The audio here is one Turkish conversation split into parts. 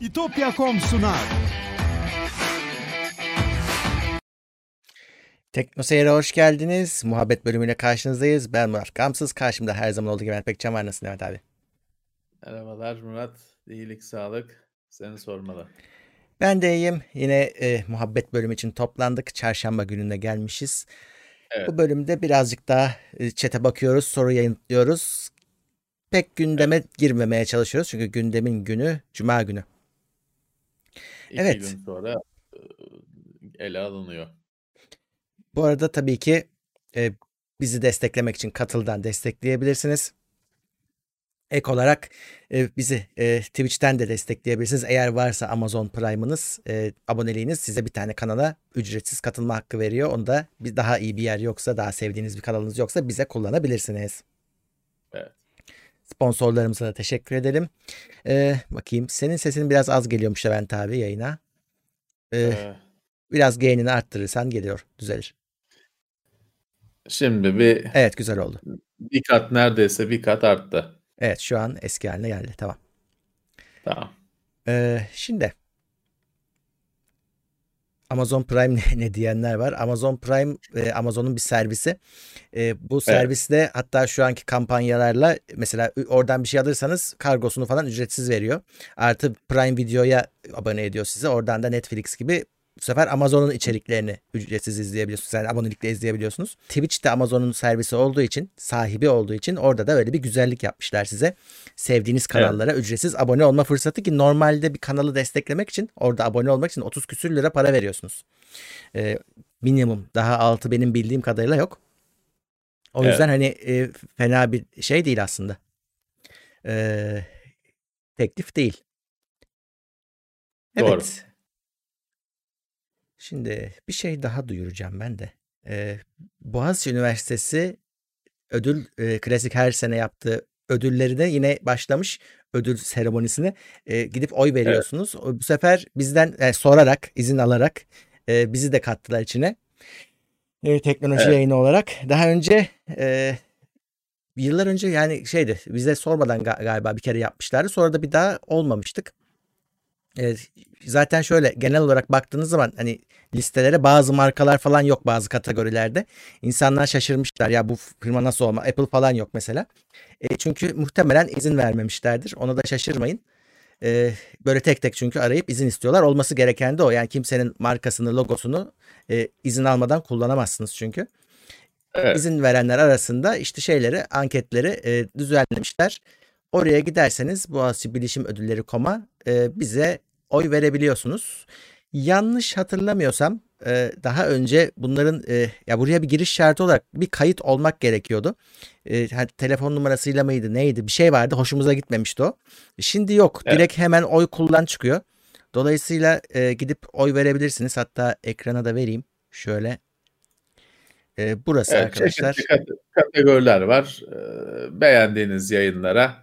İtopya.com sunar. Tekno Seyir'e hoş geldiniz. Muhabbet bölümüyle karşınızdayız. Ben Murat Gamsız. Karşımda her zaman olduğu gibi Mehmet Pekcan var. Nasılsın Mehmet abi? Merhabalar Murat. İyilik, sağlık. Seni sormalı. Ben de iyiyim. Yine e, muhabbet bölümü için toplandık. Çarşamba gününe gelmişiz. Evet. Bu bölümde birazcık daha e, chat'e bakıyoruz, soru yayınlıyoruz. Pek gündeme girmemeye çalışıyoruz. Çünkü gündemin günü Cuma günü. İki Evet. gün sonra ele alınıyor. Bu arada tabii ki e, bizi desteklemek için katıldan destekleyebilirsiniz. Ek olarak e, bizi e, Twitch'ten de destekleyebilirsiniz. Eğer varsa Amazon Prime'ınız, e, aboneliğiniz size bir tane kanala ücretsiz katılma hakkı veriyor. Onu da bir daha iyi bir yer yoksa, daha sevdiğiniz bir kanalınız yoksa bize kullanabilirsiniz. Sponsorlarımıza da teşekkür edelim. E, bakayım senin sesin biraz az geliyormuş Levent abi yayına. E, Ee, biraz gain'ini arttırırsan geliyor, düzelir. şimdi bir Evet güzel oldu. bir kat neredeyse bir kat arttı. Evet şu an eski haline geldi. Tamam. Tamam. Ee, şimdi Amazon Prime ne, ne diyenler var. Amazon Prime e, Amazon'un bir servisi. E, bu serviste hatta şu anki kampanyalarla mesela oradan bir şey alırsanız kargosunu falan ücretsiz veriyor. Artı Prime Video'ya abone ediyor sizi. Oradan da Netflix gibi bu sefer Amazon'un içeriklerini ücretsiz izleyebiliyorsunuz. Yani abonelikle izleyebiliyorsunuz. Twitch de Amazon'un servisi olduğu için, sahibi olduğu için orada da öyle bir güzellik yapmışlar size. Sevdiğiniz kanallara ücretsiz abone olma fırsatı ki normalde bir kanalı desteklemek için orada abone olmak için 30 küsür lira para veriyorsunuz. Ee, minimum daha altı benim bildiğim kadarıyla yok. O Evet. yüzden hani e, fena bir şey değil aslında. Ee, teklif değil. Evet. Doğru. Şimdi bir şey daha duyuracağım ben de. Ee, Boğaziçi Üniversitesi ödül e, klasik her sene yaptığı ödüllerine yine başlamış ödül seremonisine e, gidip oy veriyorsunuz. O- Bu sefer bizden e, sorarak izin alarak e, bizi de kattılar içine. E, teknoloji Evet. yayını olarak. Daha önce e, yıllar önce yani şeydi bize sormadan ga- galiba bir kere yapmışlardı. Sonra da bir daha olmamıştık. E, zaten şöyle genel olarak baktığınız zaman hani listelere bazı markalar falan yok bazı kategorilerde. İnsanlar şaşırmışlar ya bu firma nasıl olma Apple falan yok mesela. E, çünkü muhtemelen izin vermemişlerdir. Ona da şaşırmayın. E, böyle tek tek çünkü arayıp izin istiyorlar. Olması gereken de o. Yani kimsenin markasını, logosunu e, izin almadan kullanamazsınız çünkü. Evet. İzin verenler arasında işte şeyleri, anketleri e, düzenlemişler. Oraya giderseniz Boğaziçi Bilişim Ödülleri koma e, bize oy verebiliyorsunuz. Yanlış hatırlamıyorsam e, daha önce bunların e, ya buraya bir giriş şartı olarak bir kayıt olmak gerekiyordu. E, telefon numarasıyla mıydı neydi bir şey vardı hoşumuza gitmemişti o. Şimdi yok Evet. direkt hemen oy kullan çıkıyor. Dolayısıyla e, gidip oy verebilirsiniz. Hatta ekrana da vereyim. Şöyle. E, burası Evet, arkadaşlar. çeşitli kategoriler var. Beğendiğiniz yayınlara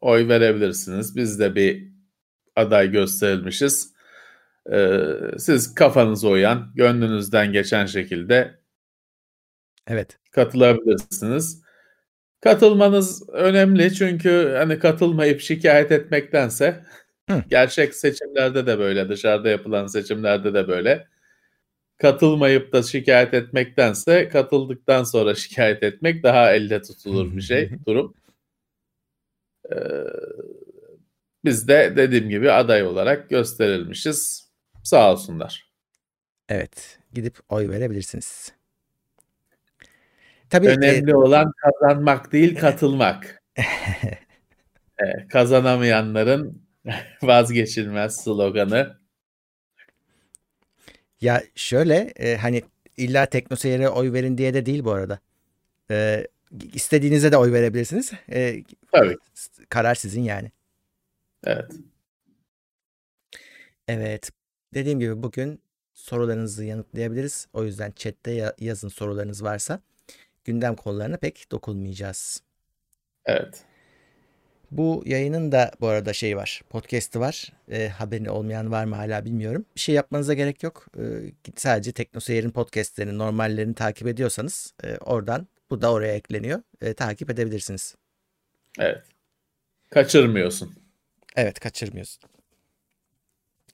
oy verebilirsiniz. Biz de bir aday gösterilmişiz. Ee, siz kafanıza uyan, gönlünüzden geçen şekilde Evet. katılabilirsiniz. Katılmanız önemli çünkü hani katılmayıp şikayet etmektense Hı. gerçek seçimlerde de böyle, dışarıda yapılan seçimlerde de böyle. Katılmayıp da şikayet etmektense katıldıktan sonra şikayet etmek daha elde tutulur bir şey, durum. Ee, biz de dediğim gibi aday olarak gösterilmişiz. Sağ olsunlar. Evet. Gidip oy verebilirsiniz. Tabii e, Önemli olan kazanmak değil, katılmak. Ee, kazanamayanların vazgeçilmez sloganı. ya şöyle e, hani illa teknoseyire oy verin diye de değil bu arada. E, istediğinize de oy verebilirsiniz. E, Tabii. karar sizin yani. Evet. Evet. Dediğim gibi bugün sorularınızı yanıtlayabiliriz. O yüzden chatte ya- yazın sorularınız varsa. Gündem konularına pek dokunmayacağız. Evet. Bu yayının da bu arada şey var. Podcast'ı var. E, haberi olmayan var mı hala bilmiyorum. Bir şey yapmanıza gerek yok. E, sadece Teknoseyir'in podcast'lerini, normallerini takip ediyorsanız e, oradan bu da oraya ekleniyor. E, takip edebilirsiniz. Evet. Kaçırmıyorsun. Evet kaçırmıyorsun.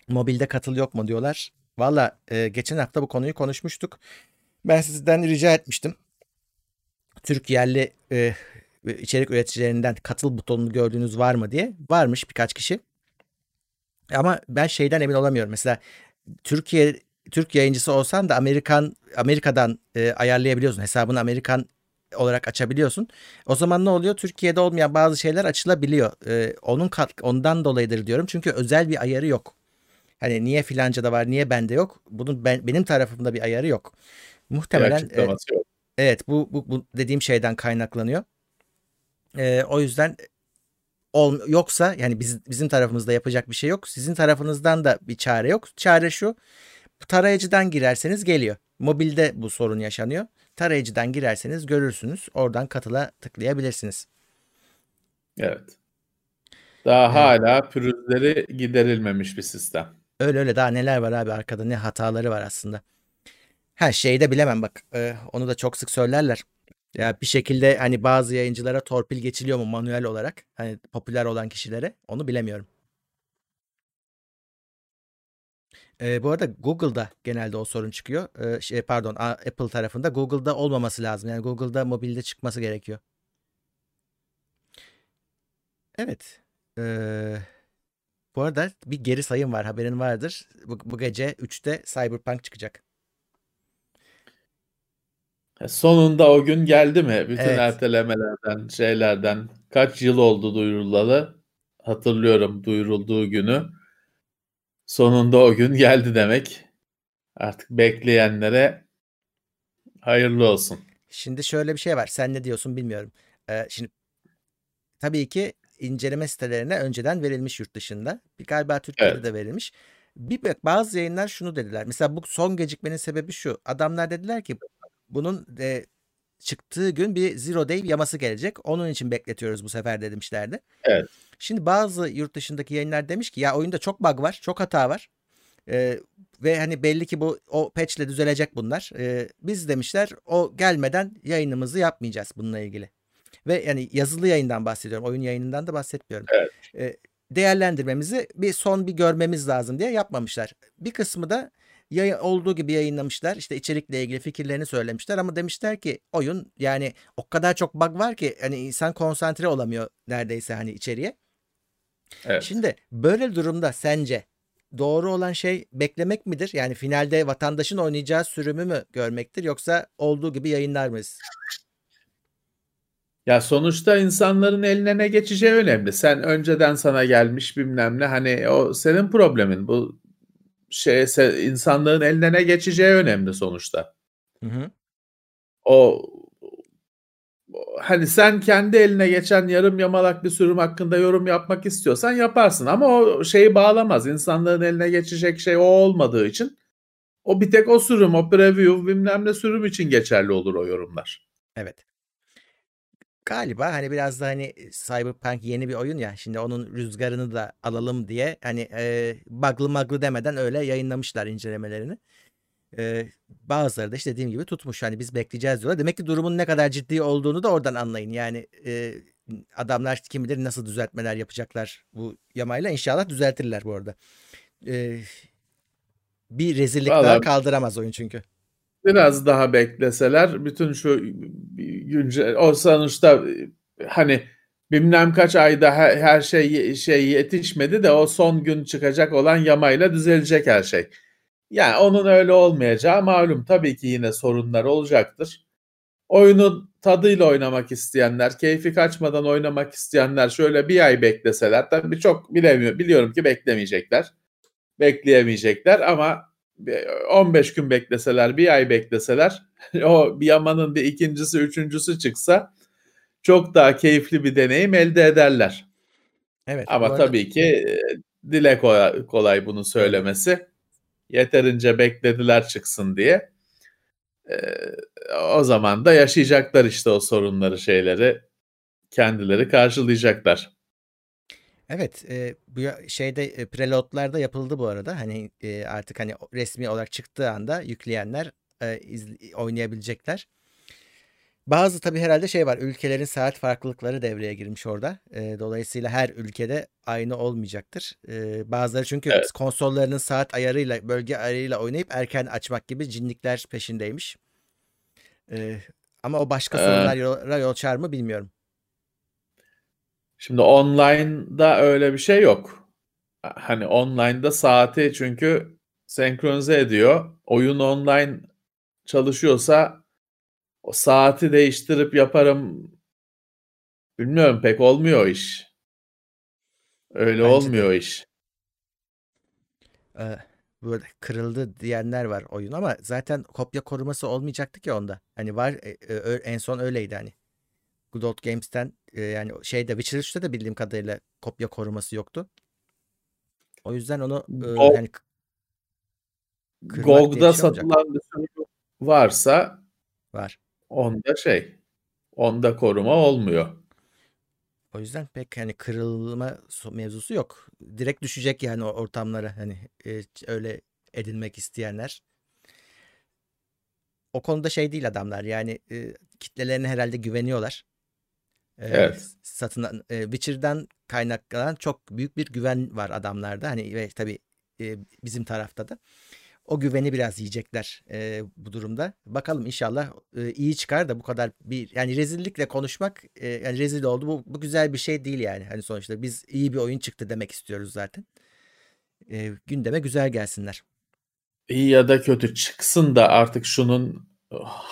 Mobilde katıl yok mu diyorlar. Valla e, geçen hafta bu konuyu konuşmuştuk. Ben sizden rica etmiştim. Türk yerli e, içerik üreticilerinden katıl butonunu gördüğünüz var mı diye. Varmış birkaç kişi. Ama ben şeyden emin olamıyorum. Mesela Türkiye Türk yayıncısı olsan da Amerikan Amerika'dan e, ayarlayabiliyorsun. Hesabını Amerikan olarak açabiliyorsun. O zaman ne oluyor? Türkiye'de olmayan bazı şeyler açılabiliyor. E, onun kat, ondan dolayıdır diyorum. Çünkü özel bir ayarı yok. Hani niye filanca da var, niye bende yok? Bunun ben, benim tarafımda bir ayarı yok. Muhtemelen e, yok. evet bu, bu bu dediğim şeyden kaynaklanıyor. E, o yüzden ol, yoksa yani biz, bizim tarafımızda yapacak bir şey yok. Sizin tarafınızdan da bir çare yok. Çare şu. Tarayıcıdan girerseniz geliyor. Mobilde bu sorun yaşanıyor. Tarayıcıdan girerseniz görürsünüz. Oradan katıla tıklayabilirsiniz. Evet. Daha evet. hala pürüzleri giderilmemiş bir sistem. Öyle öyle daha neler var abi arkada ne hataları var aslında. Her şeyi de bilemem bak. Ee, onu da çok sık söylerler. Ya bir şekilde hani bazı yayıncılara torpil geçiliyor mu manuel olarak? Hani popüler olan kişilere onu bilemiyorum. Ee, bu arada Google'da genelde o sorun çıkıyor. Ee, şey pardon Apple tarafında Google'da olmaması lazım. Yani Google'da mobilde çıkması gerekiyor. Evet. Ee, bu arada bir geri sayım var haberin vardır. Bu, bu gece 3'te Cyberpunk çıkacak. Sonunda o gün geldi mi? Bütün evet. ertelemelerden, şeylerden kaç yıl oldu duyurulalı? Hatırlıyorum duyurulduğu günü. Sonunda o gün geldi demek. Artık bekleyenlere hayırlı olsun. Şimdi şöyle bir şey var. Sen ne diyorsun bilmiyorum. Ee, şimdi tabii ki inceleme sitelerine önceden verilmiş yurt dışında. Bir galiba Türkiye'de evet. de verilmiş. Bir bazı yayınlar şunu dediler. Mesela bu son gecikmenin sebebi şu. Adamlar dediler ki bunun e, çıktığı gün bir zero day yaması gelecek. Onun için bekletiyoruz bu sefer demişlerdi. Evet. Şimdi bazı yurt dışındaki yayınlar demiş ki ya oyunda çok bug var, çok hata var. Ee, ve hani belli ki bu o patch ile düzelecek bunlar. Ee, biz demişler o gelmeden yayınımızı yapmayacağız bununla ilgili. Ve yani yazılı yayından bahsediyorum. Oyun yayınından da bahsetmiyorum. Evet. Ee, değerlendirmemizi bir son bir görmemiz lazım diye yapmamışlar. Bir kısmı da yayın, olduğu gibi yayınlamışlar. İşte içerikle ilgili fikirlerini söylemişler ama demişler ki oyun yani o kadar çok bug var ki hani insan konsantre olamıyor neredeyse hani içeriye. Evet. Şimdi böyle durumda sence doğru olan şey beklemek midir? Yani finalde vatandaşın oynayacağı sürümü mü görmektir yoksa olduğu gibi yayınlar mıyız? Ya sonuçta insanların eline ne geçeceği önemli. Sen önceden sana gelmiş bilmem ne hani o senin problemin. Bu şey insanların eline ne geçeceği önemli sonuçta. Hı hı. O hani sen kendi eline geçen yarım yamalak bir sürüm hakkında yorum yapmak istiyorsan yaparsın ama o şeyi bağlamaz. İnsanların eline geçecek şey o olmadığı için o bir tek o sürüm, o preview bilmem ne sürüm için geçerli olur o yorumlar. Evet. Galiba hani biraz da hani Cyberpunk yeni bir oyun ya şimdi onun rüzgarını da alalım diye hani e, bug'lı maglı demeden öyle yayınlamışlar incelemelerini. E, bazıları da işte dediğim gibi tutmuş hani biz bekleyeceğiz diyorlar. Demek ki durumun ne kadar ciddi olduğunu da oradan anlayın. Yani e, adamlar kim bilir nasıl düzeltmeler yapacaklar bu yamayla inşallah düzeltirler bu arada. E, bir rezillik Vallahi... daha kaldıramaz oyun çünkü biraz daha bekleseler bütün şu güncel o sonuçta hani bilmem kaç ayda her, her şey şey yetişmedi de o son gün çıkacak olan yamayla düzelecek her şey. Yani onun öyle olmayacağı malum tabii ki yine sorunlar olacaktır. Oyunun tadıyla oynamak isteyenler, keyfi kaçmadan oynamak isteyenler şöyle bir ay bekleseler tabii çok bilemiyorum biliyorum ki beklemeyecekler. Bekleyemeyecekler ama 15 gün bekleseler, bir ay bekleseler, o bir yamanın bir ikincisi, üçüncüsü çıksa çok daha keyifli bir deneyim elde ederler. Evet. Ama tabii ki e, dile kolay, kolay bunu söylemesi. Yeterince beklediler çıksın diye. Ee, o zaman da yaşayacaklar işte o sorunları, şeyleri kendileri karşılayacaklar. Evet, e, bu şeyde e, preloadlarda yapıldı bu arada. Hani e, artık hani resmi olarak çıktığı anda yükleyenler e, iz, oynayabilecekler. Bazı tabii herhalde şey var. Ülkelerin saat farklılıkları devreye girmiş orada. E, dolayısıyla her ülkede aynı olmayacaktır. E, bazıları çünkü Evet. konsollarının saat ayarıyla, bölge ayarıyla oynayıp erken açmak gibi cinlikler peşindeymiş. E, ama o başka sorunlara yol açar mı bilmiyorum. Şimdi online'da öyle bir şey yok. Hani online'da saati çünkü senkronize ediyor. Oyun online çalışıyorsa o saati değiştirip yaparım bilmiyorum pek olmuyor iş. Öyle Bence de. olmuyor o iş. Ee, böyle kırıldı diyenler var oyun ama zaten kopya koruması olmayacaktı ki onda. Hani var e, e, en son öyleydi hani. Good Old Games'ten e, yani şeyde Witcher 3'te de bildiğim kadarıyla kopya koruması yoktu. O yüzden onu e, Go- yani GOG'da şey satılan bir sürü varsa Var. Onda şey onda koruma olmuyor. O yüzden pek hani kırılma mevzusu yok. Direkt düşecek yani ortamlara hani e, öyle edinmek isteyenler. O konuda şey değil adamlar yani e, kitlelerine herhalde güveniyorlar. E, Evet. satın e, Witcher'dan kaynaklanan çok büyük bir güven var adamlarda. Hani ve tabii e, bizim tarafta da. O güveni biraz yiyecekler e, bu durumda. Bakalım inşallah e, iyi çıkar da bu kadar bir yani rezillikle konuşmak e, yani rezil oldu. Bu, bu güzel bir şey değil yani. Hani sonuçta biz iyi bir oyun çıktı demek istiyoruz zaten. E, gündeme güzel gelsinler. İyi ya da kötü çıksın da artık şunun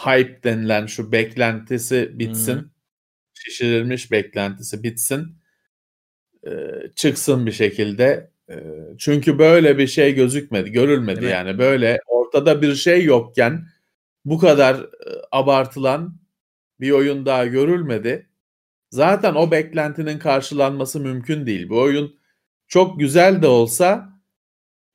hype denilen şu beklentisi bitsin. Hı. Şişirilmiş beklentisi bitsin. Ee, çıksın bir şekilde. Çünkü böyle bir şey gözükmedi, görülmedi mi? yani. Böyle ortada bir şey yokken bu kadar abartılan bir oyun daha görülmedi. Zaten o beklentinin karşılanması mümkün değil. Bu oyun çok güzel de olsa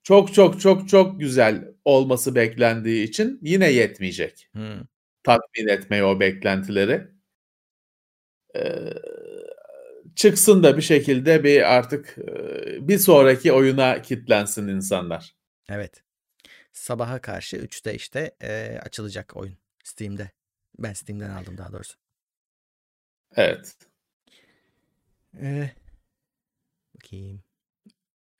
çok çok çok çok güzel olması beklendiği için yine yetmeyecek Hı. tatmin etmeye o beklentileri. Ee, çıksın da bir şekilde bir artık e, bir sonraki oyuna kitlensin insanlar. Evet. Sabaha karşı 3'te işte e, açılacak oyun Steam'de. Ben Steam'den aldım daha doğrusu. Evet. E, bakayım.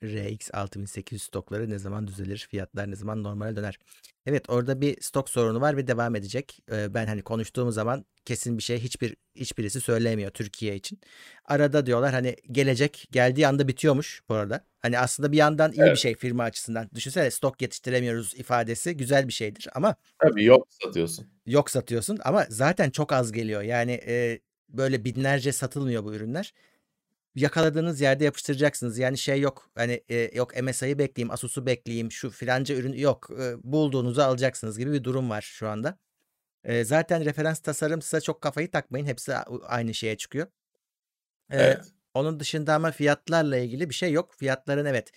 RX 6800 stokları ne zaman düzelir? Fiyatlar ne zaman normale döner? Evet orada bir stok sorunu var ve devam edecek. Ben hani konuştuğum zaman kesin bir şey hiçbir hiçbirisi söylemiyor Türkiye için. Arada diyorlar hani gelecek geldiği anda bitiyormuş bu arada. Hani aslında bir yandan iyi bir Evet. şey firma açısından. Düşünsene stok yetiştiremiyoruz ifadesi güzel bir şeydir ama Tabii yok satıyorsun. yok satıyorsun ama zaten çok az geliyor. Yani e, böyle binlerce satılmıyor bu ürünler. Yakaladığınız yerde yapıştıracaksınız. Yani şey yok. Hani e, yok MSI'yi bekleyeyim, Asus'u bekleyeyim, şu filanca ürün yok. E, bulduğunuzu alacaksınız gibi bir durum var şu anda. E, zaten referans tasarım size çok kafayı takmayın. Hepsi aynı şeye çıkıyor. E, Evet. onun dışında ama fiyatlarla ilgili bir şey yok. Fiyatların evet.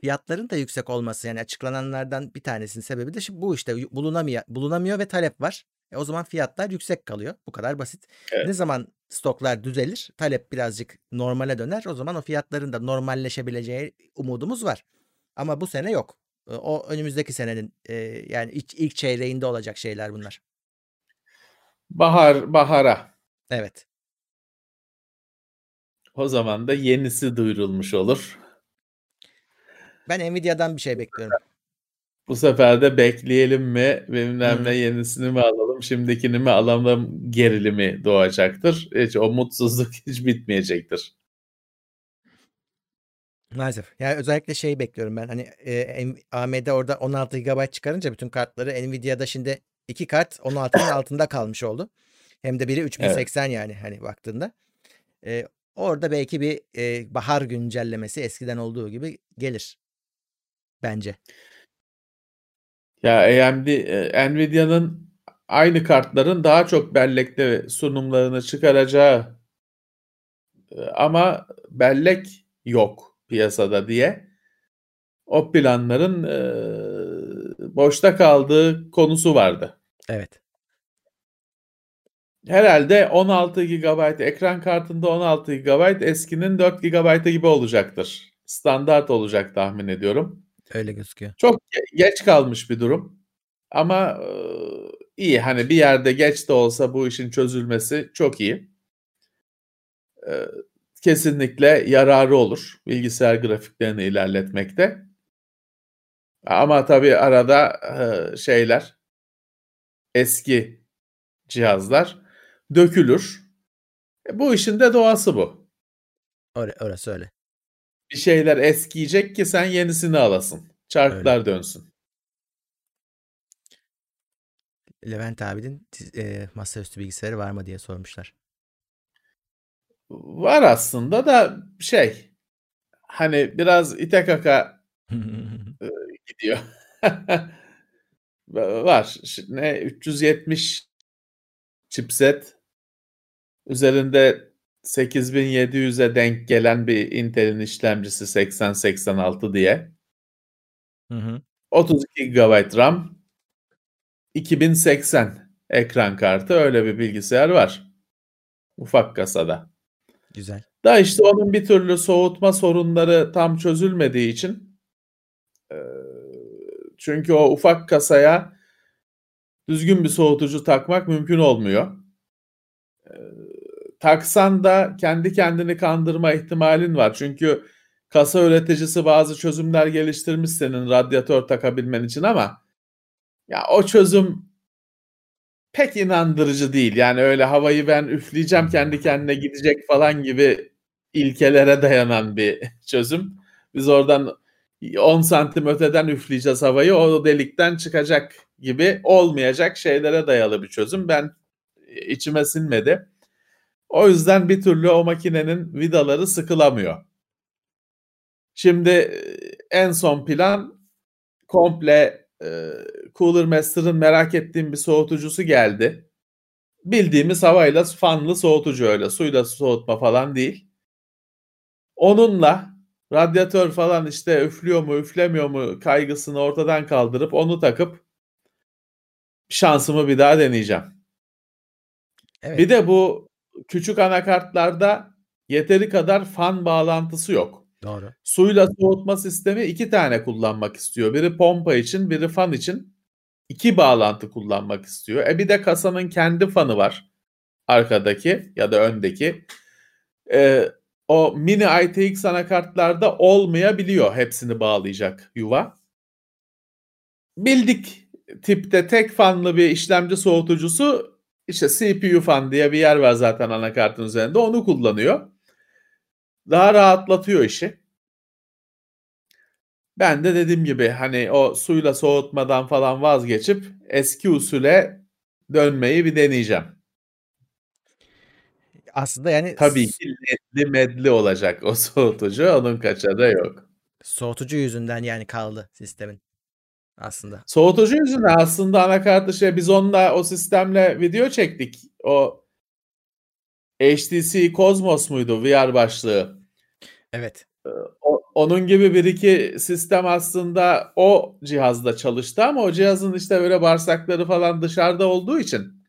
Fiyatların da yüksek olması yani açıklananlardan bir tanesinin sebebi de bu işte bulunamıyor, bulunamıyor ve talep var. E, o zaman fiyatlar yüksek kalıyor. Bu kadar basit. Evet. Ne zaman stoklar düzelir, talep birazcık normale döner. O zaman o fiyatların da normalleşebileceği umudumuz var. Ama bu sene yok. E, O önümüzdeki senenin e, yani ilk, ilk çeyreğinde olacak şeyler bunlar. Bahar bahara. Evet. O zaman da yenisi duyurulmuş olur. Ben Nvidia'dan bir şey bekliyorum. Bu sefer de bekleyelim mi, ne Hı. yenisini mi alalım, şimdikini mi alalım gerilimi doğacaktır. Hiç o mutsuzluk hiç bitmeyecektir. Maalesef. Yani özellikle şey bekliyorum ben. Hani e, AMD orada 16 GB çıkarınca bütün kartları Nvidia'da şimdi iki kart 16'nın altında kalmış oldu. Hem de biri 3080 yani hani baktığında. E, orada belki bir e, bahar güncellemesi eskiden olduğu gibi gelir. Bence. Ya AMD, e, Nvidia'nın aynı kartların daha çok bellekte sunumlarını çıkaracağı e, ama bellek yok piyasada diye o planların e, boşta kaldığı konusu vardı. Evet. Herhalde 16 GB ekran kartında 16 GB eskinin 4 GB gibi olacaktır. Standart olacak tahmin ediyorum. Öyle gözüküyor. Çok ge- geç kalmış bir durum. Ama e, iyi. Hani bir yerde geç de olsa bu işin çözülmesi çok iyi. Ee, kesinlikle yararı olur bilgisayar grafiklerini ilerletmekte. Ama tabii arada e, şeyler eski cihazlar dökülür. E, bu işin de doğası bu. Öyle, orası öyle. Bir şeyler eskiyecek ki sen yenisini alasın. Çarklar öyle. dönsün. Levent abinin e, masaüstü bilgisayarı var mı diye sormuşlar. Var aslında da şey hani biraz ite kaka e, gidiyor. var. Ne 370 chipset üzerinde 8700'e denk gelen bir Intel'in işlemcisi 8086 diye. Hı hı. 32 GB RAM 2080 ekran kartı öyle bir bilgisayar var. Ufak kasada. Güzel. Da işte onun bir türlü soğutma sorunları tam çözülmediği için çünkü o ufak kasaya düzgün bir soğutucu takmak mümkün olmuyor. Taksan da kendi kendini kandırma ihtimalin var. Çünkü kasa üreticisi bazı çözümler geliştirmiş senin radyatör takabilmen için ama ya o çözüm pek inandırıcı değil. Yani öyle havayı ben üfleyeceğim kendi kendine gidecek falan gibi ilkelere dayanan bir çözüm. Biz oradan 10 santim öteden üfleyeceğiz havayı o delikten çıkacak gibi olmayacak şeylere dayalı bir çözüm. Ben içime sinmedi. O yüzden bir türlü o makinenin vidaları sıkılamıyor. Şimdi en son plan komple e, Cooler Master'ın merak ettiğim bir soğutucusu geldi. Bildiğimiz havayla fanlı soğutucu öyle. Suyla soğutma falan değil. Onunla radyatör falan işte üflüyor mu üflemiyor mu kaygısını ortadan kaldırıp onu takıp şansımı bir daha deneyeceğim. Evet. Bir de bu küçük anakartlarda yeteri kadar fan bağlantısı yok. Doğru. Suyla soğutma sistemi iki tane kullanmak istiyor. Biri pompa için, biri fan için. İki bağlantı kullanmak istiyor. E bir de kasanın kendi fanı var. Arkadaki ya da öndeki. E, o mini ITX anakartlarda olmayabiliyor hepsini bağlayacak yuva. Bildik tipte tek fanlı bir işlemci soğutucusu işte CPU fan diye bir yer var zaten anakartın üzerinde onu kullanıyor daha rahatlatıyor işi. Ben de dediğim gibi hani o suyla soğutmadan falan vazgeçip eski usule dönmeyi bir deneyeceğim. Aslında yani tabii ki ledli medli olacak o soğutucu. Onun kaçarı yok. Soğutucu yüzünden yani kaldı sistemin aslında. Soğutucu yüzünden aslında anakartı şey biz onunla o sistemle video çektik. O HTC Cosmos muydu VR başlığı? Evet. O, onun gibi bir iki sistem aslında o cihazda çalıştı ama o cihazın işte böyle bağırsakları falan dışarıda olduğu için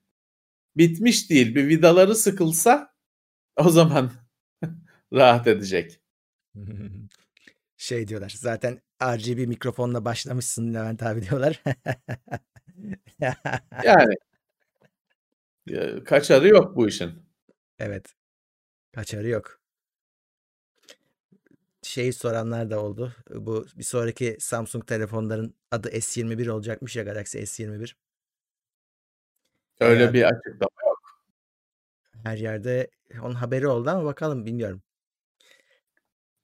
bitmiş değil. Bir vidaları sıkılsa o zaman rahat edecek. Şey diyorlar zaten RGB mikrofonla başlamışsın Levent abi diyorlar. yani kaçarı yok bu işin. Evet. Kaçarı yok şeyi soranlar da oldu. Bu bir sonraki Samsung telefonların adı S21 olacakmış ya Galaxy S21. Öyle Eğer, bir açıklama yok. Her yerde onun haberi oldu ama bakalım bilmiyorum.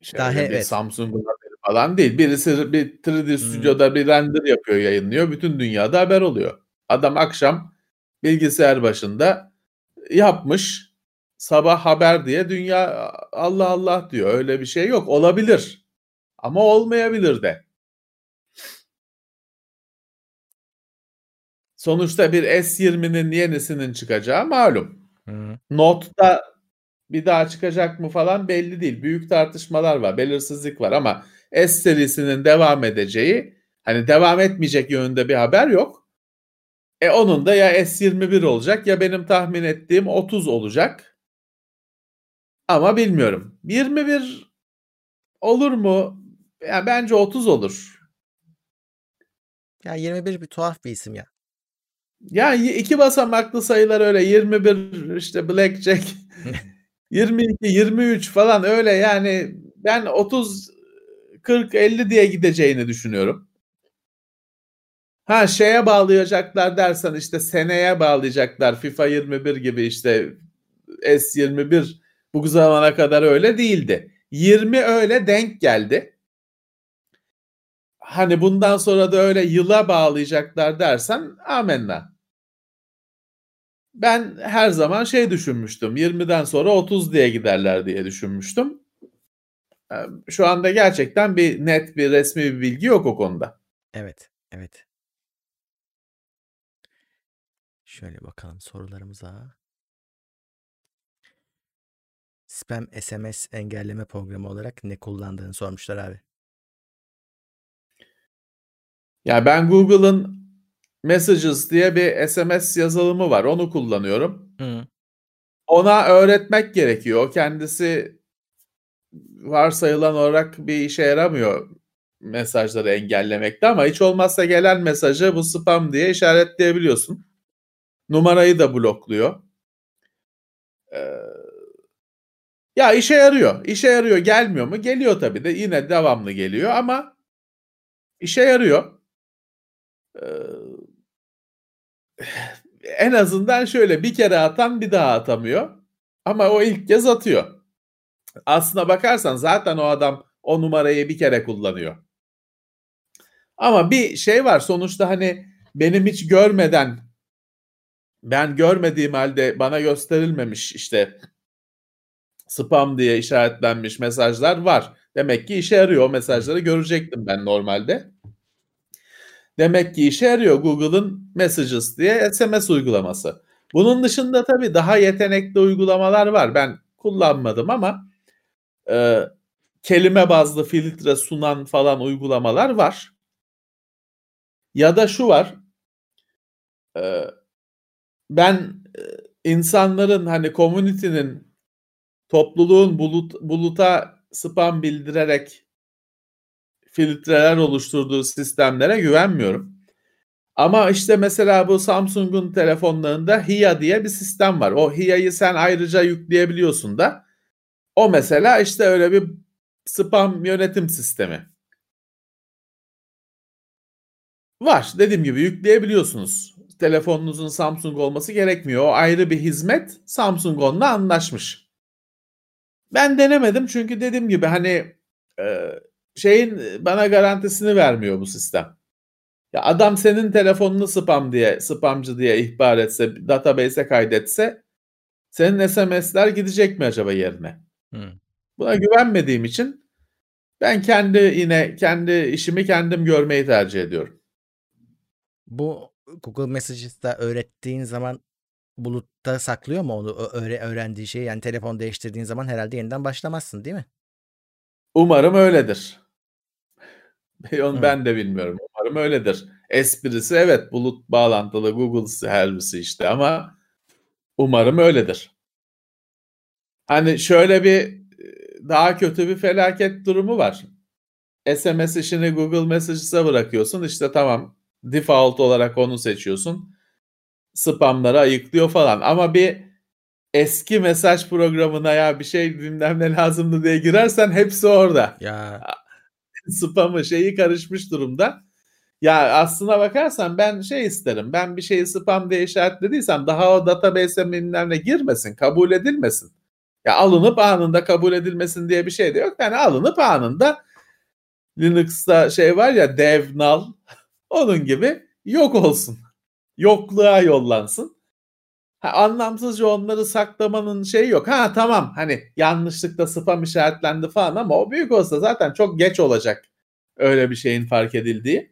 Şöyle Daha bir evet. Samsung'un falan değil. Birisi bir 3D hmm. stüdyoda bir render yapıyor, yayınlıyor. Bütün dünyada haber oluyor. Adam akşam bilgisayar başında yapmış sabah haber diye dünya Allah Allah diyor. Öyle bir şey yok. Olabilir. Ama olmayabilir de. Sonuçta bir S20'nin yenisinin çıkacağı malum. Hı. Note'da bir daha çıkacak mı falan belli değil. Büyük tartışmalar var, belirsizlik var ama S serisinin devam edeceği, hani devam etmeyecek yönünde bir haber yok. E onun da ya S21 olacak ya benim tahmin ettiğim 30 olacak. Ama bilmiyorum. 21 olur mu? Ya bence 30 olur. Ya 21 bir tuhaf bir isim ya. Yani iki basamaklı sayılar öyle 21 işte blackjack 22 23 falan öyle yani ben 30 40 50 diye gideceğini düşünüyorum. Ha şeye bağlayacaklar dersen işte seneye bağlayacaklar FIFA 21 gibi işte S21 bu zamana kadar öyle değildi. 20 öyle denk geldi hani bundan sonra da öyle yıla bağlayacaklar dersen amenna. Ben her zaman şey düşünmüştüm. 20'den sonra 30 diye giderler diye düşünmüştüm. Şu anda gerçekten bir net bir resmi bir bilgi yok o konuda. Evet, evet. Şöyle bakalım sorularımıza. Spam SMS engelleme programı olarak ne kullandığını sormuşlar abi. Ya ben Google'ın Messages diye bir SMS yazılımı var. Onu kullanıyorum. Hı. Ona öğretmek gerekiyor. Kendisi varsayılan olarak bir işe yaramıyor mesajları engellemekte ama hiç olmazsa gelen mesajı bu spam diye işaretleyebiliyorsun. Numarayı da blokluyor. Ee, ya işe yarıyor. İşe yarıyor. Gelmiyor mu? Geliyor tabii de. Yine devamlı geliyor ama işe yarıyor en azından şöyle bir kere atan bir daha atamıyor. Ama o ilk kez atıyor. Aslına bakarsan zaten o adam o numarayı bir kere kullanıyor. Ama bir şey var sonuçta hani benim hiç görmeden ben görmediğim halde bana gösterilmemiş işte spam diye işaretlenmiş mesajlar var. Demek ki işe yarıyor o mesajları görecektim ben normalde. Demek ki işe yarıyor Google'ın Messages diye SMS uygulaması. Bunun dışında tabii daha yetenekli uygulamalar var. Ben kullanmadım ama e, kelime bazlı filtre sunan falan uygulamalar var. Ya da şu var. E, ben e, insanların hani community'nin topluluğun bulut, buluta spam bildirerek filtreler oluşturduğu sistemlere güvenmiyorum. Ama işte mesela bu Samsung'un telefonlarında HIA diye bir sistem var. O HIA'yı sen ayrıca yükleyebiliyorsun da. O mesela işte öyle bir spam yönetim sistemi. Var. Dediğim gibi yükleyebiliyorsunuz. Telefonunuzun Samsung olması gerekmiyor. O ayrı bir hizmet. Samsung onunla anlaşmış. Ben denemedim çünkü dediğim gibi hani e, şeyin bana garantisini vermiyor bu sistem. Ya adam senin telefonunu spam diye, spamcı diye ihbar etse, database'e kaydetse senin SMS'ler gidecek mi acaba yerine? Buna güvenmediğim için ben kendi yine kendi işimi kendim görmeyi tercih ediyorum. Bu Google Messages'ta öğrettiğin zaman bulutta saklıyor mu onu öğre öğrendiği şeyi? Yani telefon değiştirdiğin zaman herhalde yeniden başlamazsın değil mi? Umarım öyledir. Onu ben de bilmiyorum. Umarım öyledir. Esprisi evet bulut bağlantılı Google servisi işte ama umarım öyledir. Hani şöyle bir daha kötü bir felaket durumu var. SMS işini Google Messages'a bırakıyorsun. İşte tamam default olarak onu seçiyorsun. Spamları ayıklıyor falan. Ama bir eski mesaj programına ya bir şey bilmem ne lazımdı diye girersen hepsi orada. Ya spamı şeyi karışmış durumda. Ya aslına bakarsan ben şey isterim. Ben bir şeyi spam diye işaretlediysem daha o database bilmem girmesin, kabul edilmesin. Ya alınıp anında kabul edilmesin diye bir şey de yok. Yani alınıp anında Linux'ta şey var ya dev null onun gibi yok olsun. Yokluğa yollansın. Ha, anlamsızca onları saklamanın şeyi yok. Ha tamam hani yanlışlıkla spam işaretlendi falan ama o büyük olsa zaten çok geç olacak öyle bir şeyin fark edildiği.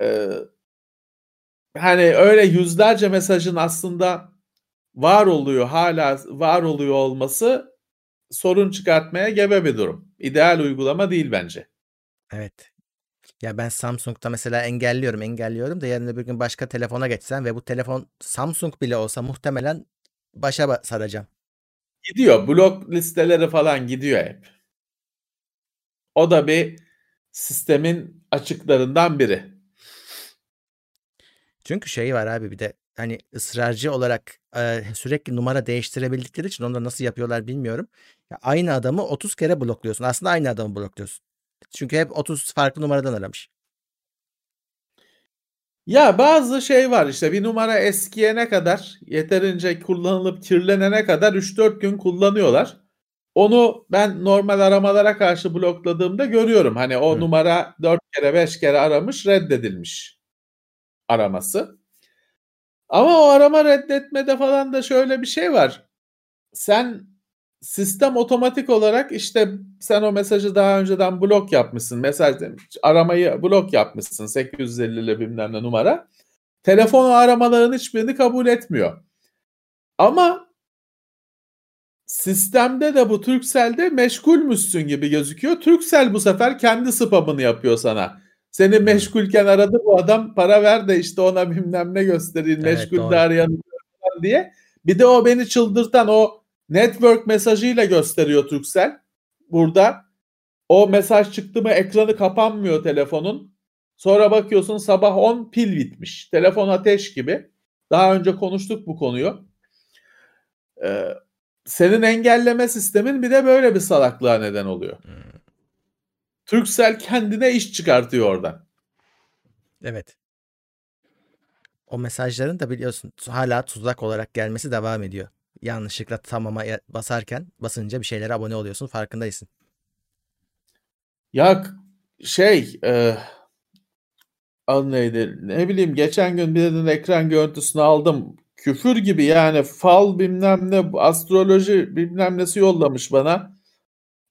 Ee, hani öyle yüzlerce mesajın aslında var oluyor hala var oluyor olması sorun çıkartmaya gebe bir durum. İdeal uygulama değil bence. Evet. Ya ben Samsung'da mesela engelliyorum, engelliyorum da yarın öbür gün başka telefona geçsem ve bu telefon Samsung bile olsa muhtemelen başa saracağım. Gidiyor. Blok listeleri falan gidiyor hep. O da bir sistemin açıklarından biri. Çünkü şey var abi bir de hani ısrarcı olarak e, sürekli numara değiştirebildikleri için onu da nasıl yapıyorlar bilmiyorum. Ya aynı adamı 30 kere blokluyorsun. Aslında aynı adamı blokluyorsun. Çünkü hep 30 farklı numaradan aramış. Ya bazı şey var işte bir numara eskiyene kadar yeterince kullanılıp kirlenene kadar 3-4 gün kullanıyorlar. Onu ben normal aramalara karşı blokladığımda görüyorum. Hani o Hı. numara 4 kere 5 kere aramış reddedilmiş araması. Ama o arama reddetmede falan da şöyle bir şey var. Sen sistem otomatik olarak işte sen o mesajı daha önceden blok yapmışsın. Mesaj aramayı blok yapmışsın 850'li bilmem ne numara. Telefon aramaların hiçbirini kabul etmiyor. Ama sistemde de bu Turkcell'de meşgulmüşsün gibi gözüküyor. Turkcell bu sefer kendi spamını yapıyor sana. Seni meşgulken aradı bu adam para ver de işte ona bilmem ne göstereyim evet, meşgulde arayan diye. Bir de o beni çıldırtan o network mesajıyla gösteriyor Turkcell. Burada o mesaj çıktı mı ekranı kapanmıyor telefonun. Sonra bakıyorsun sabah 10 pil bitmiş. Telefon ateş gibi. Daha önce konuştuk bu konuyu. Ee, senin engelleme sistemin bir de böyle bir salaklığa neden oluyor. Hmm. Turkcell kendine iş çıkartıyor oradan. Evet. O mesajların da biliyorsun hala tuzak olarak gelmesi devam ediyor. Yanlışlıkla tamama basarken basınca bir şeylere abone oluyorsun farkındaysın. Ya şey e, adı neydi? Ne bileyim geçen gün birinin ekran görüntüsünü aldım. Küfür gibi yani fal bilmem ne astroloji bilmem nesi yollamış bana.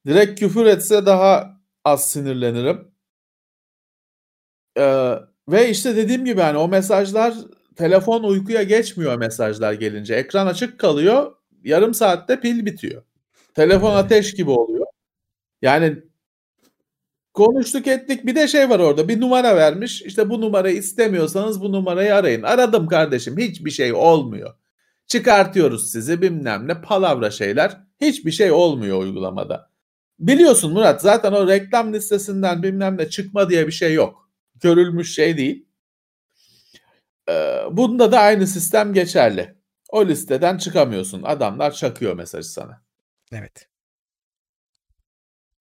Direkt küfür etse daha az sinirlenirim. Ee, ve işte dediğim gibi yani o mesajlar telefon uykuya geçmiyor mesajlar gelince. Ekran açık kalıyor. Yarım saatte pil bitiyor. Telefon ateş gibi oluyor. Yani konuştuk ettik bir de şey var orada bir numara vermiş işte bu numarayı istemiyorsanız bu numarayı arayın. Aradım kardeşim hiçbir şey olmuyor. Çıkartıyoruz sizi bilmem ne palavra şeyler hiçbir şey olmuyor uygulamada. Biliyorsun Murat zaten o reklam listesinden bilmem ne çıkma diye bir şey yok. Görülmüş şey değil. Ee, bunda da aynı sistem geçerli. O listeden çıkamıyorsun. Adamlar çakıyor mesajı sana. Evet.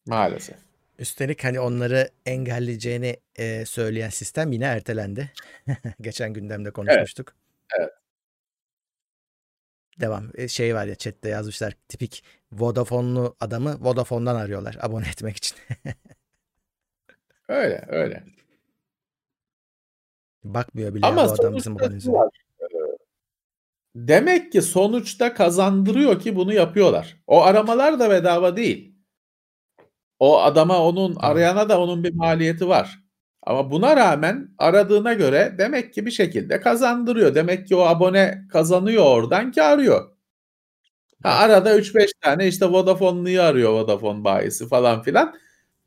Maalesef. Üstelik hani onları engelleyeceğini e, söyleyen sistem yine ertelendi. Geçen gündemde konuşmuştuk. Evet. evet. Devam. E, şey var ya chatte yazmışlar. Tipik Vodafone'lu adamı Vodafone'dan arıyorlar abone etmek için. öyle öyle. Bakmıyor bile Ama bu adam bizim abonemize. Demek ki sonuçta kazandırıyor ki bunu yapıyorlar. O aramalar da bedava değil. O adama onun arayana da onun bir maliyeti var. Ama buna rağmen aradığına göre demek ki bir şekilde kazandırıyor. Demek ki o abone kazanıyor oradan ki arıyor. Ha, arada 3-5 tane işte Vodafone'luyu arıyor Vodafone bayisi falan filan.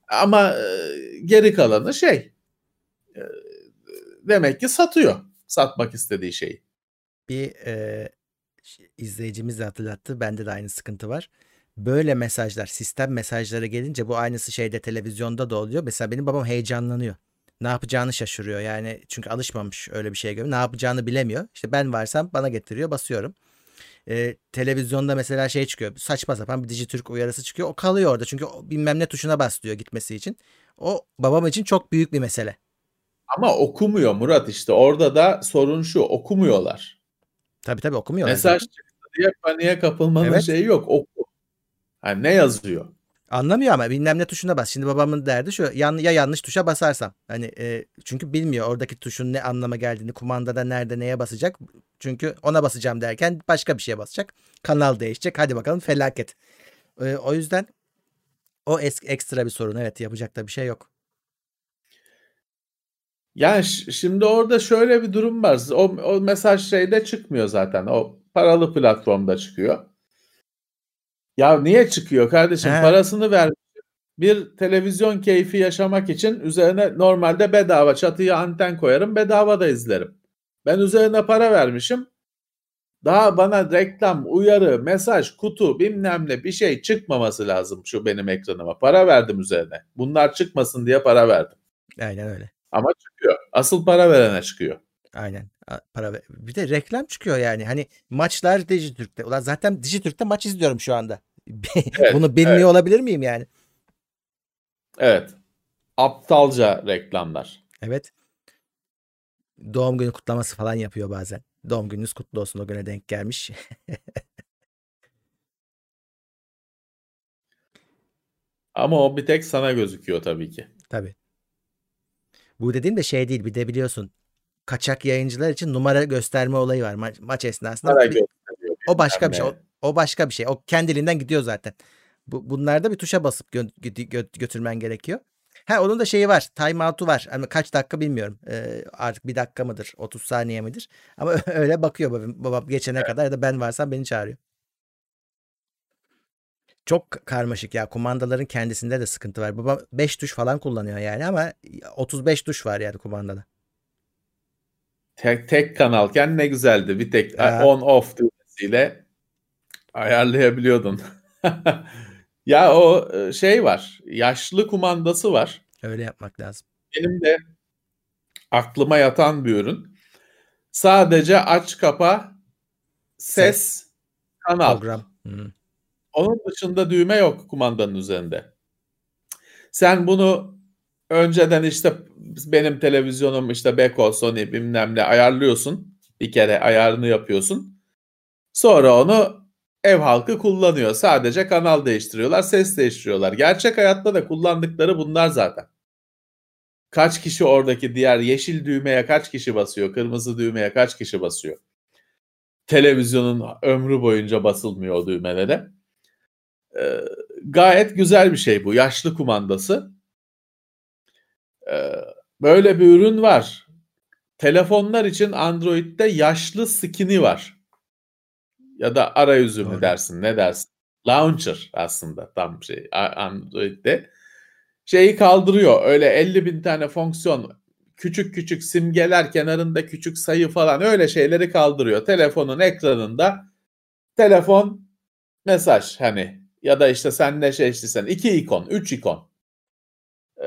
Ama e, geri kalanı şey e, demek ki satıyor satmak istediği şeyi. Bir e, izleyicimiz de hatırlattı. Bende de aynı sıkıntı var. Böyle mesajlar, sistem mesajları gelince bu aynısı şeyde televizyonda da oluyor. Mesela benim babam heyecanlanıyor. Ne yapacağını şaşırıyor. Yani çünkü alışmamış öyle bir şeye göre. Ne yapacağını bilemiyor. İşte ben varsam bana getiriyor, basıyorum. Ee, televizyonda mesela şey çıkıyor. Saçma sapan bir Dijitürk uyarısı çıkıyor. O kalıyor orada. Çünkü bilmem ne tuşuna bas diyor gitmesi için. O babam için çok büyük bir mesele. Ama okumuyor Murat işte. Orada da sorun şu. Okumuyorlar. Tabii tabii okumuyorlar. Mesaj çıktı diye paniğe kapılmanın evet. şeyi yok. Oku. Yani ne yazıyor? Anlamıyor ama bilmem ne tuşuna bas. Şimdi babamın derdi şu yan, ya yanlış tuşa basarsam. Hani e, çünkü bilmiyor oradaki tuşun ne anlama geldiğini, kumandada nerede neye basacak. Çünkü ona basacağım derken başka bir şeye basacak. Kanal değişecek. Hadi bakalım felaket. E, o yüzden o es, ekstra bir sorun. Evet yapacak da bir şey yok. Yani şimdi orada şöyle bir durum var. O, o mesaj şeyde çıkmıyor zaten. O paralı platformda çıkıyor. Ya niye çıkıyor kardeşim? He. Parasını ver. Bir televizyon keyfi yaşamak için üzerine normalde bedava çatıya anten koyarım bedava da izlerim. Ben üzerine para vermişim. Daha bana reklam, uyarı, mesaj, kutu bilmem ne bir şey çıkmaması lazım şu benim ekranıma. Para verdim üzerine. Bunlar çıkmasın diye para verdim. Aynen öyle. Ama çıkıyor. Asıl para verene çıkıyor. Aynen. Para ver- bir de reklam çıkıyor yani. Hani maçlar Dijitürk'te. Ulan zaten Dijitürk'te maç izliyorum şu anda. Evet, Bunu bilmiyor evet. olabilir miyim yani? Evet. Aptalca reklamlar. Evet. Doğum günü kutlaması falan yapıyor bazen. Doğum gününüz kutlu olsun o güne denk gelmiş. Ama o bir tek sana gözüküyor tabii ki. Tabii. Bu dediğim de şey değil. Bir de biliyorsun kaçak yayıncılar için numara gösterme olayı var ma- maç esnasında. Bir- o başka bir şey. O, o başka bir şey. O kendiliğinden gidiyor zaten. Bu, bunlarda bir tuşa basıp gö- gö- gö- götürmen gerekiyor. Ha onun da şeyi var. Timeout'u var. Hani kaç dakika bilmiyorum. Ee, artık bir dakika mıdır? 30 saniye midir? Ama öyle bakıyor babam, babam geçene kadar ya da ben varsam beni çağırıyor. Çok karmaşık ya. Kumandaların kendisinde de sıkıntı var. Babam 5 tuş falan kullanıyor yani ama 35 tuş var yani kumandada. Tek, tek kanalken ne güzeldi. Bir tek Ha. on off düğmesiyle ayarlayabiliyordun. ya o e, şey var. Yaşlı kumandası var. Öyle yapmak lazım. Benim de aklıma yatan bir ürün. Sadece aç kapa ses, kanal. Program. Hı. Onun dışında düğme yok kumandanın üzerinde. Sen bunu önceden işte benim televizyonum işte Beko, Sony bilmem ne ayarlıyorsun. Bir kere ayarını yapıyorsun. Sonra onu ev halkı kullanıyor. Sadece kanal değiştiriyorlar, ses değiştiriyorlar. Gerçek hayatta da kullandıkları bunlar zaten. Kaç kişi oradaki diğer yeşil düğmeye kaç kişi basıyor, kırmızı düğmeye kaç kişi basıyor? Televizyonun ömrü boyunca basılmıyor o düğmelere. Ee, gayet güzel bir şey bu. Yaşlı kumandası. Ee, böyle bir ürün var. Telefonlar için Android'de yaşlı skin'i var. Ya da arayüzü mü dersin ne dersin? Launcher aslında tam şey Android'de. Şeyi kaldırıyor. Öyle 50 bin tane fonksiyon küçük küçük simgeler kenarında küçük sayı falan öyle şeyleri kaldırıyor. Telefonun ekranında telefon mesaj hani ya da işte sen ne seçtiysen iki ikon, üç ikon. Ee,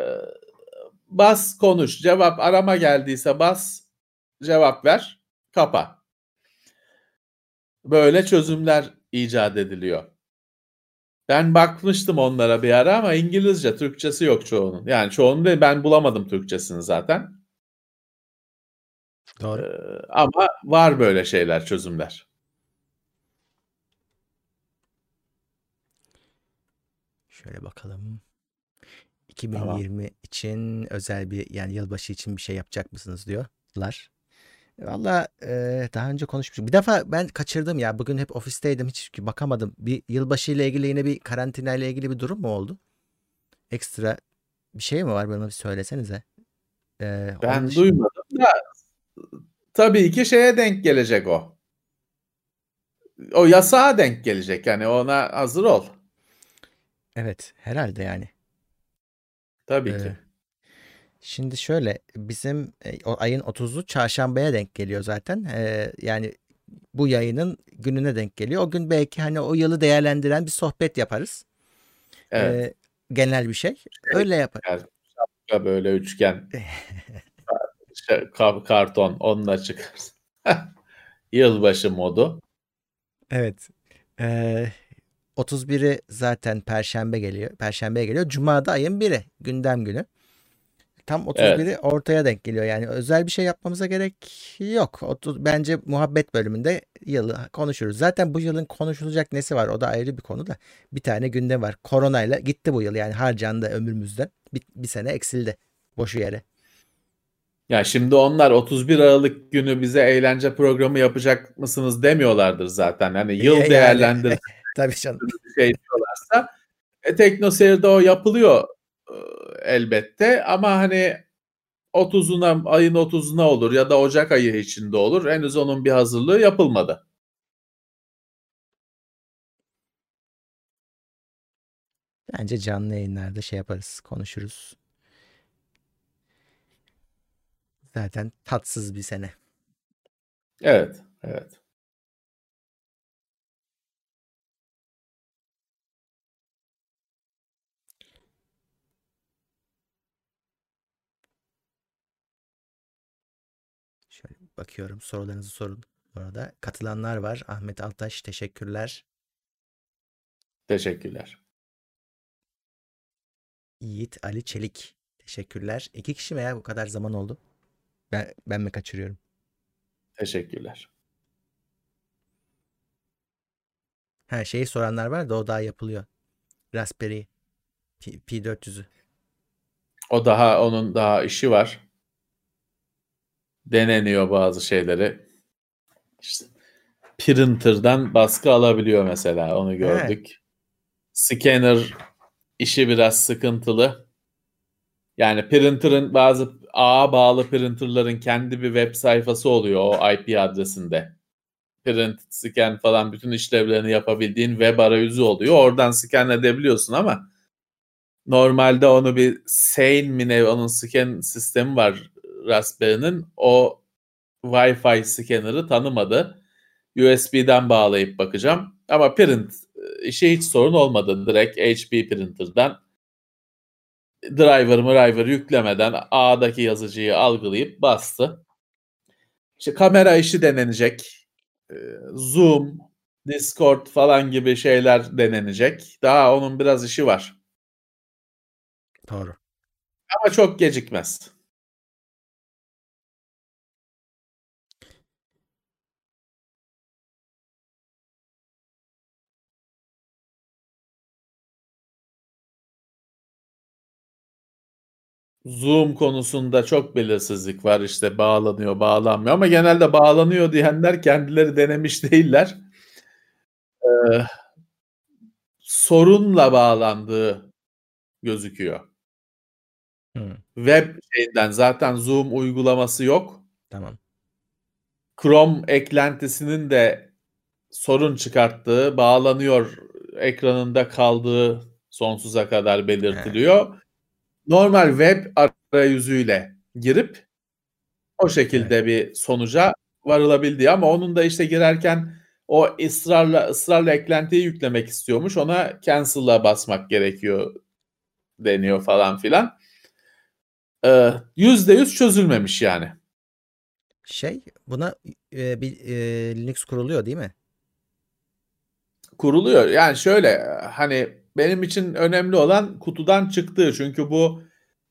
bas konuş, cevap arama geldiyse bas, cevap ver, kapa. Böyle çözümler icat ediliyor. Ben bakmıştım onlara bir ara ama İngilizce, Türkçesi yok çoğunun. Yani çoğunun ve ben bulamadım Türkçesini zaten. Doğru. Ee, ama var böyle şeyler, çözümler. Şöyle bakalım. 2020 için özel bir yani yılbaşı için bir şey yapacak mısınız diyorlar. Valla e, daha önce konuşmuştuk. Bir defa ben kaçırdım ya. Bugün hep ofisteydim. Hiç bakamadım. Bir yılbaşı ile ilgili yine bir karantina ile ilgili bir durum mu oldu? Ekstra bir şey mi var? Bana bir söylesenize. E, onun Ben dışında- duymadım da tabii ki şeye denk gelecek o. O yasağa denk gelecek yani ona hazır ol. Evet herhalde yani. Tabii Ee, ki. Şimdi şöyle bizim e, o ayın 30'u çarşambaya denk geliyor zaten. Ee, yani bu yayının gününe denk geliyor. O gün belki hani o yılı değerlendiren bir sohbet yaparız. Evet. Ee, genel bir şey. Öyle yapar. Ya böyle üçgen ka- karton onunla çıkarsın. Yılbaşı modu. Evet. Ee, 31'i zaten Perşembe geliyor. Perşembeye geliyor. Cuma'da ayın 1'i. Gündem günü. Tam 31'i ortaya denk geliyor. Yani özel bir şey yapmamıza gerek yok. 30, bence muhabbet bölümünde yılı konuşuruz. Zaten bu yılın konuşulacak nesi var? O da ayrı bir konu da. Bir tane gündem var. Koronayla gitti bu yıl. Yani harcandı ömrümüzden. Bir, bir sene eksildi. Boşu yere. Ya şimdi onlar 31 Aralık günü bize eğlence programı yapacak mısınız demiyorlardır zaten. Hani yıl Yani- değerlendir Tabii canım. bir şey diyorlarsa e, Tekno Seyir'de o yapılıyor e, elbette ama hani 30'una ayın 30'una olur ya da Ocak ayı içinde olur. Henüz onun bir hazırlığı yapılmadı. Bence canlı yayınlarda şey yaparız. Konuşuruz. Zaten tatsız bir sene. Evet, evet. Şöyle bakıyorum sorularınızı sorun. Bu arada katılanlar var. Ahmet Altaş teşekkürler. Teşekkürler. Yiğit Ali Çelik teşekkürler. İki kişi veya bu kadar zaman oldu. Ben, ben mi kaçırıyorum? Teşekkürler. Her şeyi soranlar var da o daha yapılıyor. Raspberry P, P400'ü. O daha onun daha işi var. Deneniyor bazı şeyleri. İşte printer'dan baskı alabiliyor mesela onu gördük. Evet. Scanner işi biraz sıkıntılı. Yani printer'ın bazı ağa bağlı printer'ların kendi bir web sayfası oluyor o IP adresinde. Print, scan falan bütün işlevlerini yapabildiğin web arayüzü oluyor. Oradan scan edebiliyorsun ama normalde onu bir Sane mi ne onun scan sistemi var Raspberry'nin. O Wi-Fi scanner'ı tanımadı. USB'den bağlayıp bakacağım. Ama print işe hiç sorun olmadı. Direkt HP printer'dan driver driver yüklemeden A'daki yazıcıyı algılayıp bastı. İşte kamera işi denenecek. Ee, Zoom, Discord falan gibi şeyler denenecek. Daha onun biraz işi var. Doğru. Ama çok gecikmez. Zoom konusunda çok belirsizlik var. İşte bağlanıyor, bağlanmıyor ama genelde bağlanıyor diyenler kendileri denemiş değiller. Ee, sorunla bağlandığı gözüküyor. Hmm. Web şeyinden zaten Zoom uygulaması yok. Tamam. Chrome eklentisinin de sorun çıkarttığı, bağlanıyor ekranında kaldığı sonsuza kadar belirtiliyor. Normal web arayüzüyle girip o şekilde evet. bir sonuca varılabildi ama onun da işte girerken o ısrarla ısrarla eklentiyi yüklemek istiyormuş. Ona cancel'a basmak gerekiyor deniyor falan filan. Ee, yüzde yüz çözülmemiş yani. Şey buna e, bir e, Linux kuruluyor değil mi? Kuruluyor. Yani şöyle hani benim için önemli olan kutudan çıktığı. Çünkü bu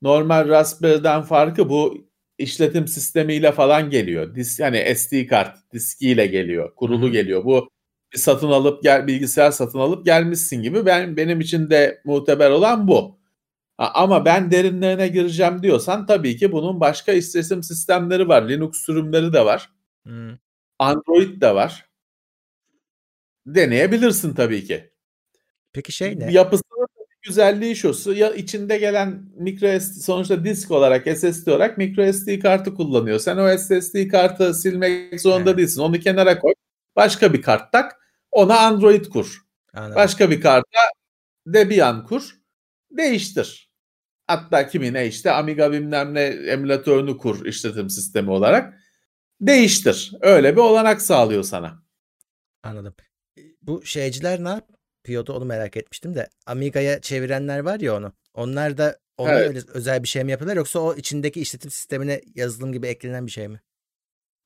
normal Raspberry'den farkı bu işletim sistemiyle falan geliyor. Dis, yani SD kart diskiyle geliyor. Kurulu Hı-hı. geliyor. Bu bir satın alıp gel bilgisayar satın alıp gelmişsin gibi. Ben benim için de muteber olan bu. Ama ben derinlerine gireceğim diyorsan tabii ki bunun başka işletim sistemleri var. Linux sürümleri de var. Hmm. Android de var. Deneyebilirsin tabii ki. Peki şey ne? Yapısının güzelliği şu. Ya içinde gelen micro SD sonuçta disk olarak SSD olarak micro SD kartı kullanıyor. Sen o SSD kartı silmek zorunda evet. değilsin. Onu kenara koy. Başka bir kart tak. Ona Android kur. Anladım. Başka bir karta Debian kur. Değiştir. Hatta kimine işte Amiga bilmem ne emülatörünü kur işletim sistemi olarak. Değiştir. Öyle bir olanak sağlıyor sana. Anladım. Bu şeyciler ne yap? Yapıyordu onu merak etmiştim de. Amiga'ya çevirenler var ya onu. Onlar da ona evet. öyle özel bir şey mi yapıyorlar yoksa o içindeki işletim sistemine yazılım gibi eklenen bir şey mi?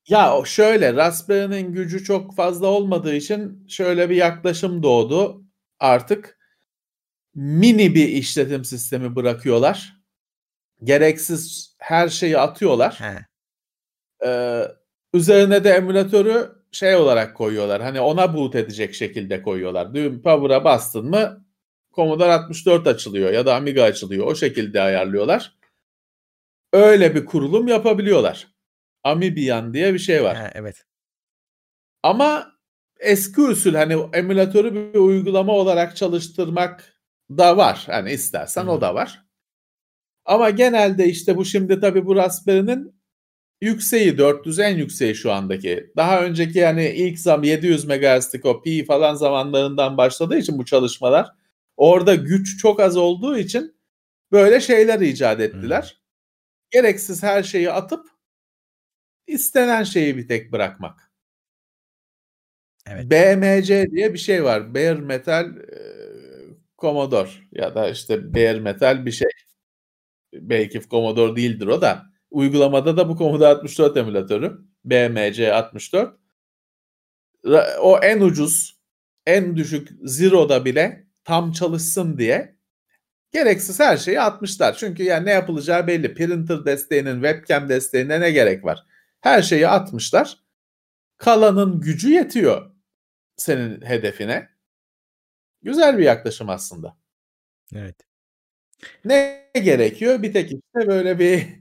Ya şöyle Raspberry'nin gücü çok fazla olmadığı için şöyle bir yaklaşım doğdu. Artık mini bir işletim sistemi bırakıyorlar. Gereksiz her şeyi atıyorlar. He. Ee, üzerine de emülatörü şey olarak koyuyorlar. Hani ona boot edecek şekilde koyuyorlar. Düğüm power'a bastın mı Commodore 64 açılıyor ya da Amiga açılıyor. O şekilde ayarlıyorlar. Öyle bir kurulum yapabiliyorlar. Amibian diye bir şey var. Ha, evet. Ama eski usul hani emülatörü bir uygulama olarak çalıştırmak da var. Hani istersen Hı. o da var. Ama genelde işte bu şimdi tabii bu Raspberry'nin yükseği 400 en yükseği şu andaki. Daha önceki yani ilk zam 700 MHz'lik o pi falan zamanlarından başladığı için bu çalışmalar orada güç çok az olduğu için böyle şeyler icat ettiler. Hmm. Gereksiz her şeyi atıp istenen şeyi bir tek bırakmak. Evet. BMC diye bir şey var. Bare Metal e, Commodore ya da işte Bare Metal bir şey. Belki Commodore değildir o da. Uygulamada da bu Commodore 64 emülatörü. BMC 64. O en ucuz, en düşük Zero'da bile tam çalışsın diye gereksiz her şeyi atmışlar. Çünkü yani ne yapılacağı belli. Printer desteğinin, webcam desteğine ne gerek var? Her şeyi atmışlar. Kalanın gücü yetiyor senin hedefine. Güzel bir yaklaşım aslında. Evet. Ne gerekiyor? Bir tek işte böyle bir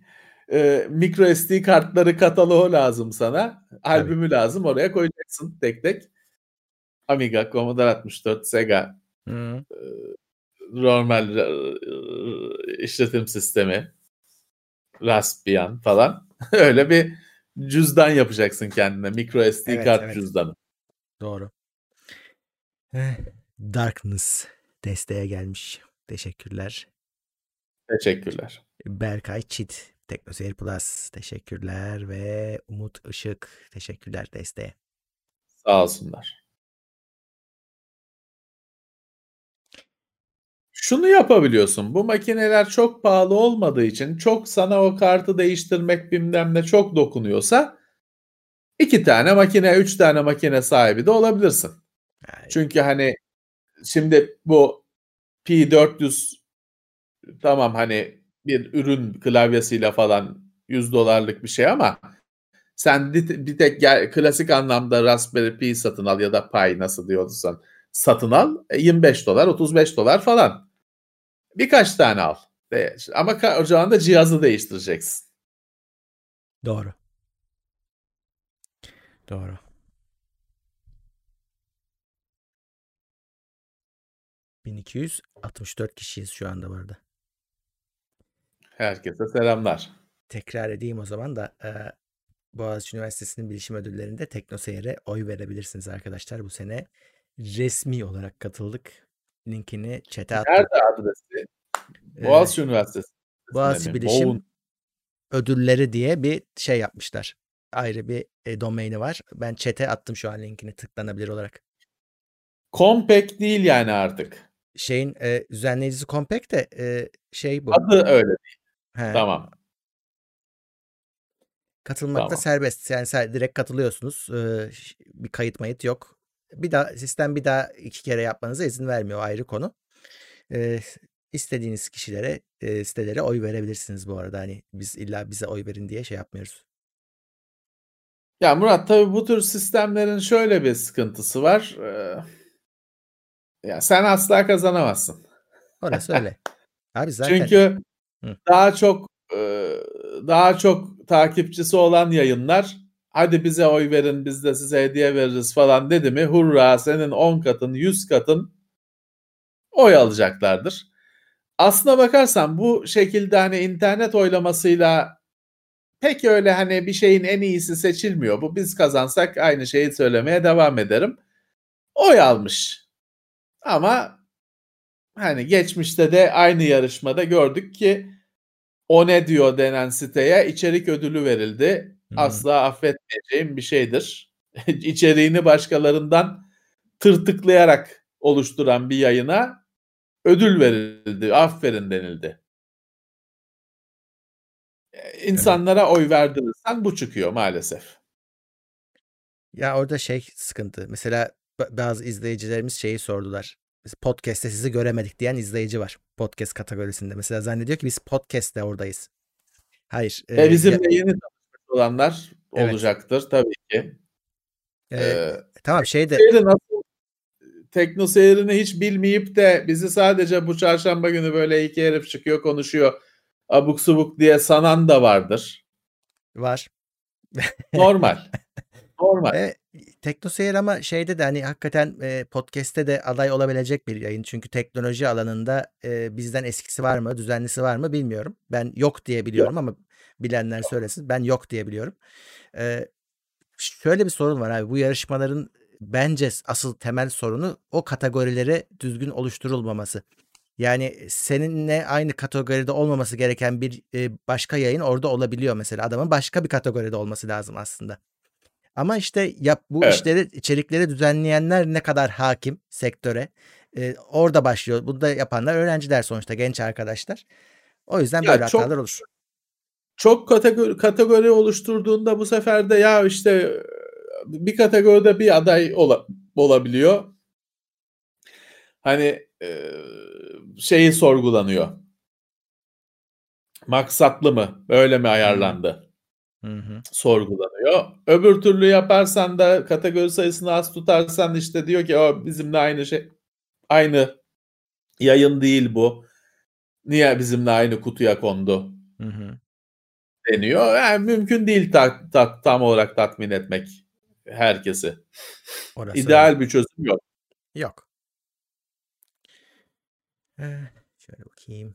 e, micro SD kartları kataloğu lazım sana. Albümü Tabii. lazım. Oraya koyacaksın tek tek. Amiga, Commodore 64, Sega, Hı. E, normal e, işletim sistemi, Raspbian falan. Öyle bir cüzdan yapacaksın kendine. Micro SD evet, kart evet. cüzdanı. Doğru. Eh, Darkness desteğe gelmiş. Teşekkürler. Teşekkürler. Berkay Çit, Teknoseyir Plus teşekkürler ve Umut Işık teşekkürler desteğe. Sağ olsunlar. Şunu yapabiliyorsun. Bu makineler çok pahalı olmadığı için çok sana o kartı değiştirmek bilmem ne çok dokunuyorsa iki tane makine, üç tane makine sahibi de olabilirsin. Çünkü hani şimdi bu P400 tamam hani bir ürün klavyesiyle falan 100 dolarlık bir şey ama sen bir tek klasik anlamda Raspberry Pi satın al ya da Pi nasıl diyorsan satın al 25 e, dolar 35 dolar falan. Birkaç tane al. Ama ocağında cihazı değiştireceksin. Doğru. Doğru. ...1264 kişiyiz şu anda bu arada. Herkese selamlar. Tekrar edeyim o zaman da e, Boğaziçi Üniversitesi'nin bilişim ödüllerinde Teknoseyir'e oy verebilirsiniz arkadaşlar. Bu sene resmi olarak katıldık. Linkini chat'e attım. Nerede adresi? Boğaziçi ee, Üniversitesi. Boğaziçi Bilişim Boğun. Ödülleri diye bir şey yapmışlar. Ayrı bir e, domaini var. Ben chat'e attım şu an linkini tıklanabilir olarak. Compact değil yani artık. Şeyin e, düzenleyicisi Compact de e, şey bu. Adı öyle değil. He. Tamam. Katılmakta tamam. serbest. Yani direkt katılıyorsunuz. Ee, bir kayıt mayıt yok. Bir daha sistem bir daha iki kere yapmanıza izin vermiyor ayrı konu. Ee, istediğiniz kişilere, e, sitelere oy verebilirsiniz bu arada. Hani biz illa bize oy verin diye şey yapmıyoruz. Ya Murat tabii bu tür sistemlerin şöyle bir sıkıntısı var. Ee, ya sen asla kazanamazsın. Orası öyle. Abi zaten Çünkü Daha çok daha çok takipçisi olan yayınlar hadi bize oy verin biz de size hediye veririz falan dedi mi hurra senin 10 katın 100 katın oy alacaklardır. Aslına bakarsan bu şekilde hani internet oylamasıyla pek öyle hani bir şeyin en iyisi seçilmiyor. Bu biz kazansak aynı şeyi söylemeye devam ederim. Oy almış. Ama hani geçmişte de aynı yarışmada gördük ki o ne diyor denen siteye içerik ödülü verildi. Hmm. Asla affetmeyeceğim bir şeydir. İçeriğini başkalarından tırtıklayarak oluşturan bir yayına ödül verildi, aferin denildi. İnsanlara evet. oy verdirirsen bu çıkıyor maalesef. Ya orada şey sıkıntı. Mesela bazı izleyicilerimiz şeyi sordular. Biz podcast'te sizi göremedik diyen izleyici var. Podcast kategorisinde. Mesela zannediyor ki biz podcast'te oradayız. Hayır. E, e bizimle ya... yeni tanışmış olanlar evet. olacaktır tabii ki. Ee, ee, tamam şey de nasıl tekno seyrini hiç bilmeyip de bizi sadece bu çarşamba günü böyle iki herif çıkıyor konuşuyor abuk subuk diye sanan da vardır. Var. Normal. Normal. E, Teknoseyir ama şeyde de hani hakikaten e, podcast'te de aday olabilecek bir yayın. Çünkü teknoloji alanında e, bizden eskisi var mı, düzenlisi var mı bilmiyorum. Ben yok diye biliyorum yok. ama bilenler söylesin. Ben yok diye biliyorum. E, şöyle bir sorun var abi. Bu yarışmaların bence asıl temel sorunu o kategorilere düzgün oluşturulmaması. Yani seninle aynı kategoride olmaması gereken bir e, başka yayın orada olabiliyor mesela. Adamın başka bir kategoride olması lazım aslında. Ama işte yap bu evet. işleri içerikleri düzenleyenler ne kadar hakim sektöre. Ee, orada başlıyor. Bunu da yapanlar öğrenciler sonuçta genç arkadaşlar. O yüzden ya böyle çok, hatalar olur. çok kategori, kategori oluşturduğunda bu sefer de ya işte bir kategoride bir aday ola, olabiliyor. Hani e, şeyi sorgulanıyor. Maksatlı mı? Böyle mi ayarlandı? Hı hı. Sorgulanıyor. Öbür türlü yaparsan da kategori sayısını az tutarsan işte diyor ki o bizimle aynı şey aynı yayın değil bu. Niye bizimle aynı kutuya kondu? Hı hı. deniyor. Yani mümkün değil ta, ta, tam olarak tatmin etmek herkesi. Orası İdeal öyle. bir çözüm yok. Yok. Ee, şöyle bakayım.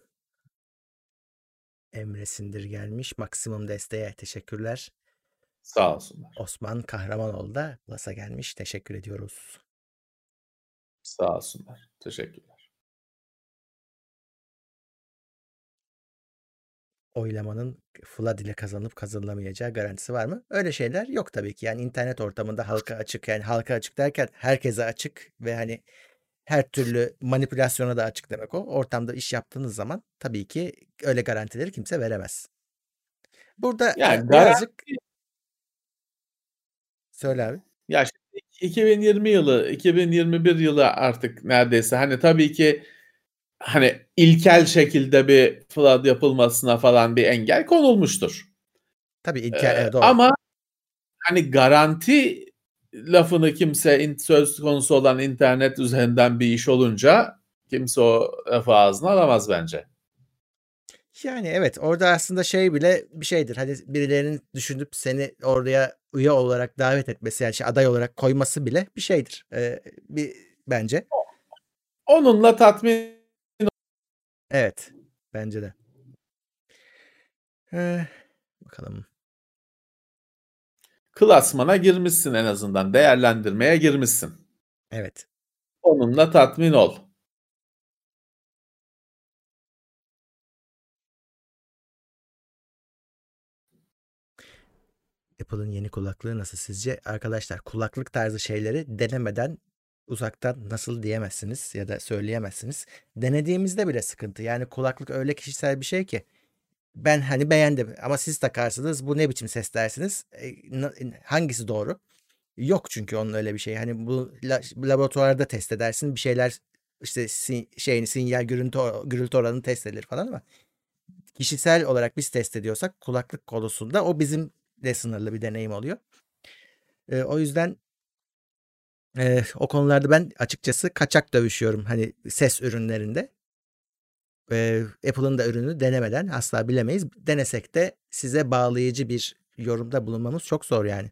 Emre Sindir gelmiş. Maksimum desteğe teşekkürler. Sağ olsunlar. Osman Kahramanoğlu da Plus'a gelmiş. Teşekkür ediyoruz. Sağ olsunlar. Teşekkürler. oylamanın flood ile kazanılıp kazanılamayacağı garantisi var mı? Öyle şeyler yok tabii ki. Yani internet ortamında halka açık yani halka açık derken herkese açık ve hani her türlü manipülasyona da açık demek o. Ortamda iş yaptığınız zaman tabii ki öyle garantileri kimse veremez. Burada Yani birazcık garanti söyle abi. ya şimdi 2020 yılı, 2021 yılı artık neredeyse hani tabii ki hani ilkel şekilde bir flood yapılmasına falan bir engel konulmuştur. Tabii Ee, ilkel evet, doğru. ama hani garanti lafını kimse in- söz konusu olan internet üzerinden bir iş olunca kimse o lafı ağzına alamaz bence. Yani evet orada aslında şey bile bir şeydir. Hani birilerinin düşünüp seni oraya üye olarak davet etmesi yani şey, aday olarak koyması bile bir şeydir. Ee, bir bence. Onunla tatmin Evet. Bence de. Ee, bakalım. Klasmana girmişsin en azından. Değerlendirmeye girmişsin. Evet. Onunla tatmin ol. Apple'ın yeni kulaklığı nasıl sizce? Arkadaşlar kulaklık tarzı şeyleri denemeden uzaktan nasıl diyemezsiniz ya da söyleyemezsiniz. Denediğimizde bile sıkıntı. Yani kulaklık öyle kişisel bir şey ki ben hani beğendim ama siz takarsınız bu ne biçim ses dersiniz. E, hangisi doğru? Yok çünkü onun öyle bir şey. Hani bu la- laboratuvarda test edersin bir şeyler işte si- şeyini sinyal gürültü gürültü oranını test edilir falan ama kişisel olarak biz test ediyorsak kulaklık konusunda o bizim de sınırlı bir deneyim oluyor. E, o yüzden e, o konularda ben açıkçası kaçak dövüşüyorum hani ses ürünlerinde. E, Apple'ın da ürünü denemeden asla bilemeyiz. Denesek de size bağlayıcı bir yorumda bulunmamız çok zor yani.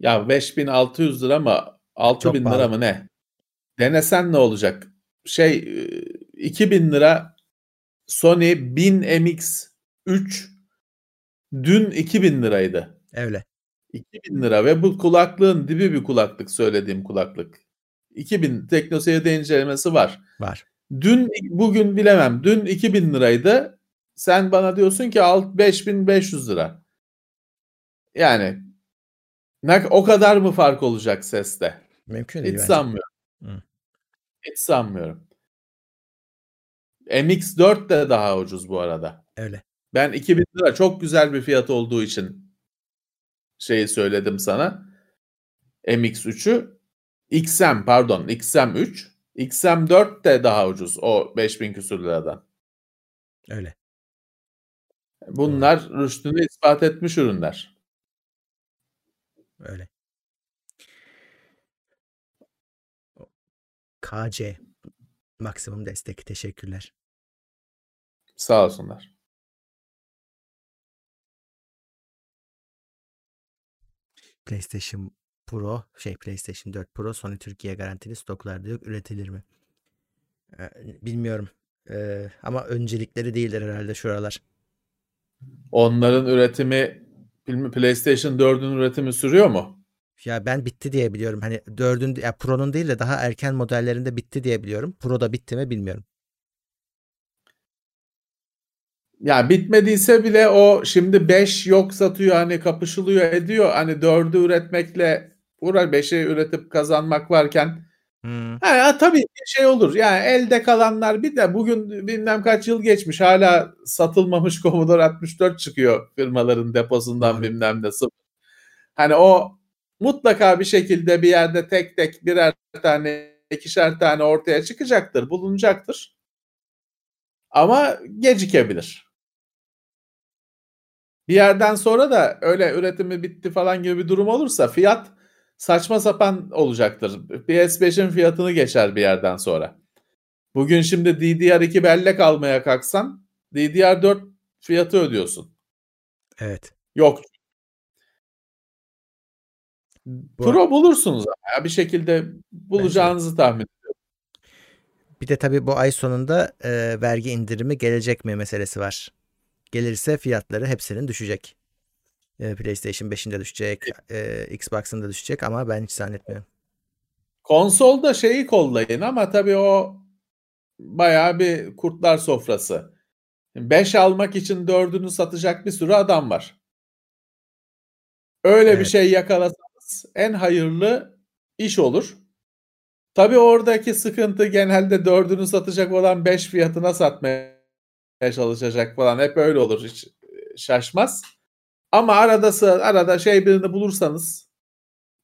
Ya 5600 lira mı 6000 lira mı ne? Denesen ne olacak? Şey e, 2000 lira Sony 1000 MX3 dün 2000 liraydı. Öyle. 2000 lira ve bu kulaklığın dibi bir kulaklık söylediğim kulaklık. 2000 teknoseyirde incelemesi var. Var. Dün bugün bilemem. Dün 2000 liraydı. Sen bana diyorsun ki al 5500 lira. Yani ne, o kadar mı fark olacak seste? Mümkün değil Hiç bence. sanmıyorum. Hı. Hiç sanmıyorum. MX4 de daha ucuz bu arada. Öyle. Ben 2000 lira çok güzel bir fiyat olduğu için şeyi söyledim sana. MX3'ü XM pardon XM3 XM4 de daha ucuz o 5000 küsür liradan. Öyle. Bunlar rüştünü ispat etmiş ürünler. Öyle. KC maksimum destek teşekkürler. Sağ olsunlar. PlayStation Pro şey PlayStation 4 Pro Sony Türkiye garantili stoklarda yok üretilir mi? Ee, bilmiyorum. Ee, ama öncelikleri değildir herhalde şuralar. Onların üretimi PlayStation 4'ün üretimi sürüyor mu? Ya ben bitti diye biliyorum. Hani 4'ün ya Pro'nun değil de daha erken modellerinde bitti diye biliyorum. Pro'da bitti mi bilmiyorum. Ya bitmediyse bile o şimdi 5 yok satıyor hani kapışılıyor ediyor. Hani 4'ü üretmekle uğraş 5'i üretip kazanmak varken Hmm. Ha, tabii şey olur. Yani elde kalanlar bir de bugün bilmem kaç yıl geçmiş hala satılmamış Commodore 64 çıkıyor firmaların deposundan Doğru. bilmem ne sıfır. Hani o mutlaka bir şekilde bir yerde tek tek birer tane ikişer tane ortaya çıkacaktır, bulunacaktır. Ama gecikebilir. Bir yerden sonra da öyle üretimi bitti falan gibi bir durum olursa fiyat saçma sapan olacaktır. PS5'in fiyatını geçer bir yerden sonra. Bugün şimdi DDR2 bellek almaya kalksan DDR4 fiyatı ödüyorsun. Evet. Yok. Bu... Pro bulursunuz ama bir şekilde bulacağınızı tahmin ediyorum. Bir de tabii bu ay sonunda e, vergi indirimi gelecek mi meselesi var. Gelirse fiyatları hepsinin düşecek. E, PlayStation 5'in de düşecek, e, Xbox'ın da düşecek ama ben hiç zannetmiyorum. Konsolda şeyi kollayın ama tabii o bayağı bir kurtlar sofrası. 5 almak için 4'ünü satacak bir sürü adam var. Öyle evet. bir şey yakalasanız en hayırlı iş olur. Tabii oradaki sıkıntı genelde 4'ünü satacak olan 5 fiyatına satmaya çalışacak falan. Hep öyle olur. Hiç şaşmaz. Ama arada arada şey birini bulursanız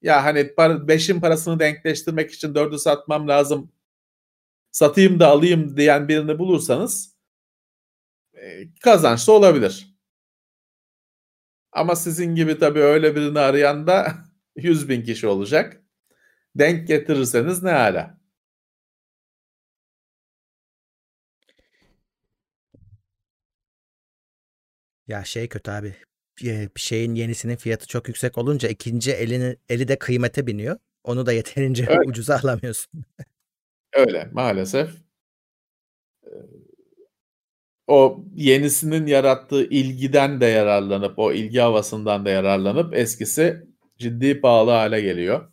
ya hani 5'in parasını denkleştirmek için 4'ü satmam lazım. Satayım da alayım diyen birini bulursanız kazançlı olabilir. Ama sizin gibi tabii öyle birini arayan da 100 bin kişi olacak. Denk getirirseniz ne hala. Ya şey kötü abi. Bir şeyin yenisinin fiyatı çok yüksek olunca ikinci elini eli de kıymete biniyor. Onu da yeterince Öyle. ucuza alamıyorsun. Öyle maalesef. O yenisinin yarattığı ilgiden de yararlanıp, o ilgi havasından da yararlanıp eskisi ciddi pahalı hale geliyor.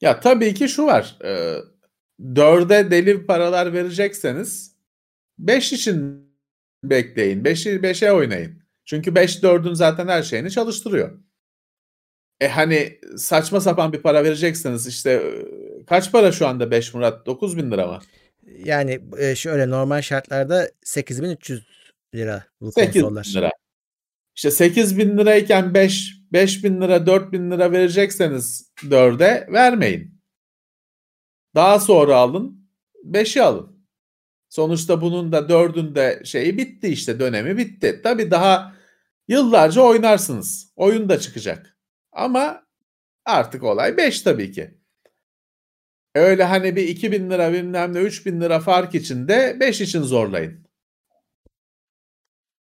Ya tabii ki şu var. E, dörde deli paralar verecekseniz 5 için bekleyin. 5'i 5'e oynayın. Çünkü 5 4'ün zaten her şeyini çalıştırıyor. E hani saçma sapan bir para verecekseniz işte kaç para şu anda 5 Murat? 9 bin lira mı? Yani şöyle normal şartlarda 8300 lira bu 8 konsollar. lira. İşte 8 bin lirayken 5, 5 bin lira 4 bin lira verecekseniz 4'e vermeyin. Daha sonra alın 5'i alın. Sonuçta bunun da 4'ün şeyi bitti işte dönemi bitti. Tabii daha yıllarca oynarsınız. Oyun da çıkacak. Ama artık olay 5 tabii ki. Öyle hani bir 2000 lira bilmem ne 3000 lira fark için de 5 için zorlayın.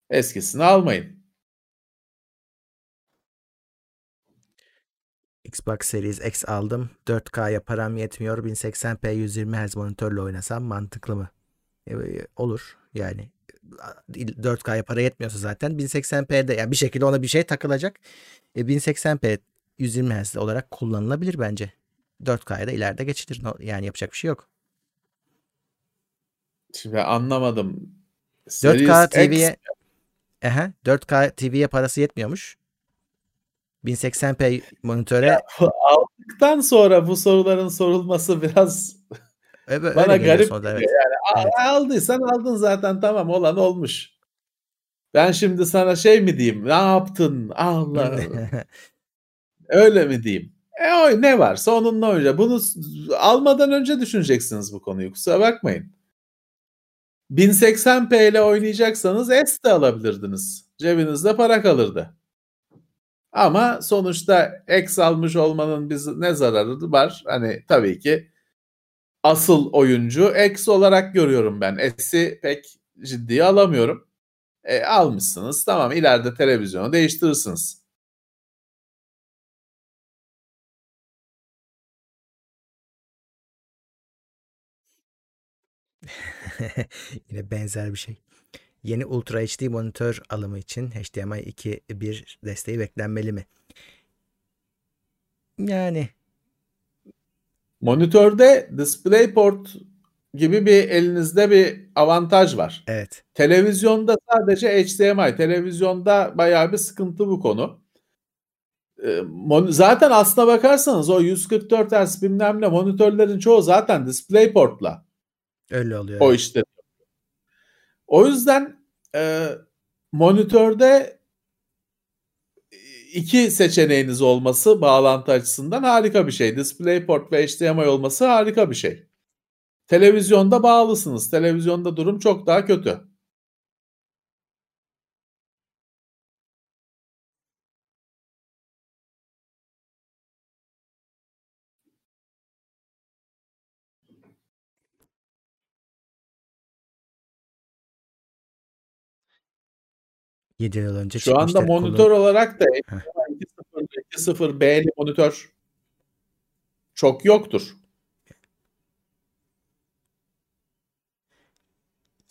Eskisini almayın. Xbox Series X aldım. 4K'ya param yetmiyor. 1080p 120 Hz monitörle oynasam mantıklı mı? E, olur yani. 4K'ya para yetmiyorsa zaten 1080p'de yani bir şekilde ona bir şey takılacak. E, 1080p 120 Hz olarak kullanılabilir bence. 4K'ya da ileride geçilir. Yani yapacak bir şey yok. Şimdi anlamadım. 4K TV'ye Aha, 4K TV'ye parası yetmiyormuş. 1080p monitöre ya, aldıktan sonra bu soruların sorulması biraz öyle, bana garip. Evet. Yani evet. aldıysan aldın zaten tamam olan olmuş. Ben şimdi sana şey mi diyeyim? Ne yaptın? Allah. öyle mi diyeyim? E o ne varsa onunla oynayacak. Bunu almadan önce düşüneceksiniz bu konuyu. Kusura bakmayın. 1080p ile oynayacaksanız S de alabilirdiniz. Cebinizde para kalırdı. Ama sonuçta X almış olmanın biz ne zararı var? Hani tabii ki asıl oyuncu X olarak görüyorum ben. S'i pek ciddiye alamıyorum. E, almışsınız tamam ileride televizyonu değiştirirsiniz. Yine benzer bir şey. Yeni Ultra HD monitör alımı için HDMI 2.1 desteği beklenmeli mi? Yani monitörde DisplayPort gibi bir elinizde bir avantaj var. Evet. Televizyonda sadece HDMI. Televizyonda bayağı bir sıkıntı bu konu. e, zaten aslına bakarsanız o 144 Hz bilmem ne monitörlerin çoğu zaten DisplayPort'la. Öyle oluyor. O işte. O yüzden e, monitörde iki seçeneğiniz olması bağlantı açısından harika bir şey. DisplayPort ve HDMI olması harika bir şey. Televizyonda bağlısınız. Televizyonda durum çok daha kötü. Yedi yıl önce Şu anda monitör kullan- olarak da 2.0 B'li monitör çok yoktur.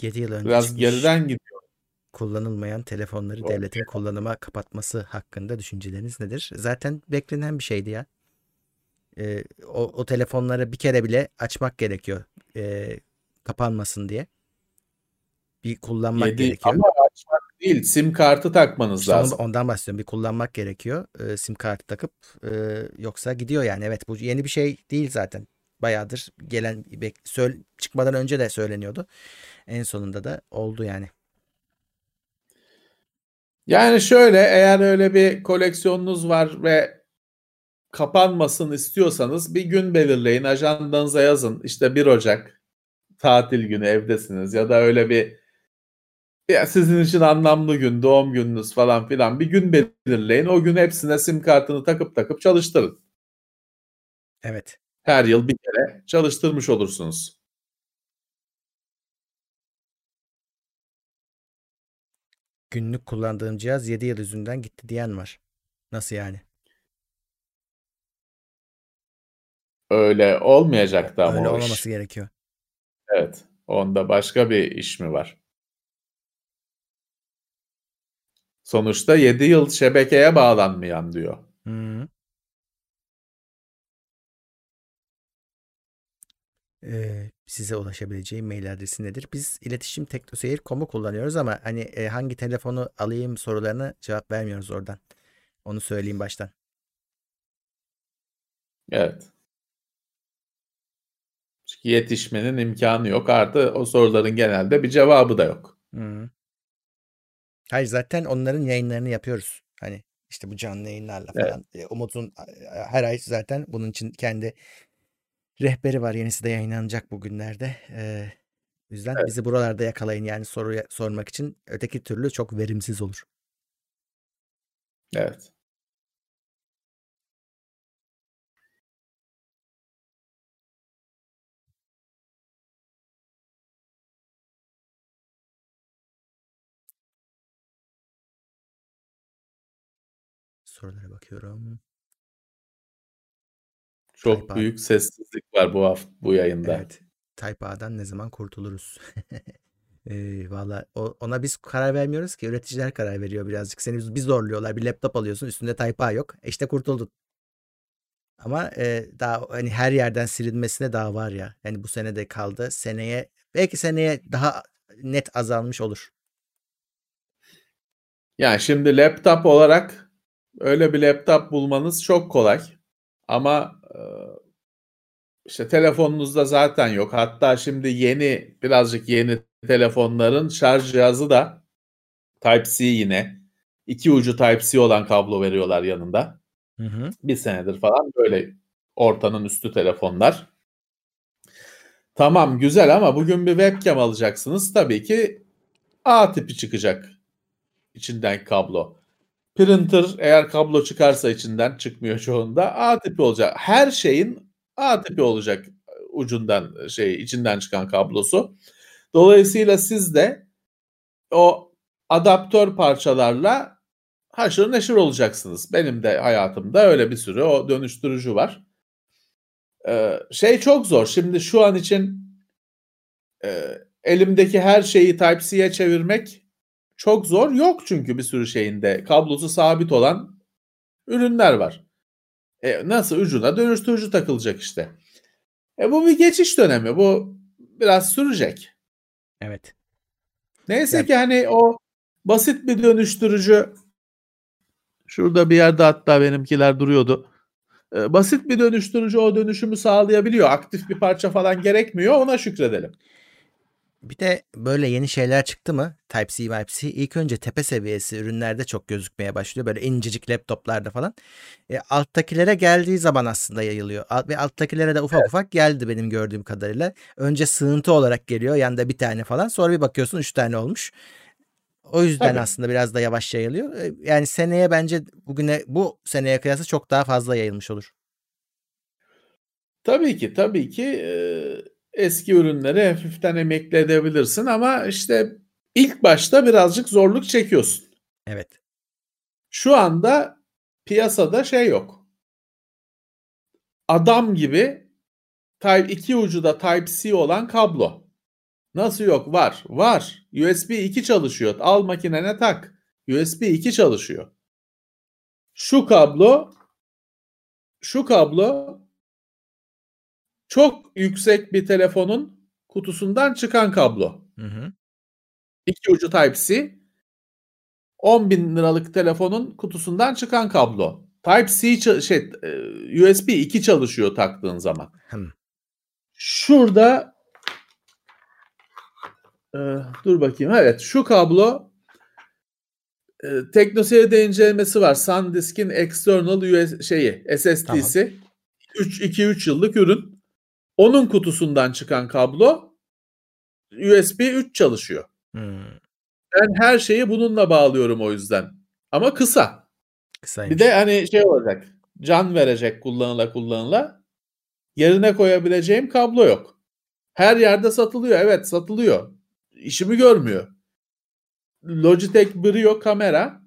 7 yıl önce Biraz geriden gidiyor. kullanılmayan telefonları devletin kullanıma kapatması hakkında düşünceleriniz nedir? Zaten beklenen bir şeydi ya. Ee, o, o telefonları bir kere bile açmak gerekiyor. Ee, kapanmasın diye. Bir kullanmak Yedi, gerekiyor. ama açmak değil sim kartı takmanız İşte lazım. ondan bahsediyorum. Bir kullanmak gerekiyor. Ee, sim kartı takıp e, yoksa gidiyor yani. Evet bu yeni bir şey değil zaten. Bayağıdır gelen söyle, çıkmadan önce de söyleniyordu. En sonunda da oldu yani. Yani şöyle eğer öyle bir koleksiyonunuz var ve kapanmasın istiyorsanız bir gün belirleyin. Ajandanıza yazın. İşte 1 Ocak tatil günü evdesiniz ya da öyle bir ya sizin için anlamlı gün, doğum gününüz falan filan bir gün belirleyin. O gün hepsine sim kartını takıp takıp çalıştırın. Evet. Her yıl bir kere çalıştırmış olursunuz. Günlük kullandığım cihaz 7 yıl yüzünden gitti diyen var. Nasıl yani? Öyle olmayacaktı ama Öyle o olmaması iş. gerekiyor. Evet. Onda başka bir iş mi var? Sonuçta 7 yıl şebekeye bağlanmayan diyor. Hı. Ee, size ulaşabileceğim mail adresi nedir? Biz iletişim teknoseyir.com'u kullanıyoruz ama hani e, hangi telefonu alayım sorularına cevap vermiyoruz oradan. Onu söyleyeyim baştan. Evet. Çünkü yetişmenin imkanı yok. Artı o soruların genelde bir cevabı da yok. Hı. Hayır zaten onların yayınlarını yapıyoruz. Hani işte bu canlı yayınlarla Evet. falan. E, Umut'un e, her ay zaten bunun için kendi rehberi var. Yenisi de yayınlanacak bugünlerde. Ee, o yüzden Evet. bizi buralarda yakalayın yani soru sormak için. Öteki türlü çok verimsiz olur. Evet. Sorulara bakıyorum. Çok Type A. büyük sessizlik var bu hafta bu yayında. Evet. Type A'dan ne zaman kurtuluruz? Ee, valla ona biz karar vermiyoruz ki üreticiler karar veriyor birazcık. Seni bir zorluyorlar. Bir laptop alıyorsun üstünde Type A yok. E İşte kurtuldun. Ama e, daha hani her yerden silinmesine daha var ya. Yani bu sene de kaldı. Seneye belki seneye daha net azalmış olur. Yani şimdi laptop olarak öyle bir laptop bulmanız çok kolay. Ama e, işte telefonunuzda zaten yok. Hatta şimdi yeni birazcık yeni telefonların şarj cihazı da Type-C yine. iki ucu Type-C olan kablo veriyorlar yanında. Hı hı. Bir senedir falan böyle ortanın üstü telefonlar. Tamam güzel ama bugün bir webcam alacaksınız. Tabii ki A tipi çıkacak içinden kablo. Printer eğer kablo çıkarsa içinden çıkmıyor çoğunda A tipi olacak. Her şeyin A tipi olacak ucundan şey içinden çıkan kablosu. Dolayısıyla siz de o adaptör parçalarla haşır neşir olacaksınız. Benim de hayatımda öyle bir sürü o dönüştürücü var. Ee, şey çok zor. Şimdi şu an için e, elimdeki her şeyi Type-C'ye çevirmek çok zor. Yok çünkü bir sürü şeyinde kablosu sabit olan ürünler var. E, nasıl ucuna dönüştürücü takılacak işte. E, bu bir geçiş dönemi. Bu biraz sürecek. Evet. Neyse Yani- ki hani o basit bir dönüştürücü Şurada bir yerde hatta benimkiler duruyordu. Ee, basit bir dönüştürücü o dönüşümü sağlayabiliyor. Aktif bir parça falan gerekmiyor. Ona şükredelim. Bir de böyle yeni şeyler çıktı mı? Type-C, Type-C ilk önce tepe seviyesi ürünlerde çok gözükmeye başlıyor. Böyle incecik laptoplarda falan. E, alttakilere geldiği zaman aslında yayılıyor. Alt, ve alttakilere de ufak evet. ufak geldi benim gördüğüm kadarıyla. Önce sığıntı olarak geliyor. Yanında bir tane falan. Sonra bir bakıyorsun üç tane olmuş. O yüzden Tabii. aslında biraz da yavaş yayılıyor. E, yani seneye bence bugüne bu seneye kıyasla çok daha fazla yayılmış olur. Tabii ki, tabii ki. Ee eski ürünleri hafiften emekli edebilirsin ama işte ilk başta birazcık zorluk çekiyorsun. Evet. Şu anda piyasada şey yok. Adam gibi Type 2 ucu da Type-C olan kablo. Nasıl yok? Var. Var. USB 2 çalışıyor. Al makinene tak. USB 2 çalışıyor. Şu kablo şu kablo çok yüksek bir telefonun kutusundan çıkan kablo. Hı hı. İki ucu Type-C. 10 bin liralık telefonun kutusundan çıkan kablo. Type-C şey USB 2 çalışıyor taktığın zaman. Hı. Şurada e, dur bakayım. Evet şu kablo e, TeknoSeyir'de incelemesi var. SanDisk'in external US şeyi SSD'si. Tamam. 3 2 3 yıllık ürün. Onun kutusundan çıkan kablo USB 3 çalışıyor. Hmm. Ben her şeyi bununla bağlıyorum o yüzden. Ama kısa. Kısaymış. Bir de hani şey olacak. Can verecek kullanıla kullanıla. Yerine koyabileceğim kablo yok. Her yerde satılıyor. Evet satılıyor. İşimi görmüyor. Logitech Brio kamera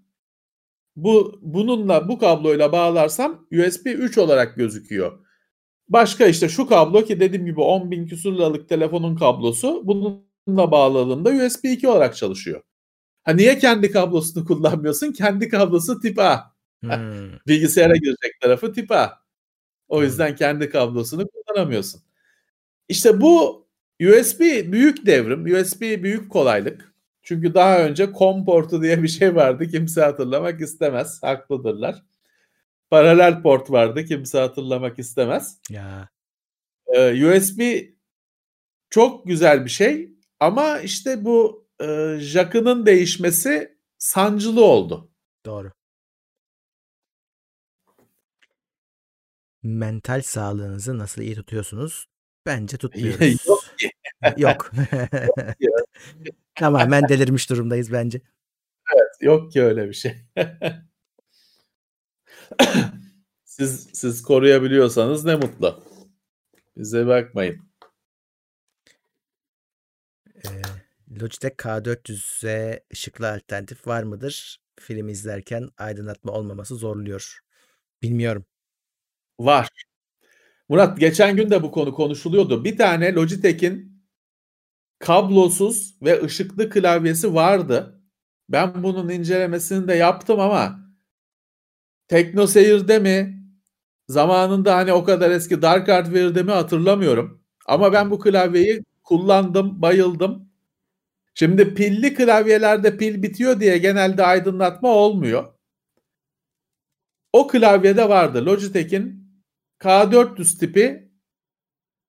bu bununla bu kabloyla bağlarsam USB 3 olarak gözüküyor. Başka işte şu kablo ki dediğim gibi 10 bin küsur liralık telefonun kablosu bununla bağladığında USB 2 olarak çalışıyor. Ha niye kendi kablosunu kullanmıyorsun? Kendi kablosu tip A. Hmm. Bilgisayara girecek tarafı tip A. O yüzden kendi kablosunu kullanamıyorsun. İşte bu USB büyük devrim, USB büyük kolaylık. Çünkü daha önce COM portu diye bir şey vardı. Kimse hatırlamak istemez. Haklıdırlar paralel port vardı. Kimse hatırlamak istemez. Ya. Ee, USB çok güzel bir şey ama işte bu e, jack'ının değişmesi sancılı oldu. Doğru. Mental sağlığınızı nasıl iyi tutuyorsunuz? Bence tutmuyoruz. Yok. yok. Tamamen delirmiş durumdayız bence. Evet, yok ki öyle bir şey. siz siz koruyabiliyorsanız ne mutlu. Bize bakmayın. Ee, Logitech K400'e ışıklı alternatif var mıdır? Film izlerken aydınlatma olmaması zorluyor. Bilmiyorum. Var. Murat geçen gün de bu konu konuşuluyordu. Bir tane Logitech'in kablosuz ve ışıklı klavyesi vardı. Ben bunun incelemesini de yaptım ama Tekno Seyir'de mi? Zamanında hani o kadar eski Dark Hardware'de mi hatırlamıyorum. Ama ben bu klavyeyi kullandım, bayıldım. Şimdi pilli klavyelerde pil bitiyor diye genelde aydınlatma olmuyor. O klavyede vardı. Logitech'in K400 tipi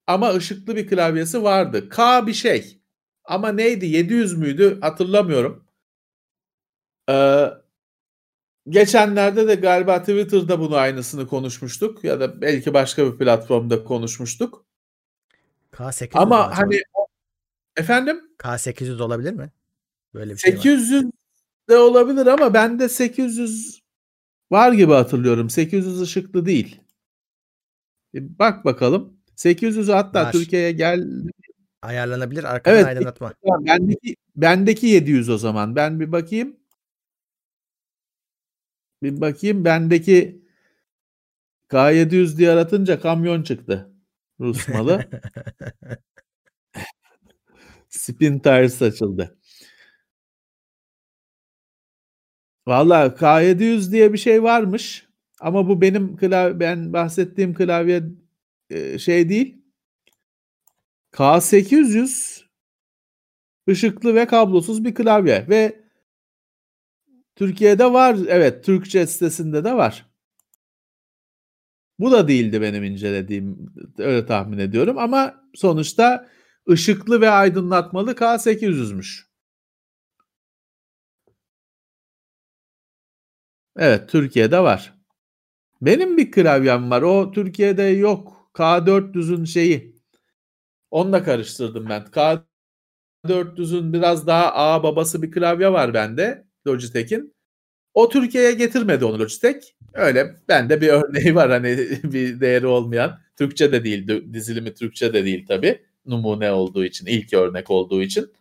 ama ışıklı bir klavyesi vardı. K bir şey. Ama neydi? 700 müydü? Hatırlamıyorum. Ee, Geçenlerde de galiba Twitter'da bunu aynısını konuşmuştuk ya da belki başka bir platformda konuşmuştuk. K800 Ama hani efendim K800 olabilir mi? Böyle bir 800 şey var. de olabilir ama ben de 800 var gibi hatırlıyorum. 800 ışıklı değil. Bir bak bakalım. 800 hatta var. Türkiye'ye gel ayarlanabilir arkadan evet, aydınlatma. Bendeki bendeki 700 o zaman. Ben bir bakayım. Bir bakayım bendeki K700 diye aratınca kamyon çıktı. Rus malı. Spin tires açıldı. Valla K700 diye bir şey varmış. Ama bu benim klavye, ben bahsettiğim klavye e, şey değil. K800 ışıklı ve kablosuz bir klavye ve Türkiye'de var. Evet, Türkçe sitesinde de var. Bu da değildi benim incelediğim. Öyle tahmin ediyorum ama sonuçta ışıklı ve aydınlatmalı K800'müş. Evet, Türkiye'de var. Benim bir klavyem var. O Türkiye'de yok. K400'ün şeyi. Onunla karıştırdım ben. K400'ün biraz daha A babası bir klavye var bende. Logitech'in. O Türkiye'ye getirmedi onu Logitech. Öyle bende bir örneği var hani bir değeri olmayan. Türkçe de değil, dizilimi Türkçe de değil tabi. Numune olduğu için, ilk örnek olduğu için.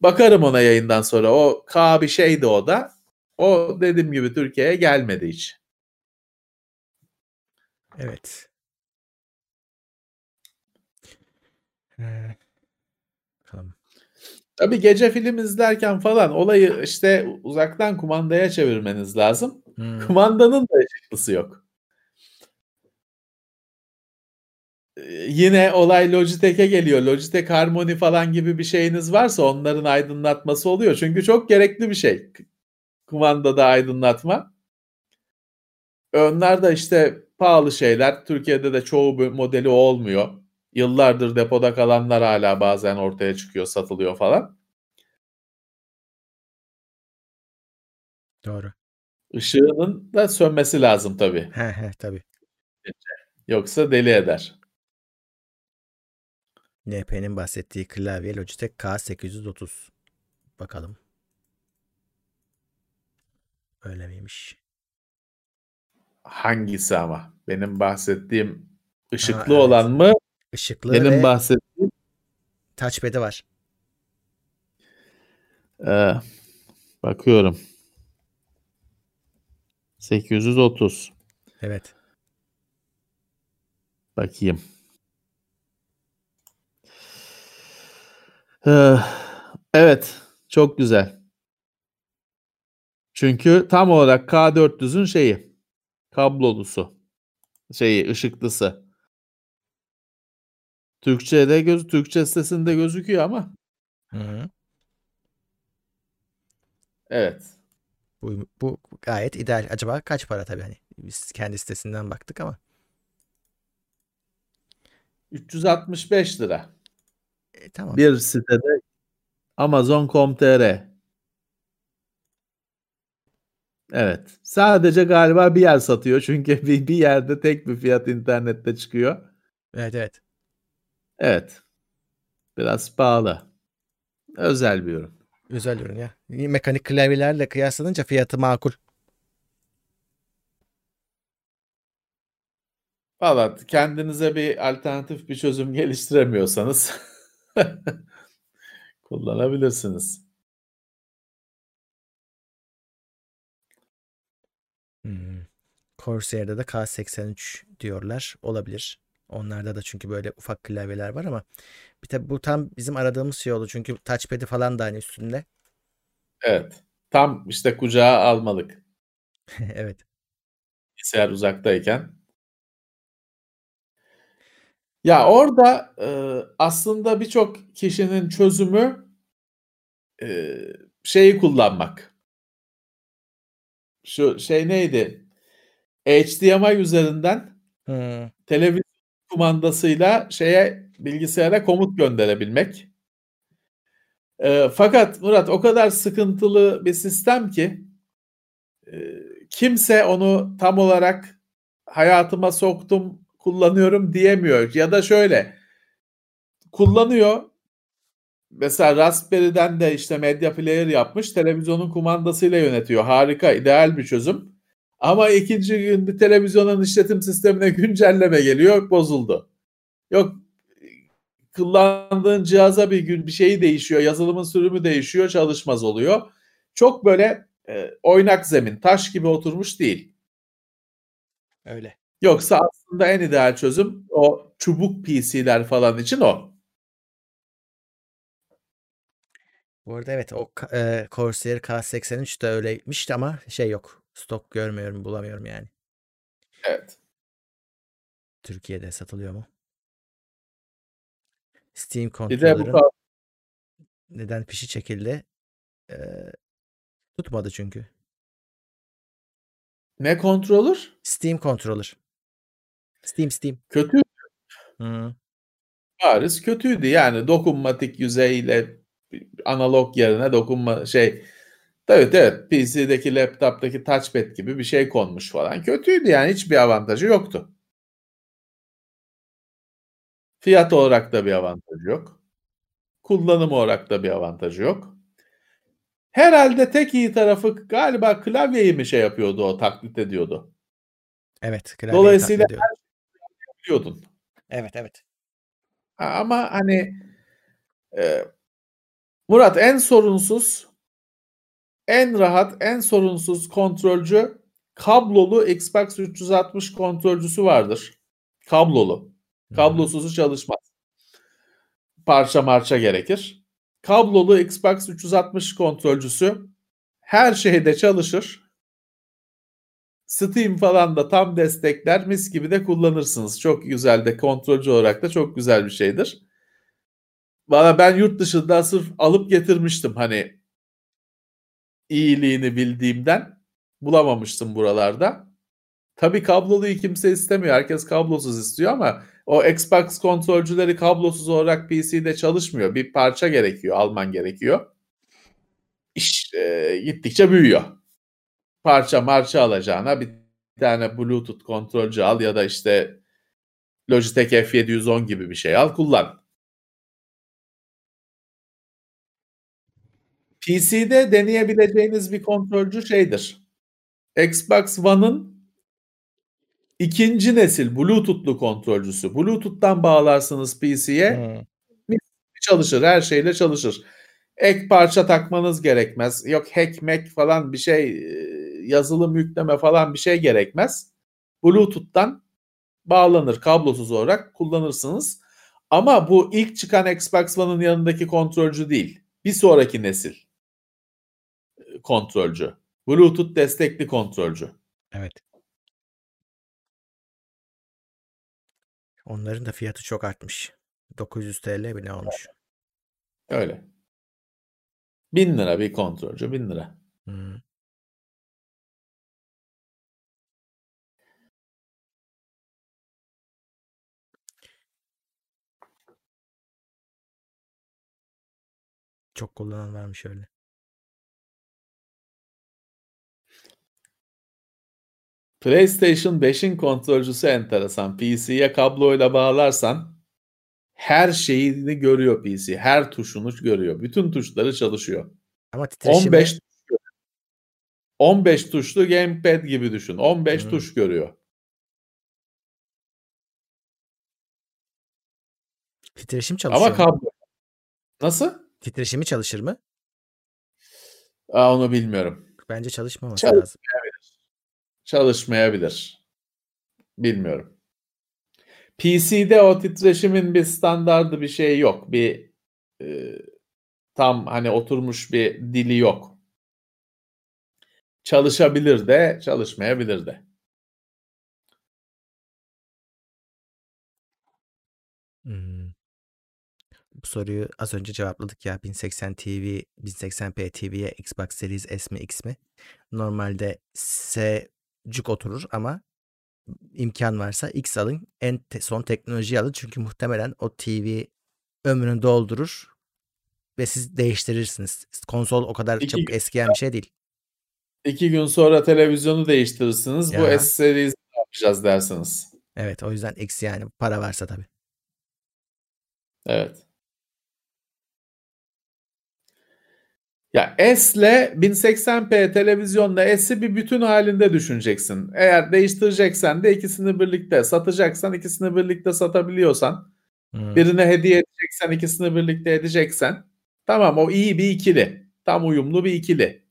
Bakarım ona yayından sonra. O K bir şeydi o da. O dediğim gibi Türkiye'ye gelmedi hiç. Evet. Ee, bakalım. Tabii gece film izlerken falan olayı işte uzaktan kumandaya çevirmeniz lazım. Hmm. Kumandanın da ışıklısı yok. Yine olay Logitech'e geliyor. Logitech Harmony falan gibi bir şeyiniz varsa onların aydınlatması oluyor. Çünkü çok gerekli bir şey. Kumandada aydınlatma. Onlar da işte pahalı şeyler. Türkiye'de de çoğu modeli olmuyor. Yıllardır depoda kalanlar hala bazen ortaya çıkıyor, satılıyor falan. Doğru. Işığının da sönmesi lazım tabii. He he tabii. Yoksa deli eder. NP'nin bahsettiği klavye Logitech K830. Bakalım. Öyle miymiş? Hangisi ama? Benim bahsettiğim ışıklı ha, evet. olan mı? Işıklı Benim ve bahsettiğim touchpad'i var. Ee, bakıyorum. 830. Evet. Bakayım. Ee, evet. Çok güzel. Çünkü tam olarak K400'ün şeyi. Kablolusu. Şeyi, ışıklısı. Türkçe'de göz Türkçe sitesinde gözüküyor ama. Hı -hı. Evet. Bu, bu gayet ideal. Acaba kaç para tabii hani biz kendi sitesinden baktık ama. 365 lira. E, tamam. Bir sitede Amazon.com.tr Evet. Sadece galiba bir yer satıyor. Çünkü bir, bir yerde tek bir fiyat internette çıkıyor. Evet evet. Evet. Biraz pahalı. Özel bir ürün. Özel ürün ya. Mekanik klavyelerle kıyaslanınca fiyatı makul. Valla kendinize bir alternatif bir çözüm geliştiremiyorsanız kullanabilirsiniz. Hmm. Corsair'da da K83 diyorlar. Olabilir. Onlarda da çünkü böyle ufak klavyeler var ama bir tabi bu tam bizim aradığımız şey oldu. Çünkü touchpad'i falan da hani üstünde. Evet. Tam işte kucağa almalık. evet. Bilgisayar uzaktayken. Ya orada e, aslında birçok kişinin çözümü e, şeyi kullanmak. Şu şey neydi? HDMI üzerinden hmm. televizyon kumandasıyla şeye bilgisayara komut gönderebilmek. E, fakat Murat o kadar sıkıntılı bir sistem ki e, kimse onu tam olarak hayatıma soktum, kullanıyorum diyemiyor. Ya da şöyle kullanıyor. Mesela Raspberry'den de işte Media Player yapmış. Televizyonun kumandasıyla yönetiyor. Harika, ideal bir çözüm. Ama ikinci gün bir televizyonun işletim sistemine güncelleme geliyor, bozuldu. Yok kullandığın cihaza bir gün bir şeyi değişiyor, yazılımın sürümü değişiyor, çalışmaz oluyor. Çok böyle e, oynak zemin, taş gibi oturmuş değil. Öyle. Yoksa aslında en ideal çözüm o çubuk PC'ler falan için o. Bu arada evet o e, Corsair K83 de öyleymişti ama şey yok. Stok görmüyorum, bulamıyorum yani. Evet. Türkiye'de satılıyor mu? Steam Bir de bu kontrolörün neden fişi çekildi? Ee, tutmadı çünkü. Ne controller? Steam controller. Steam Steam. Kötü. Hı. Bariz kötüydü. Yani dokunmatik yüzeyle analog yerine dokunma şey Evet evet PC'deki laptop'taki touchpad gibi bir şey konmuş falan. Kötüydü yani hiçbir avantajı yoktu. Fiyat olarak da bir avantajı yok. Kullanım olarak da bir avantajı yok. Herhalde tek iyi tarafı galiba klavyeyi mi şey yapıyordu o taklit ediyordu. Evet. klavyeyi Dolayısıyla ediyor. biliyordun. Evet evet. Ama hani e, Murat en sorunsuz, en rahat, en sorunsuz kontrolcü kablolu Xbox 360 kontrolcüsü vardır. Kablolu. Kablosuzu çalışmaz. Parça marça gerekir. Kablolu Xbox 360 kontrolcüsü her şeyde çalışır. Steam falan da tam destekler. Mis gibi de kullanırsınız. Çok güzel de kontrolcü olarak da çok güzel bir şeydir. Valla ben yurt dışında sırf alıp getirmiştim hani iyiliğini bildiğimden bulamamıştım buralarda. Tabii kabloluyu kimse istemiyor. Herkes kablosuz istiyor ama o Xbox kontrolcüleri kablosuz olarak PC'de çalışmıyor. Bir parça gerekiyor, alman gerekiyor. İş e, gittikçe büyüyor. Parça marça alacağına bir tane Bluetooth kontrolcü al ya da işte Logitech F710 gibi bir şey al kullan. PC'de deneyebileceğiniz bir kontrolcü şeydir. Xbox One'ın ikinci nesil Bluetooth'lu kontrolcüsü. Bluetooth'tan bağlarsınız PC'ye Hı. çalışır. Her şeyle çalışır. Ek parça takmanız gerekmez. Yok hack mac falan bir şey e, yazılım yükleme falan bir şey gerekmez. Bluetooth'tan bağlanır kablosuz olarak kullanırsınız. Ama bu ilk çıkan Xbox One'ın yanındaki kontrolcü değil. Bir sonraki nesil kontrolcü. Bluetooth destekli kontrolcü. Evet. Onların da fiyatı çok artmış. 900 TL mi ne olmuş? Öyle. 1000 lira bir kontrolcü 1000 lira. Hı. Çok kullanan varmış öyle. PlayStation 5'in kontrolcüsü enteresan. PC'ye kabloyla bağlarsan her şeyini görüyor PC. Her tuşunu görüyor. Bütün tuşları çalışıyor. Ama titreşimi 15 tuş görüyor. 15 tuşlu gamepad gibi düşün. 15 Hı. tuş görüyor. titreşim çalışıyor. Ama kablo. Nasıl? Titreşimi çalışır mı? Aa, onu bilmiyorum. Bence çalışmaması Çalış- lazım. Çalışmayabilir. Bilmiyorum. PC'de o titreşimin bir standardı bir şey yok. Bir e, tam hani oturmuş bir dili yok. Çalışabilir de, çalışmayabilir de. Hmm. Bu soruyu az önce cevapladık ya 1080 TV, 1080p TV'ye Xbox Series S mi X mi? Normalde S cuk oturur ama imkan varsa X alın. En te- son teknolojiyi alın çünkü muhtemelen o TV ömrünü doldurur ve siz değiştirirsiniz. Konsol o kadar İki çabuk gün eskiyen bir şey değil. İki gün sonra televizyonu değiştirirsiniz. Bu Ya. S serisi yapacağız dersiniz. Evet o yüzden X yani para varsa tabii. Evet. Ya S ile 1080p televizyonla S'i bir bütün halinde düşüneceksin. Eğer değiştireceksen de ikisini birlikte satacaksan ikisini birlikte satabiliyorsan Hmm. birine hediye edeceksen ikisini birlikte edeceksen tamam o iyi bir ikili. Tam uyumlu bir ikili.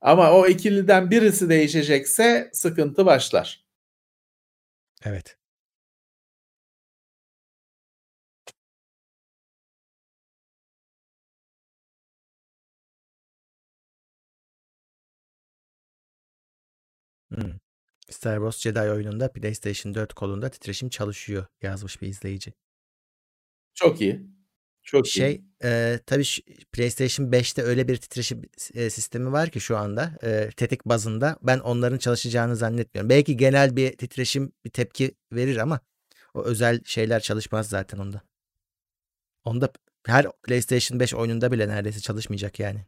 Ama o ikiliden birisi değişecekse sıkıntı başlar. Evet. Hmm. Star Wars Jedi oyununda PlayStation 4 kolunda titreşim çalışıyor yazmış bir izleyici. Çok iyi. Çok Şey iyi. e, tabii şu- PlayStation 5'te öyle bir titreşim e, sistemi var ki şu anda e, tetik bazında ben onların çalışacağını zannetmiyorum. Belki genel bir titreşim bir tepki verir ama o özel şeyler çalışmaz zaten onda. Onda her PlayStation 5 oyununda bile neredeyse çalışmayacak yani.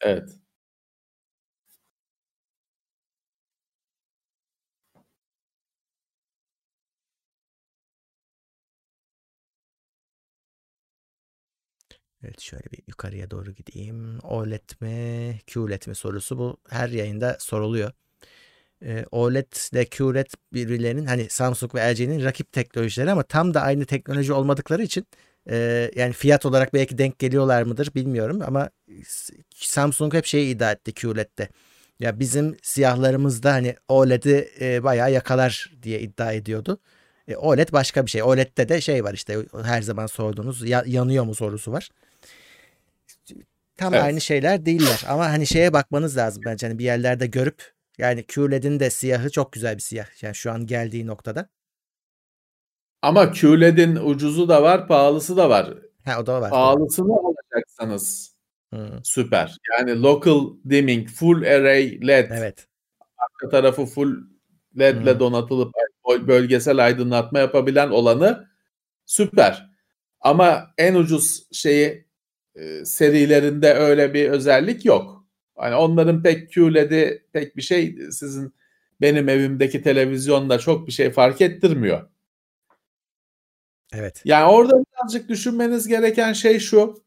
Evet. Evet şöyle bir yukarıya doğru gideyim. OLED mi, QLED mi sorusu bu her yayında soruluyor. Ee, OLED ile QLED birbirlerinin hani Samsung ve LG'nin rakip teknolojileri ama tam da aynı teknoloji olmadıkları için e, yani fiyat olarak belki denk geliyorlar mıdır bilmiyorum ama Samsung hep şeyi iddia etti QLED'de. Ya bizim siyahlarımızda hani OLED'i e, bayağı yakalar diye iddia ediyordu. E, OLED başka bir şey. OLED'de de şey var işte her zaman sorduğunuz ya- yanıyor mu sorusu var. Tam Evet. aynı şeyler değiller ama hani şeye bakmanız lazım bence hani bir yerlerde görüp yani QLED'in de siyahı çok güzel bir siyah. Yani şu an geldiği noktada. Ama QLED'in ucuzu da var, pahalısı da var. Ha o da var. Pahalısını alacaksanız Hı, süper. Yani local dimming, full array LED, Evet. arka tarafı full LED'le Hı. donatılıp bölgesel aydınlatma yapabilen olanı süper. Ama en ucuz şeyi e, serilerinde öyle bir özellik yok. Hani onların pek QLED'i pek bir şey sizin benim evimdeki televizyonda çok bir şey fark ettirmiyor. Evet. Yani orada birazcık düşünmeniz gereken şey şu.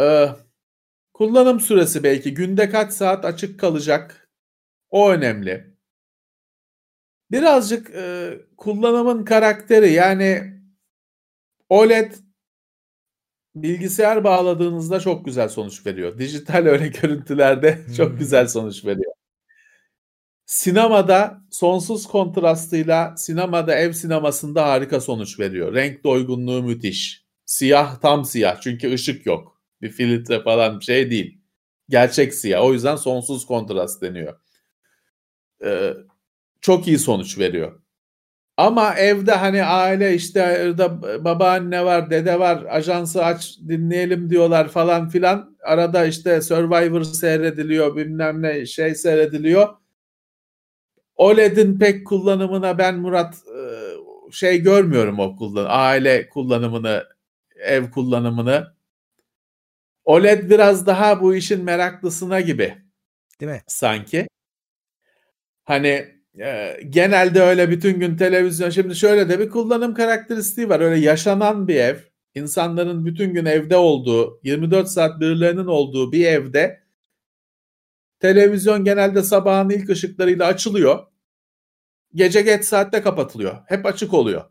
Ee, kullanım süresi belki günde kaç saat açık kalacak. O önemli. Birazcık e, kullanımın karakteri yani OLED bilgisayar bağladığınızda çok güzel sonuç veriyor. Dijital öyle görüntülerde çok Hmm. güzel sonuç veriyor. Sinemada sonsuz kontrastıyla sinemada ev sinemasında harika sonuç veriyor. Renk doygunluğu müthiş. Siyah tam siyah çünkü ışık yok. Bir filtre falan bir şey değil. Gerçek siyah. O yüzden sonsuz kontrast deniyor. Ee, çok iyi sonuç veriyor. Ama evde hani aile işte evde babaanne var, dede var, ajansı aç dinleyelim diyorlar falan filan. Arada işte Survivor seyrediliyor, bilmem ne şey seyrediliyor. OLED'in pek kullanımına ben Murat e, şey görmüyorum o kullan aile kullanımını, ev kullanımını. OLED biraz daha bu işin meraklısına gibi Değil mi? sanki. Hani e, genelde öyle bütün gün televizyon şimdi şöyle de bir kullanım karakteristiği var. Öyle yaşanan bir ev, insanların bütün gün evde olduğu, 24 saat birilerinin olduğu bir evde televizyon genelde sabahın ilk ışıklarıyla açılıyor. Gece geç saatte kapatılıyor. Hep açık oluyor.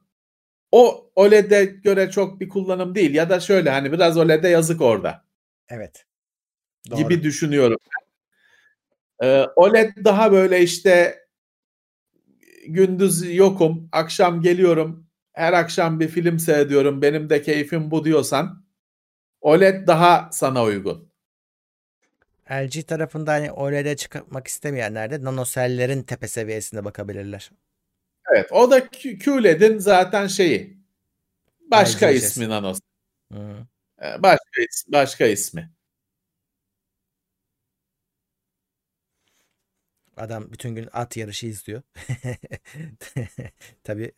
O OLED'e göre çok bir kullanım değil ya da şöyle hani biraz OLED'e yazık orada Evet. Doğru. gibi düşünüyorum. Ee, OLED daha böyle işte gündüz yokum, akşam geliyorum, her akşam bir film seyrediyorum, benim de keyfim bu diyorsan OLED daha sana uygun. LG tarafında hani OLED'e çıkmak istemeyenler de nanosellerin tepe seviyesine bakabilirler. Evet, o da QLED'in zaten şeyi. Başka LG ismi nanos. Hı. Ee, Başka başka ismi. Adam bütün gün at yarışı izliyor. Tabii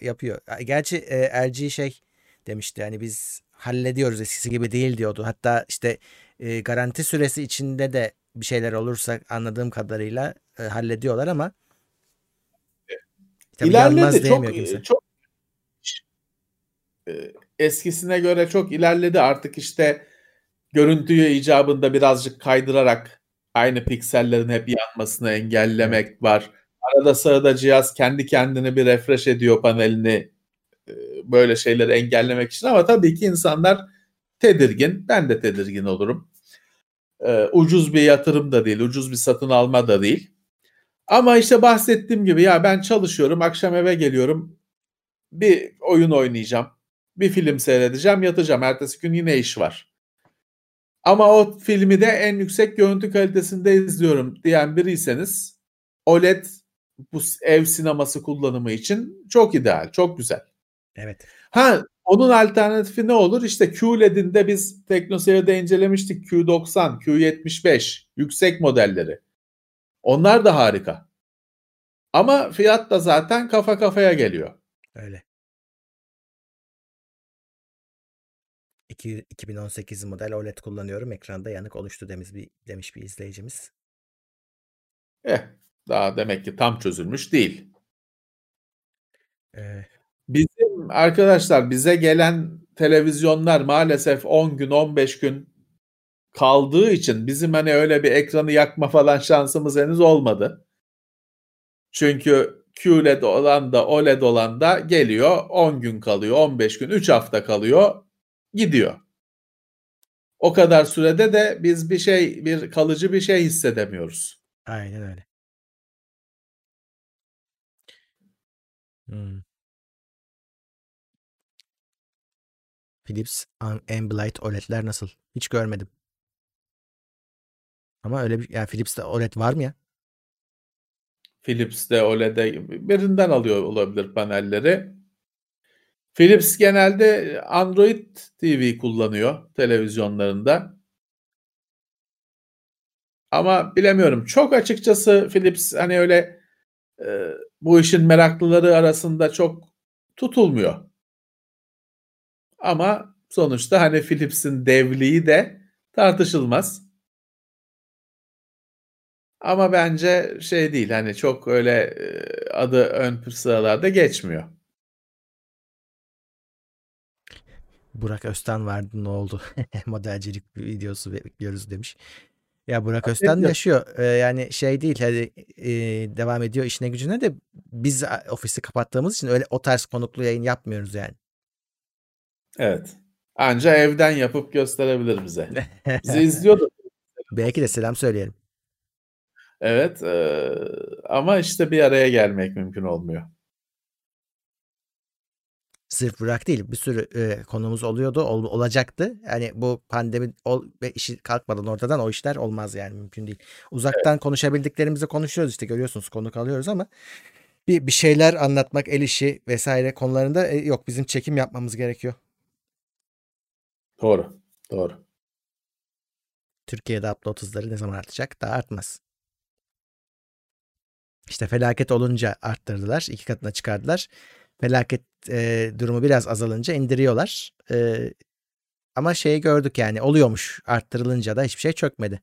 yapıyor. Gerçi e, LG şey demişti yani biz hallediyoruz eskisi gibi değil diyordu. Hatta işte e, garanti süresi içinde de bir şeyler olursa anladığım kadarıyla e, hallediyorlar ama tabii İlerledi çok kimse. çok e, eskisine göre çok ilerledi. Artık işte görüntüyü icabında birazcık kaydırarak aynı piksellerin hep yanmasını engellemek var. Arada sırada cihaz kendi kendini bir refresh ediyor panelini e, böyle şeyleri engellemek için ama tabii ki insanlar tedirgin. Ben de tedirgin olurum. E, ucuz bir yatırım da değil, ucuz bir satın alma da değil. Ama işte bahsettiğim gibi ya ben çalışıyorum, akşam eve geliyorum. Bir oyun oynayacağım. Bir film seyredeceğim, yatacağım. Ertesi gün yine iş var. Ama o filmi de en yüksek görüntü kalitesinde izliyorum diyen biriyseniz OLED bu ev sineması kullanımı için çok ideal, çok güzel. Evet. Ha onun alternatifi ne olur? İşte QLED'in de biz TeknoSeyir'de incelemiştik. Q90, Q75 yüksek modelleri. Onlar da harika. Ama fiyat da zaten kafa kafaya geliyor. Öyle. 2018 model OLED kullanıyorum. Ekranda yanık oluştu demiş bir, demiş bir izleyicimiz. Eh, daha demek ki tam çözülmüş değil. Ee, Bizim arkadaşlar bize gelen televizyonlar maalesef 10 gün 15 gün kaldığı için bizim hani öyle bir ekranı yakma falan şansımız henüz olmadı. Çünkü QLED olan da OLED olan da geliyor 10 gün kalıyor 15 gün 3 hafta kalıyor gidiyor. O kadar sürede de biz bir şey bir kalıcı bir şey hissedemiyoruz. aynen öyle. Hmm. Philips Am- Ambilight OLED'ler nasıl? Hiç görmedim. Ama öyle bir yani Philips'te OLED var mı ya? Philips'te OLED'e birinden alıyor olabilir panelleri. Philips genelde Android TV kullanıyor televizyonlarında. Ama bilemiyorum. Çok açıkçası Philips hani öyle e, bu işin meraklıları arasında çok tutulmuyor. Ama sonuçta hani Philips'in devliği de tartışılmaz. Ama bence şey değil hani çok öyle e, adı ön sıralarda geçmiyor. Burak Özten vardı ne oldu? Modelcilik videosu bekliyoruz demiş. Ya Burak Özten yaşıyor. Ee, yani şey değil hadi e, devam ediyor işine gücüne de biz ofisi kapattığımız için öyle o tarz konuklu yayın yapmıyoruz yani. Evet. Anca evden yapıp gösterebilir bize. Bizi izliyordu. Belki de selam söyleyelim. Evet. e, ama işte bir araya gelmek mümkün olmuyor. Sırf Burak değil bir sürü e, konumuz oluyordu ol- olacaktı. Yani bu pandemi ol, ve işi kalkmadan ortadan o işler olmaz yani mümkün değil. Uzaktan konuşabildiklerimizi konuşuyoruz işte görüyorsunuz konuk alıyoruz ama bir, bir şeyler anlatmak el işi vesaire konularında e, yok bizim çekim yapmamız gerekiyor. Doğru. Doğru. Türkiye'de upload hızları ne zaman artacak? Daha artmaz. İşte felaket olunca arttırdılar. iki katına çıkardılar. Felaket e, durumu biraz azalınca indiriyorlar. E, ama şeyi gördük yani oluyormuş. Arttırılınca da hiçbir şey çökmedi.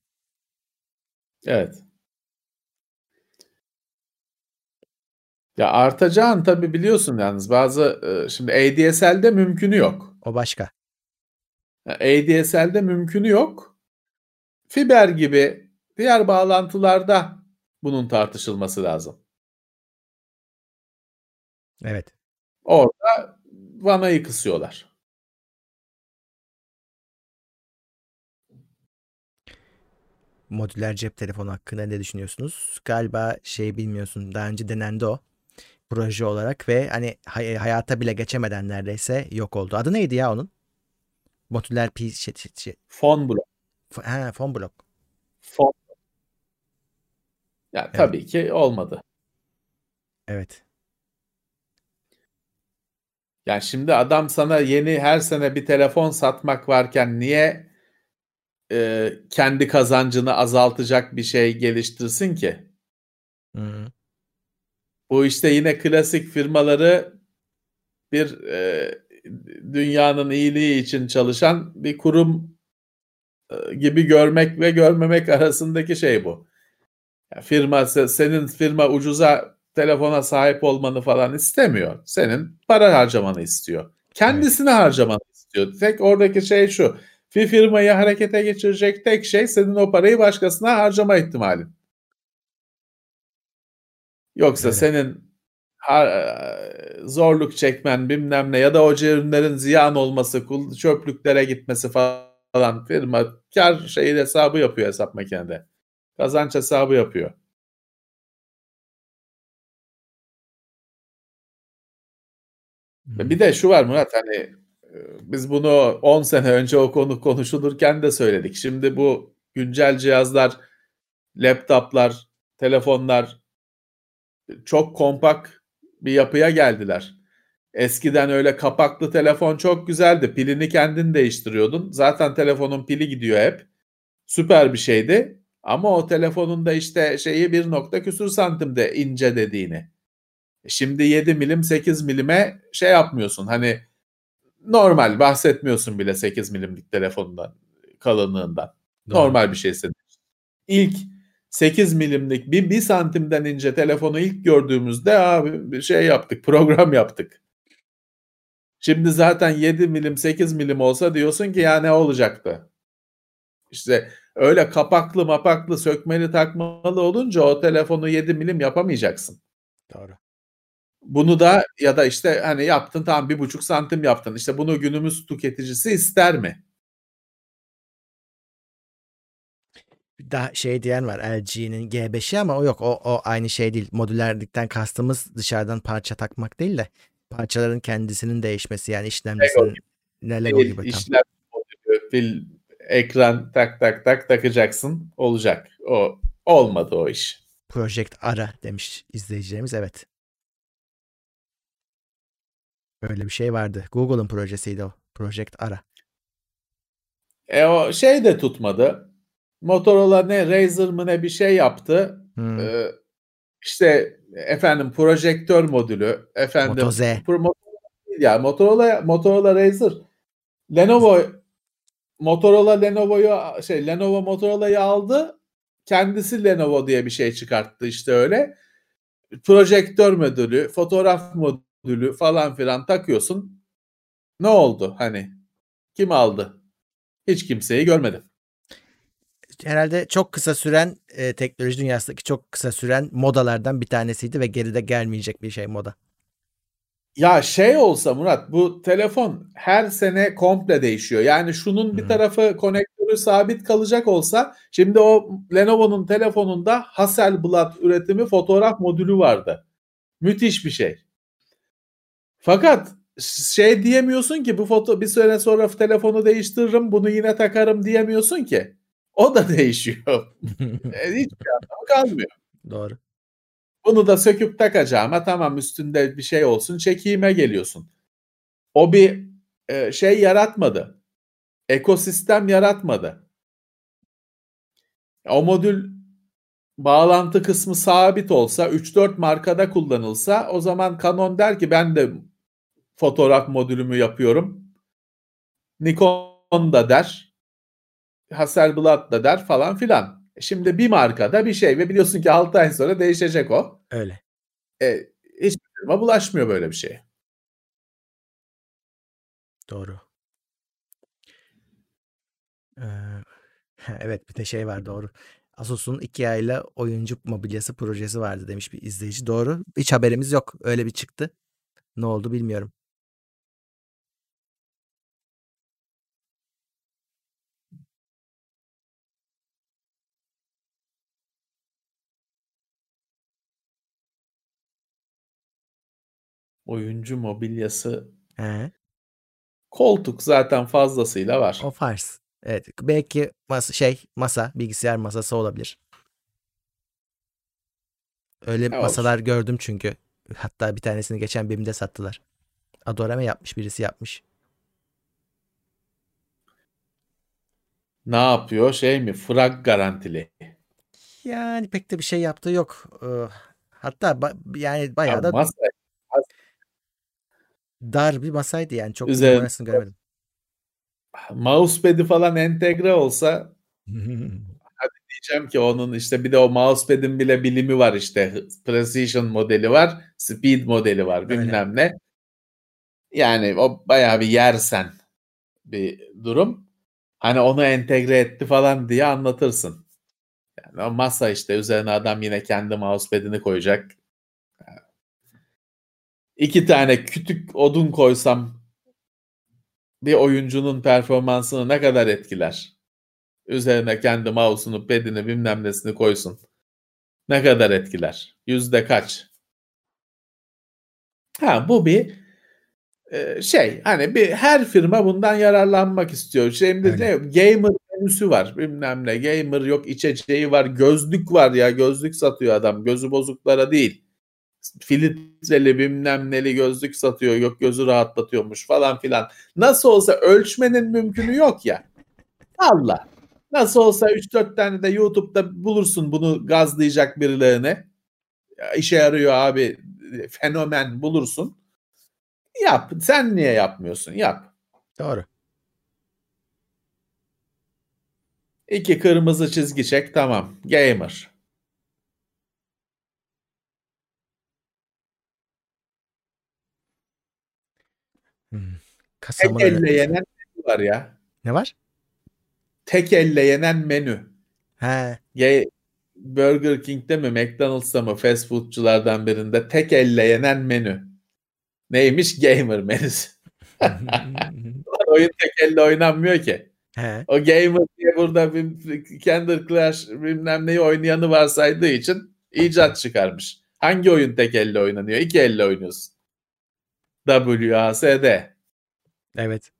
Evet. Ya artacağın tabii biliyorsun yalnız bazı şimdi ADSL'de mümkünü yok. O başka. ADSL'de mümkünü yok. Fiber gibi diğer bağlantılarda bunun tartışılması lazım. Evet. Orada vanayı kısıyorlar. Modüler cep telefonu hakkında ne düşünüyorsunuz? Galiba şey bilmiyorsun. Daha önce denendi o. Proje olarak ve hani hay- hayata bile geçemeden neredeyse yok oldu. Adı neydi ya onun? Modüler P şey, şey, şey- Fon blok. f- ha, phone block. Fon. Ya tabii ki olmadı. Evet. Yani şimdi adam sana yeni her sene bir telefon satmak varken niye e, kendi kazancını azaltacak bir şey geliştirsin ki? Hı. Bu işte yine klasik firmaları bir e, dünyanın iyiliği için çalışan bir kurum e, gibi görmek ve görmemek arasındaki şey bu. Ya firma se- senin firma ucuza telefona sahip olmanı falan istemiyor. Senin para harcamanı istiyor. Kendisine harcamanı istiyor. Tek oradaki şey şu. Bir firmayı harekete geçirecek tek şey senin o parayı başkasına harcama ihtimalin. Yoksa Öyle. senin ha- zorluk çekmen bilmem ne ya da o ürünlerin ziyan olması, çöplüklere gitmesi falan firma kar şeyi hesabı yapıyor hesap makinede. Kazanç hesabı yapıyor. Hı. Bir de şu var Murat hani e, biz bunu 10 sene önce o konu konuşulurken de söyledik. Şimdi bu güncel cihazlar, laptoplar, telefonlar çok kompakt bir yapıya geldiler. Eskiden öyle kapaklı telefon çok güzeldi. Pilini kendin değiştiriyordun. Zaten telefonun pili gidiyor hep. Süper bir şeydi. Ama o telefonun da işte şeyi bir nokta küsur santimde ince dediğini. Şimdi 7 milim 8 milime şey yapmıyorsun. Hani normal bahsetmiyorsun bile 8 milimlik telefonundan kalınlığından. Doğru. Normal bir şey senin. İlk 8 milimlik bir, bir santimden ince telefonu ilk gördüğümüzde abi bir şey yaptık program yaptık. Şimdi zaten 7 milim 8 milim olsa diyorsun ki ya ne olacaktı? İşte öyle kapaklı mapaklı sökmeli takmalı olunca o telefonu 7 milim yapamayacaksın. Doğru. Bunu da ya da işte hani yaptın tam bir buçuk santim yaptın. İşte bunu günümüz tüketicisi ister mi? Daha şey diyen var LG'nin G5'i ama o yok. O, o aynı şey değil. Modülerlikten kastımız dışarıdan parça takmak değil de parçaların kendisinin değişmesi yani işlemcisinin ne Lego gibi. İşlem modülü, pil, ekran tak tak tak takacaksın olacak. O olmadı o iş. Project Ara demiş izleyicilerimiz evet. Öyle bir şey vardı. Google'ın projesiydi o. Project Ara. E o şey de tutmadı. Motorola ne Razer mı ne bir şey yaptı. Hmm. Ee, işte efendim projektör modülü, efendim Moto Z. Pro, ya Motorola Motorola Razer Lenovo Motorola Lenovo'yu şey Lenovo Motorola'yı aldı. Kendisi Lenovo diye bir şey çıkarttı işte öyle. Projektör modülü, fotoğraf modülü falan filan takıyorsun. Ne oldu hani? Kim aldı? Hiç kimseyi görmedim herhalde çok kısa süren e, teknoloji dünyasındaki çok kısa süren modalardan bir tanesiydi ve geride gelmeyecek bir şey moda. Ya şey olsa Murat bu telefon her sene komple değişiyor. Yani şunun bir tarafı konektörü sabit kalacak olsa şimdi o Lenovo'nun telefonunda Hasselblad üretimi fotoğraf modülü vardı. Müthiş bir şey. Fakat şey diyemiyorsun ki bu foto bir süre sonra telefonu değiştiririm bunu yine takarım diyemiyorsun ki. O da değişiyor. e, hiçbir anlamı kalmıyor. Doğru. Bunu da söküp takacağıma tamam üstünde bir şey olsun çekime geliyorsun. O bir e, şey yaratmadı. Ekosistem yaratmadı. O modül bağlantı kısmı sabit olsa 3-4 markada kullanılsa o zaman Canon der ki ben de fotoğraf modülümü yapıyorum. Nikon da der. Hasselblad da der falan filan. Şimdi bir markada bir şey ve biliyorsun ki 6 ay sonra değişecek o. Öyle. E, firma bulaşmıyor böyle bir şeye. Doğru. Ee, evet bir de şey var doğru. Asus'un iki ayla oyuncu mobilyası projesi vardı demiş bir izleyici. Doğru. Hiç haberimiz yok. Öyle bir çıktı. Ne oldu bilmiyorum. Oyuncu mobilyası. He. Koltuk zaten fazlasıyla var. O farz. Evet. Belki masa, şey masa, bilgisayar masası olabilir. Öyle ne masalar gördüm çünkü. Hatta bir tanesini geçen BİM'de sattılar. Adorame yapmış birisi yapmış. Ne yapıyor? Şey mi? Frag garantili. Yani pek de bir şey yaptığı yok. Hatta ba- yani bayağı ya da masa, dar bir masaydı yani. Çok Üzerinde, numarasını göremedim. Mousepad'i falan entegre olsa hadi diyeceğim ki onun işte bir de o mousepad'in bile bilimi var işte. Precision modeli var, speed modeli var bilmem Öyle. ne. Yani o bayağı bir yersen bir durum. Hani onu entegre etti falan diye anlatırsın. Yani o masa işte üzerine adam yine kendi mousepad'ini koyacak iki tane kütük odun koysam bir oyuncunun performansını ne kadar etkiler? Üzerine kendi mouse'unu, pad'ini bilmem nesini koysun. Ne kadar etkiler? Yüzde kaç? Ha bu bir e, şey hani bir her firma bundan yararlanmak istiyor. Şimdi ne gamer menüsü var bilmem ne gamer yok içeceği var gözlük var ya gözlük satıyor adam gözü bozuklara değil filtreli bilmem neli gözlük satıyor yok gözü rahatlatıyormuş falan filan. Nasıl olsa ölçmenin mümkünü yok ya. Allah. Nasıl olsa 3-4 tane de YouTube'da bulursun bunu gazlayacak birilerini. İşe yarıyor abi fenomen bulursun. Yap. Sen niye yapmıyorsun? Yap. Doğru. İki kırmızı çizgi çek tamam. Gamer. Tek Kasamın elle önü- yenen menü var ya. Ne var? Tek elle yenen menü. He. Ya Burger King'de mi McDonald's'ta mı fast foodçulardan birinde tek elle yenen menü. Neymiş? Gamer menüsü. Oyun tek elle oynanmıyor ki. He. O gamer diye burada bir Candy Crush bilmem neyi oynayanı varsaydığı için icat çıkarmış. Hangi oyun tek elle oynanıyor? İki elle oynuyorsun. WASD. Evet.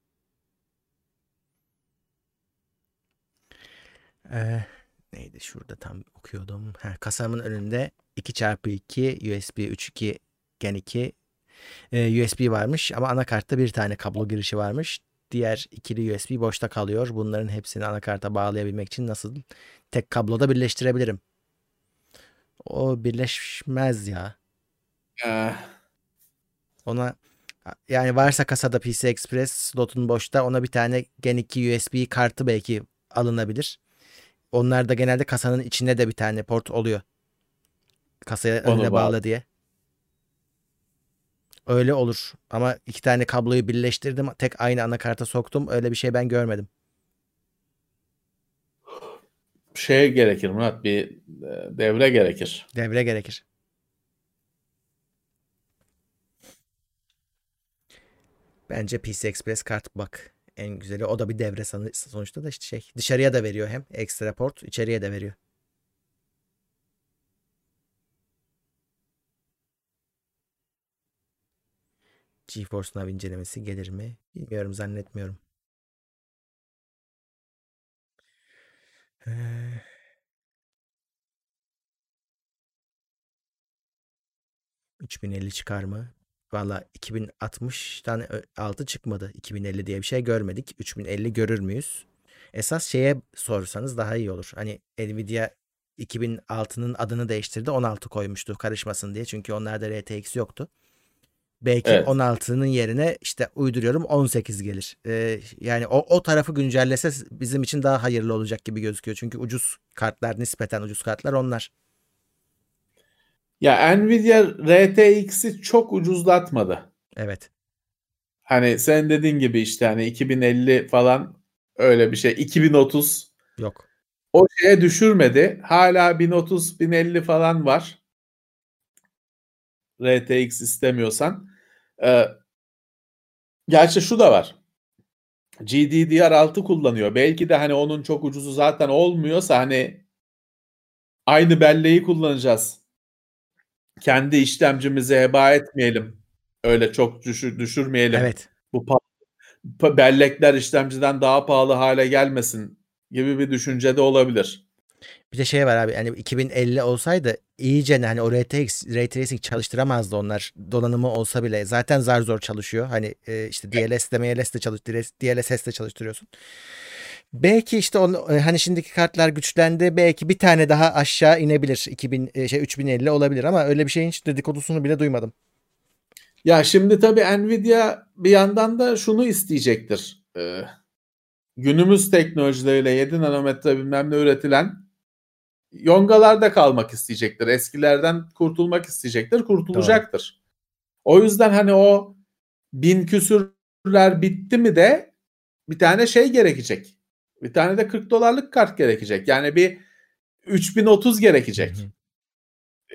Ee, neydi şurada tam okuyordum. Ha, kasamın önünde 2x2 USB 3.2 Gen 2 e, USB varmış ama anakartta bir tane kablo girişi varmış. Diğer ikili USB boşta kalıyor. Bunların hepsini anakarta bağlayabilmek için nasıl tek kabloda birleştirebilirim? O birleşmez ya. Ah, Ona yani varsa kasada PC Express slotun boşta ona bir tane Gen 2 USB kartı belki alınabilir. Onlar da genelde kasanın içinde de bir tane port oluyor. Kasaya Onu önüne bağlı. bağla diye. Öyle olur. Ama iki tane kabloyu birleştirdim. Tek aynı anakarta soktum. Öyle bir şey ben görmedim. şey gerekir Murat bir e, devre gerekir. Devre gerekir. Bence PC Express kart bak. En güzeli o da bir devre sonuçta da işte şey. Dışarıya da veriyor hem ekstra port, içeriye de veriyor. GeForce Now incelemesi gelir mi? Bilmiyorum zannetmiyorum. Ee, ...3050 çıkar mı? Valla 2060'tan ö- altı çıkmadı. 2050 diye bir şey görmedik. 3050 görür müyüz? Esas şeye sorsanız daha iyi olur. Hani Nvidia 2006'nın adını değiştirdi. 16 koymuştu karışmasın diye. Çünkü onlarda RTX yoktu. Belki Evet. 16'nın yerine işte uyduruyorum 18 gelir. Ee, yani o, o tarafı güncellese bizim için daha hayırlı olacak gibi gözüküyor. Çünkü ucuz kartlar nispeten ucuz kartlar onlar. Ya Nvidia RTX'i çok ucuzlatmadı. Evet. Hani sen dediğin gibi işte hani 2050 falan öyle bir şey. 2030 Yok. o şeye düşürmedi. Hala 1030 1050 falan var. RTX istemiyorsan. Ee, gerçi şu da var. GDDR6 kullanıyor. Belki de hani onun çok ucuzu zaten olmuyorsa hani aynı belleği kullanacağız. Kendi işlemcimizi heba etmeyelim. Öyle çok düşür, düşürmeyelim. Evet. Bu bellekler işlemciden daha pahalı hale gelmesin gibi bir düşünce de olabilir. Bir de şey var abi hani 2050 olsaydı iyice hani o RTX, Ray Tracing çalıştıramazdı onlar. Donanımı olsa bile zaten zar zor çalışıyor. Hani e, işte DLS de MLS de çalış DLSS de çalıştırıyorsun. Belki işte onu, e, hani şimdiki kartlar güçlendi. Belki bir tane daha aşağı inebilir. 2000 e, şey 3050 olabilir ama öyle bir şeyin hiç dedikodusunu bile duymadım. Ya şimdi tabii Nvidia bir yandan da şunu isteyecektir. Ee, günümüz teknolojileriyle 7 nanometre bilmem ne üretilen yongalarda kalmak isteyecektir. Eskilerden kurtulmak isteyecektir. Kurtulacaktır. O yüzden hani o bin küsürler bitti mi de bir tane şey gerekecek. Bir tane de 40 dolarlık kart gerekecek. Yani bir 3030 gerekecek. Hı hı.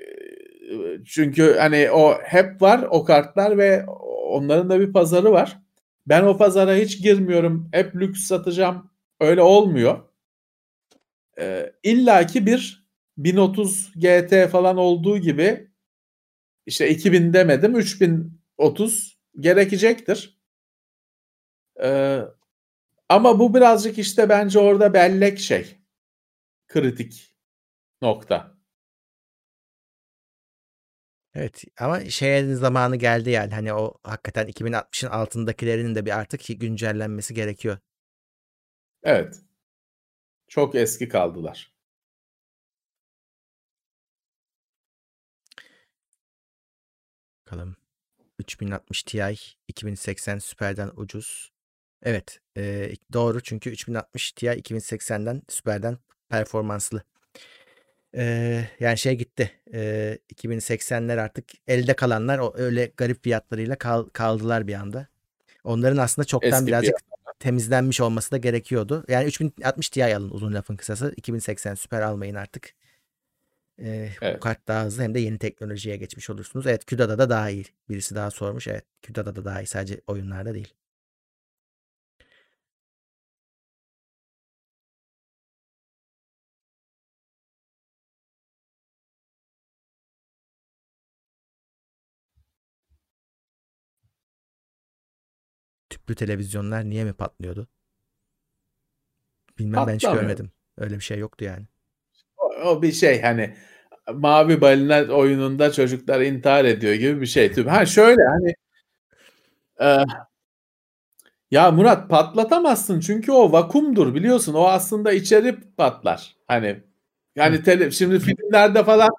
Ee, Çünkü hani o hep var o kartlar ve onların da bir pazarı var. Ben o pazara hiç girmiyorum. Hep lüks satacağım. Öyle olmuyor. Ee, İlla ki bir 1030 GT falan olduğu gibi işte 2000 demedim 3030 gerekecektir. Ee, ama bu birazcık işte bence orada bellek şey. Kritik nokta. Evet ama şeyin zamanı geldi yani hani o hakikaten 2060'ın altındakilerinin de bir artık güncellenmesi gerekiyor. Evet. Çok eski kaldılar. Bakalım. 3060 Ti 2080 Super'den ucuz. Evet, e, doğru çünkü 3060 Ti 2080'den Super'den performanslı. E, yani şey gitti. E, 2080'ler artık elde kalanlar o öyle garip fiyatlarıyla kal, kaldılar bir anda. Onların aslında çoktan Eski birazcık fiyatlar. temizlenmiş olması da gerekiyordu. Yani 3060 Ti alın uzun lafın kısası. 2080 Super almayın artık. Bu Evet. kart daha hızlı hem de yeni teknolojiye geçmiş olursunuz. Evet CUDA'da da daha iyi. Birisi daha sormuş. Evet CUDA'da da daha iyi. Sadece oyunlarda değil. Tüplü televizyonlar niye mi patlıyordu? Bilmem ben hiç Patlamıyor. görmedim. Öyle bir şey yoktu yani. O, o bir şey hani Mavi Balina oyununda çocuklar intihar ediyor gibi bir şey. Ha şöyle hani e, ya Murat patlatamazsın çünkü o vakumdur biliyorsun. O aslında içeri patlar. Hani yani tele, şimdi filmlerde falan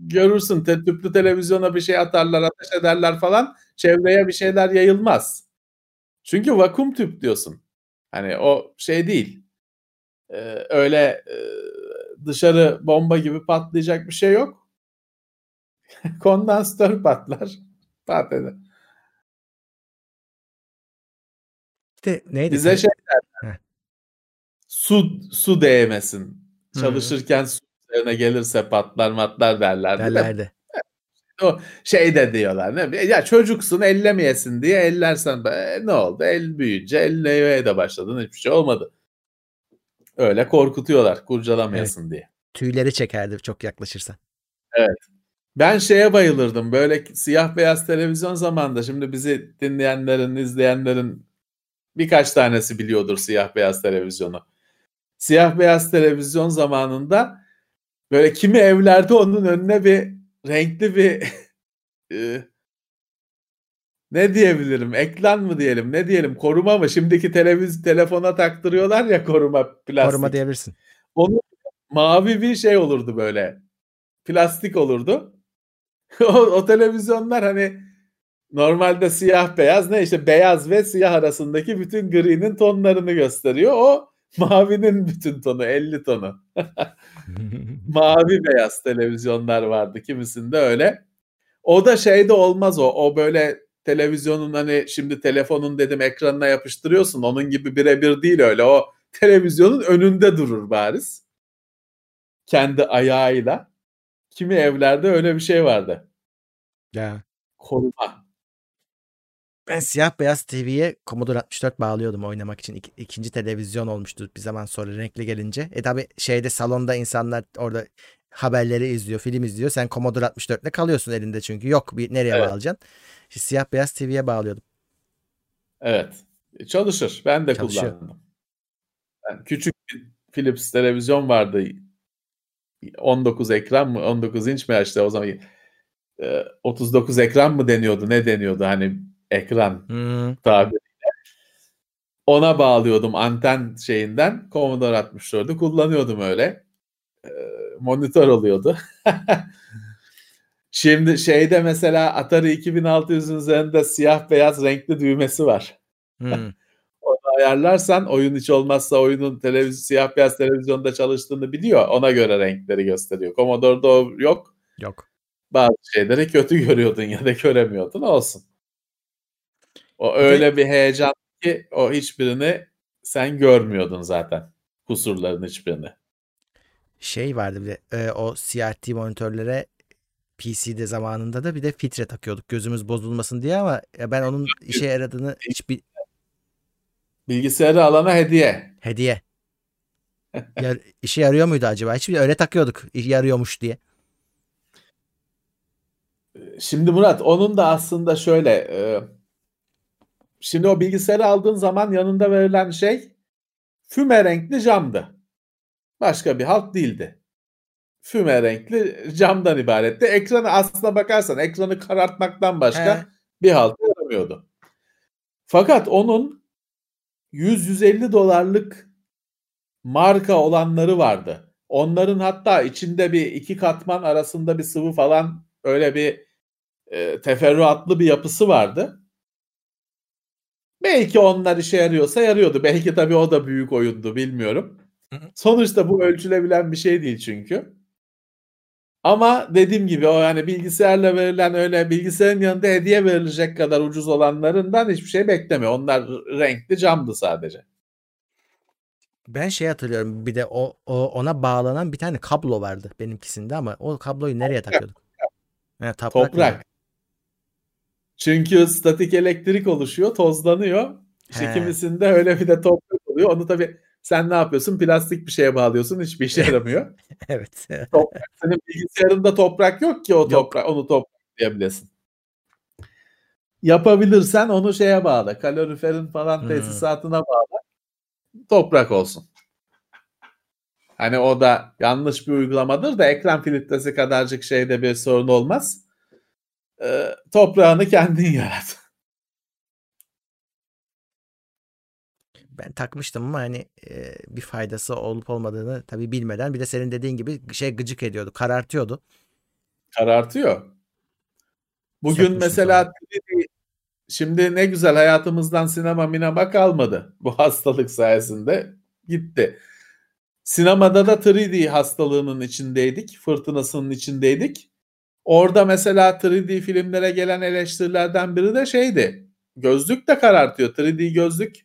görürsün te, tüplü televizyona bir şey atarlar, ateş ederler falan. Çevreye bir şeyler yayılmaz. Çünkü vakum tüp diyorsun. Hani o şey değil. Ee, öyle e, dışarı bomba gibi patlayacak bir şey yok. Kondansatör patlar. Patladı. İşte neydi? Bize şey derler. Su, su değmesin. Çalışırken su üzerine gelirse patlar matlar derlerdi. de. derlerdi. O şey de diyorlar. Ne? Ya çocuksun ellemeyesin diye ellersen be, ne oldu? El büyüyünce ellemeye de başladın. Hiçbir şey olmadı. Öyle korkutuyorlar kurcalamayasın diye. Tüyleri çekerdi çok yaklaşırsan. Ben şeye bayılırdım. Böyle siyah beyaz televizyon zamanında şimdi bizi dinleyenlerin, izleyenlerin birkaç tanesi biliyordur siyah beyaz televizyonu. Siyah beyaz televizyon zamanında böyle kimi evlerde onun önüne bir renkli bir e, ne diyebilirim? Ekran mı diyelim? Ne diyelim? Koruma mı? Şimdiki televiz telefona taktırıyorlar ya koruma plastik. Koruma diyebilirsin. Onun mavi bir şey olurdu böyle. Plastik olurdu. o, o televizyonlar hani normalde siyah beyaz ne işte beyaz ve siyah arasındaki bütün gri'nin tonlarını gösteriyor. O mavinin bütün tonu 50 tonu. Mavi beyaz televizyonlar vardı kimisinde öyle. O da şeyde olmaz o. O böyle televizyonun hani şimdi telefonun dedim ekranına yapıştırıyorsun. Onun gibi birebir değil öyle. O televizyonun önünde durur bariz. Kendi ayağıyla. Kimi evlerde öyle bir şey vardı. ya. Koruma. Ben siyah beyaz TV'ye Commodore 64 bağlıyordum oynamak için. İk- ikinci televizyon olmuştu bir zaman sonra renkli gelince. E tabi şeyde salonda insanlar orada haberleri izliyor, film izliyor. Sen Commodore 64'le kalıyorsun elinde çünkü. Yok bir nereye Evet. bağlayacaksın? İşte siyah beyaz TV'ye bağlıyordum. Evet. Çalışır. Ben de Çalışıyor. kullandım. Ben küçük bir Philips televizyon vardı. 19 ekran mı 19 inç mi işte o zaman e, 39 ekran mı deniyordu ne deniyordu hani ekran Hmm. tabiriyle. Ona bağlıyordum anten şeyinden Commodore 64'ü kullanıyordum öyle. E, monitör oluyordu. Şimdi şeyde mesela Atari 2600'ün üzerinde siyah beyaz renkli düğmesi var. Hmm. Onu ayarlarsan oyun hiç olmazsa oyunun televiz siyah beyaz televizyonda çalıştığını biliyor. Ona göre renkleri gösteriyor. Commodore'da o yok. Yok. Bazı şeyleri kötü görüyordun ya da göremiyordun. Olsun. O öyle bir heyecan ki o hiçbirini sen görmüyordun zaten. Kusurların hiçbirini. Şey vardı bir de e, o CRT monitörlere PC'de zamanında da bir de filtre takıyorduk gözümüz bozulmasın diye ama ben onun işe yaradığını hiçbir Bilgisayarı alana hediye. hediye. Ya, işe yarıyor muydu acaba? Hiçbir öyle takıyorduk. Yarıyormuş diye. Şimdi Murat onun da aslında şöyle e, şimdi o bilgisayarı aldığın zaman yanında verilen şey füme renkli camdı. Başka bir halt değildi. füme renkli camdan ibaretti. Ekranı aslına bakarsan ekranı karartmaktan başka He. bir halt yaramıyordu. Fakat onun 100-150 dolarlık marka olanları vardı. Onların hatta içinde bir iki katman arasında bir sıvı falan öyle bir e, teferruatlı bir yapısı vardı. Belki onlar işe yarıyorsa yarıyordu. Belki tabii o da büyük oyundu bilmiyorum. Sonuçta bu ölçülebilen bir şey değil çünkü. Ama dediğim gibi o yani bilgisayarla verilen öyle bilgisayarın yanında hediye verilecek kadar ucuz olanlarından hiçbir şey bekleme. Onlar renkli camdı sadece. Ben şey hatırlıyorum bir de o, o ona bağlanan bir tane kablo vardı benimkisinde ama o kabloyu nereye takıyorduk? Yani toprak. toprak. Çünkü statik elektrik oluşuyor, tozlanıyor. İşte kimisinde öyle bir de toprak oluyor. Onu tabii sen ne yapıyorsun? Plastik bir şeye bağlıyorsun. Hiçbir işe yaramıyor. evet. Toprak, senin bilgisayarında toprak yok ki o toprak, onu toprak diyebilesin. Yapabilirsen onu şeye bağla. Kaloriferin falan hmm. tesisatına bağla. Toprak olsun. Hani o da yanlış bir uygulamadır da ekran filtresi kadarcık şeyde bir sorun olmaz. Ee, toprağını kendin yarat. ben takmıştım ama hani e, bir faydası olup olmadığını tabii bilmeden bir de senin dediğin gibi şey gıcık ediyordu, karartıyordu. Karartıyor. Bugün Sekmişim mesela şimdi ne güzel hayatımızdan sinema minema kalmadı. Bu hastalık sayesinde gitti. Sinemada da 3D hastalığının içindeydik, fırtınasının içindeydik. Orada mesela 3D filmlere gelen eleştirilerden biri de şeydi. Gözlük de karartıyor. 3D gözlük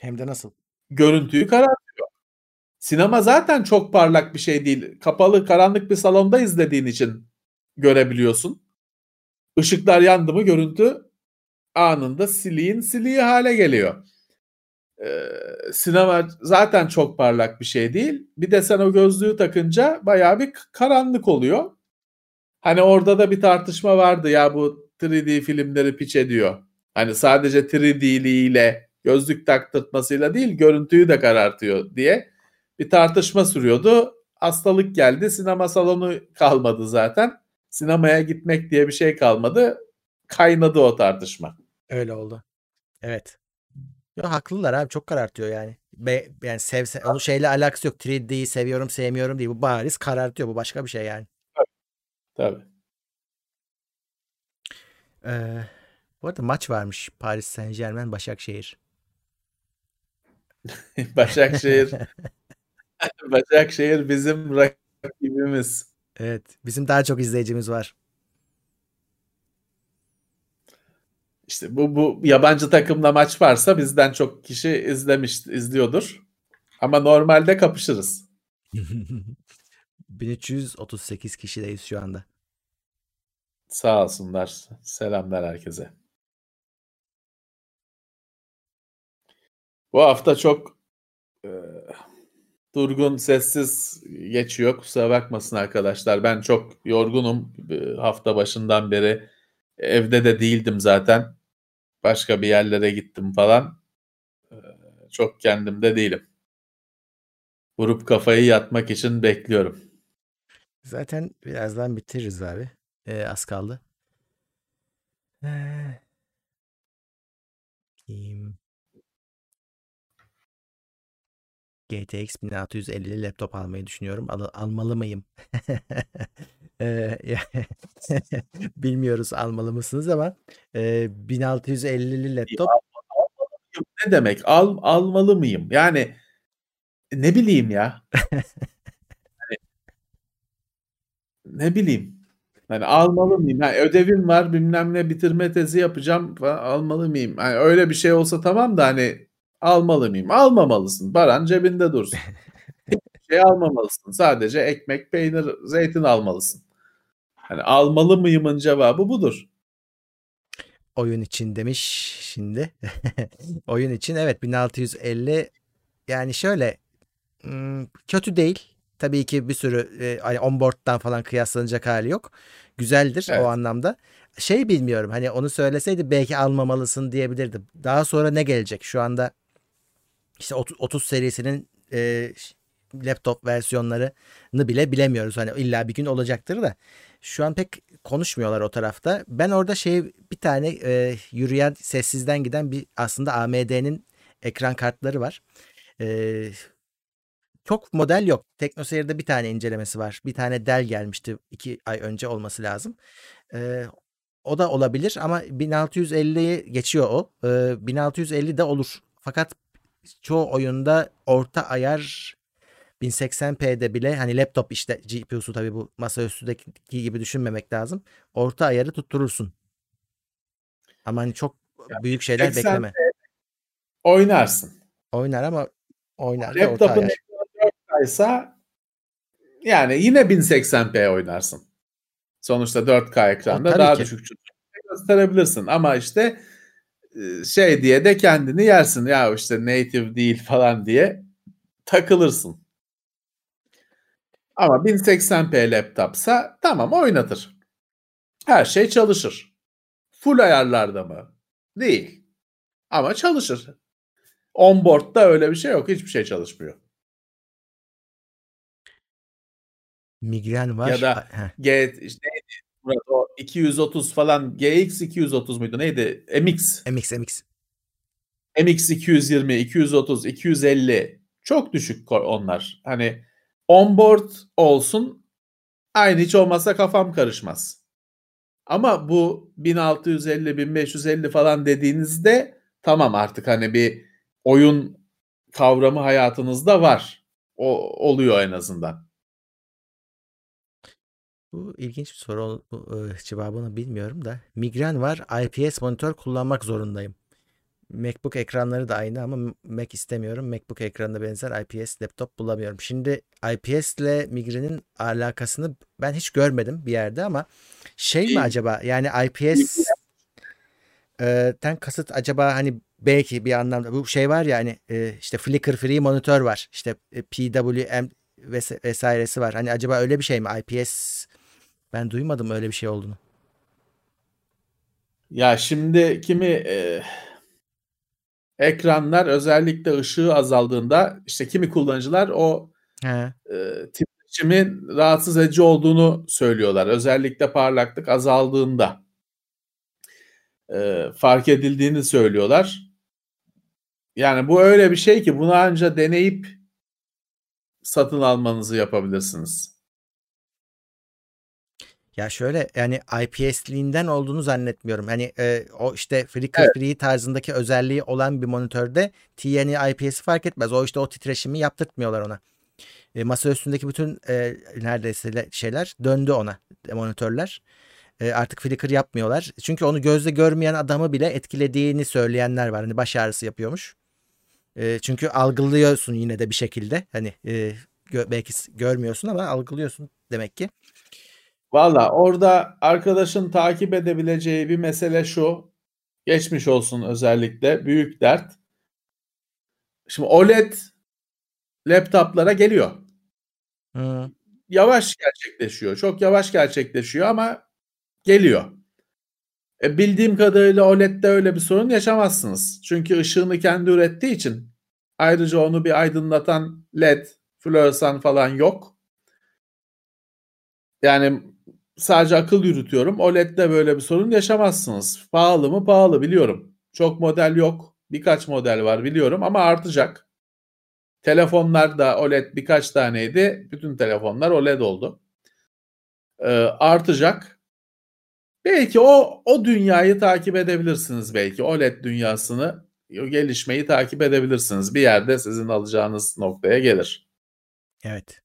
hem de nasıl? Görüntüyü karartıyor. Sinema zaten çok parlak bir şey değil. Kapalı, karanlık bir salonda izlediğin için görebiliyorsun. Işıklar yandı mı görüntü anında siliğin siliği hale geliyor. Ee, sinema zaten çok parlak bir şey değil. Bir de sen o gözlüğü takınca bayağı bir karanlık oluyor. Hani orada da bir tartışma vardı ya bu 3D filmleri piç ediyor. Hani sadece 3D'liğiyle gözlük taktırtmasıyla değil görüntüyü de karartıyor diye bir tartışma sürüyordu. Hastalık geldi sinema salonu kalmadı zaten. Sinemaya gitmek diye bir şey kalmadı. Kaynadı o tartışma. Öyle oldu. Evet. Yo, haklılar abi çok karartıyor yani. Be, yani sev, sev onun şeyle alakası yok. 3D'yi seviyorum sevmiyorum değil. Bu bariz karartıyor. Bu başka bir şey yani. Tabii. Ee, bu arada maç varmış. Paris Saint Germain Başakşehir. Başakşehir Başakşehir bizim rakibimiz. Evet. Bizim daha çok izleyicimiz var. İşte bu bu yabancı takımla maç varsa bizden çok kişi izlemiş izliyordur. Ama normalde kapışırız. 1338 kişideyiz şu anda. Sağ olsunlar. Selamlar herkese. Bu hafta çok e, durgun, sessiz geçiyor. Kusura bakmasın arkadaşlar. Ben çok yorgunum. Hafta başından beri evde de değildim zaten. Başka bir yerlere gittim falan. E, çok kendimde değilim. Vurup kafayı yatmak için bekliyorum. Zaten birazdan bitiririz abi. Ee, az kaldı. Ee, GTX 1650 laptop almayı düşünüyorum. Al, almalı mıyım? bilmiyoruz almalı mısınız ama e, 1650'li laptop. Ne demek? Al, almalı mıyım? Yani ne bileyim ya. ne bileyim. Yani almalı mıyım? Yani ödevim var bilmem ne bitirme tezi yapacağım falan, almalı mıyım? Yani öyle bir şey olsa tamam da hani Almalı mıyım? Almamalısın. Paran cebinde dursun. Hiçbir şey almamalısın. Sadece ekmek, peynir, zeytin almalısın. Hani almalı mıyımın cevabı budur. Oyun için demiş şimdi. Oyun için evet 1650 yani şöyle hmm, kötü değil. Tabii ki bir sürü e, hani onboard'dan falan kıyaslanacak hali yok. Güzeldir evet. o anlamda. Şey bilmiyorum hani onu söyleseydi belki almamalısın diyebilirdim. Daha sonra ne gelecek? Şu anda işte 30, 30 serisinin e, laptop versiyonlarını bile bilemiyoruz. Hani illa bir gün olacaktır da. Şu an pek konuşmuyorlar o tarafta. Ben orada şey bir tane e, yürüyen sessizden giden bir aslında AMD'nin ekran kartları var. E, çok model yok. TeknoSeyir'de bir tane incelemesi var. Bir tane Dell gelmişti. iki ay önce olması lazım. E, o da olabilir ama 1650'yi geçiyor o. E, 1650 de olur. Fakat çoğu oyunda orta ayar 1080p'de bile hani laptop işte GPU'su tabii bu masaüstündeki gibi düşünmemek lazım. Orta ayarı tutturursun. Ama hani çok yani büyük şeyler bekleme. Oynarsın. Oynar ama oynar orta ayar. 4K'ysa yani yine 1080p oynarsın. Sonuçta 4K ekranda daha ki. düşük gösterebilirsin ama işte şey diye de kendini yersin ya işte native değil falan diye takılırsın. Ama 1080p laptopsa tamam oynatır. Her şey çalışır. Full ayarlarda mı? Değil. Ama çalışır. Onboard'da öyle bir şey yok. Hiçbir şey çalışmıyor. Migren var. Ya da G işte neydi? o 230 falan GX 230 muydu? Neydi? MX. MX MX. MX 220, 230, 250 çok düşük onlar. Hani onboard olsun aynı hiç olmazsa kafam karışmaz. Ama bu 1650 1550 falan dediğinizde tamam artık hani bir oyun kavramı hayatınızda var. O oluyor en azından. Bu ilginç bir soru. Cevabını bilmiyorum da. Migren var. IPS monitör kullanmak zorundayım. MacBook ekranları da aynı ama Mac istemiyorum. MacBook ekranına benzer IPS laptop bulamıyorum. Şimdi IPS ile Migren'in alakasını ben hiç görmedim bir yerde ama şey mi acaba yani IPS e, ten kasıt acaba hani belki bir anlamda bu şey var ya hani e, işte flicker free monitör var. İşte e, PWM ves- vesairesi var. Hani acaba öyle bir şey mi IPS? Ben duymadım öyle bir şey olduğunu. Ya şimdi kimi e, ekranlar özellikle ışığı azaldığında işte kimi kullanıcılar o He. e, titreşimin rahatsız edici olduğunu söylüyorlar. Özellikle parlaklık azaldığında e, fark edildiğini söylüyorlar. Yani bu öyle bir şey ki bunu anca deneyip satın almanızı yapabilirsiniz. Ya şöyle yani IPS'liğinden olduğunu zannetmiyorum. Hani e, o işte flicker evet. free tarzındaki özelliği olan bir monitörde TN'i IPS'i fark etmez. O işte o titreşimi yaptırtmıyorlar ona. E, masa üstündeki bütün e, neredeyse şeyler döndü ona monitörler. E, artık flicker yapmıyorlar. Çünkü onu gözle görmeyen adamı bile etkilediğini söyleyenler var. Hani baş ağrısı yapıyormuş. E, çünkü algılıyorsun yine de bir şekilde. Hani e, gö- belki görmüyorsun ama algılıyorsun demek ki. Valla orada arkadaşın takip edebileceği bir mesele şu. Geçmiş olsun özellikle. Büyük dert. Şimdi OLED laptoplara geliyor. Hı. Yavaş gerçekleşiyor. Çok yavaş gerçekleşiyor ama geliyor. E bildiğim kadarıyla OLED'de öyle bir sorun yaşamazsınız. Çünkü ışığını kendi ürettiği için ayrıca onu bir aydınlatan LED, floresan falan yok. Yani sadece akıl yürütüyorum. OLED'de böyle bir sorun yaşamazsınız. Pahalı mı? Pahalı biliyorum. Çok model yok. Birkaç model var biliyorum ama artacak. Telefonlar da OLED birkaç taneydi. Bütün telefonlar OLED oldu. Ee, artacak. Belki o o dünyayı takip edebilirsiniz belki. OLED dünyasını, gelişmeyi takip edebilirsiniz. Bir yerde sizin alacağınız noktaya gelir. Evet.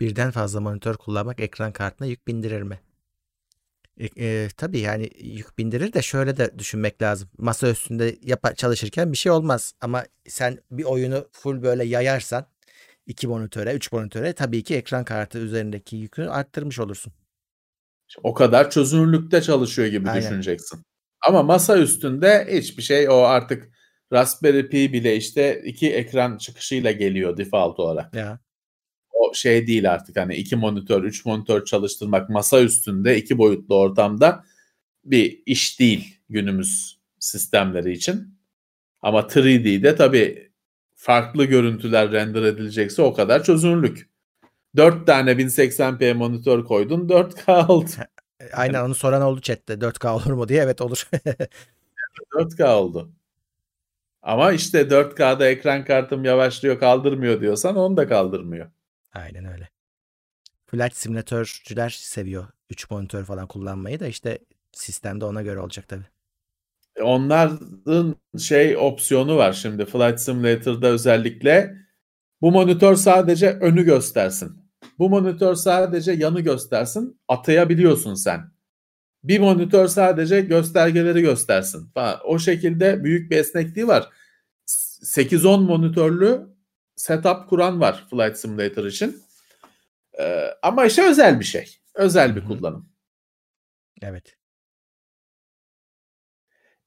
Birden fazla monitör kullanmak ekran kartına yük bindirir mi? E, e, tabii yani yük bindirir de şöyle de düşünmek lazım. Masa üstünde yap çalışırken bir şey olmaz. Ama sen bir oyunu full böyle yayarsan iki monitöre, üç monitöre tabii ki ekran kartı üzerindeki yükü arttırmış olursun. O kadar çözünürlükte çalışıyor gibi Aynen. düşüneceksin. Ama masa üstünde hiçbir şey o artık Raspberry Pi bile işte iki ekran çıkışıyla geliyor default olarak. Ya. o şey değil artık hani iki monitör, üç monitör çalıştırmak masa üstünde iki boyutlu ortamda bir iş değil günümüz sistemleri için. Ama 3D'de tabii farklı görüntüler render edilecekse o kadar çözünürlük. 4 tane 1080p monitör koydun 4K oldu. Aynen onu soran oldu chatte 4K olur mu diye. Evet olur. 4K oldu. Ama işte 4K'da ekran kartım yavaşlıyor kaldırmıyor diyorsan onu da kaldırmıyor. Aynen öyle. Flight simülatörcüler seviyor 3 monitör falan kullanmayı da işte sistemde ona göre olacak tabii. Onların şey opsiyonu var şimdi Flight Simulator'da özellikle bu monitör sadece önü göstersin. Bu monitör sadece yanı göstersin. Atayabiliyorsun sen. Bir monitör sadece göstergeleri göstersin. O şekilde büyük bir esnekliği var. 8-10 monitörlü setup kuran var Flight Simulator için. Ee, ama işte özel bir şey. Özel bir kullanım. Evet.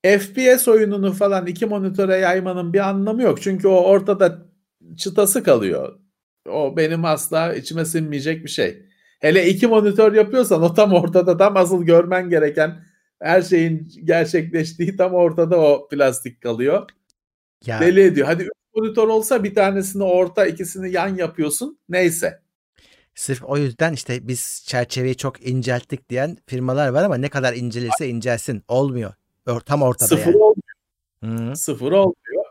FPS oyununu falan iki monitöre yaymanın bir anlamı yok. Çünkü o ortada çıtası kalıyor. O benim asla içime sinmeyecek bir şey. Hele iki monitör yapıyorsan o tam ortada tam asıl görmen gereken her şeyin gerçekleştiği tam ortada o plastik kalıyor. Ya. Deli ediyor. Hadi üç monitör olsa bir tanesini orta ikisini yan yapıyorsun. Neyse. Sırf o yüzden işte biz çerçeveyi çok incelttik diyen firmalar var ama ne kadar incelirse incelsin olmuyor. Tam ortada Sıfır yani. olmuyor. Hı. Sıfır olmuyor.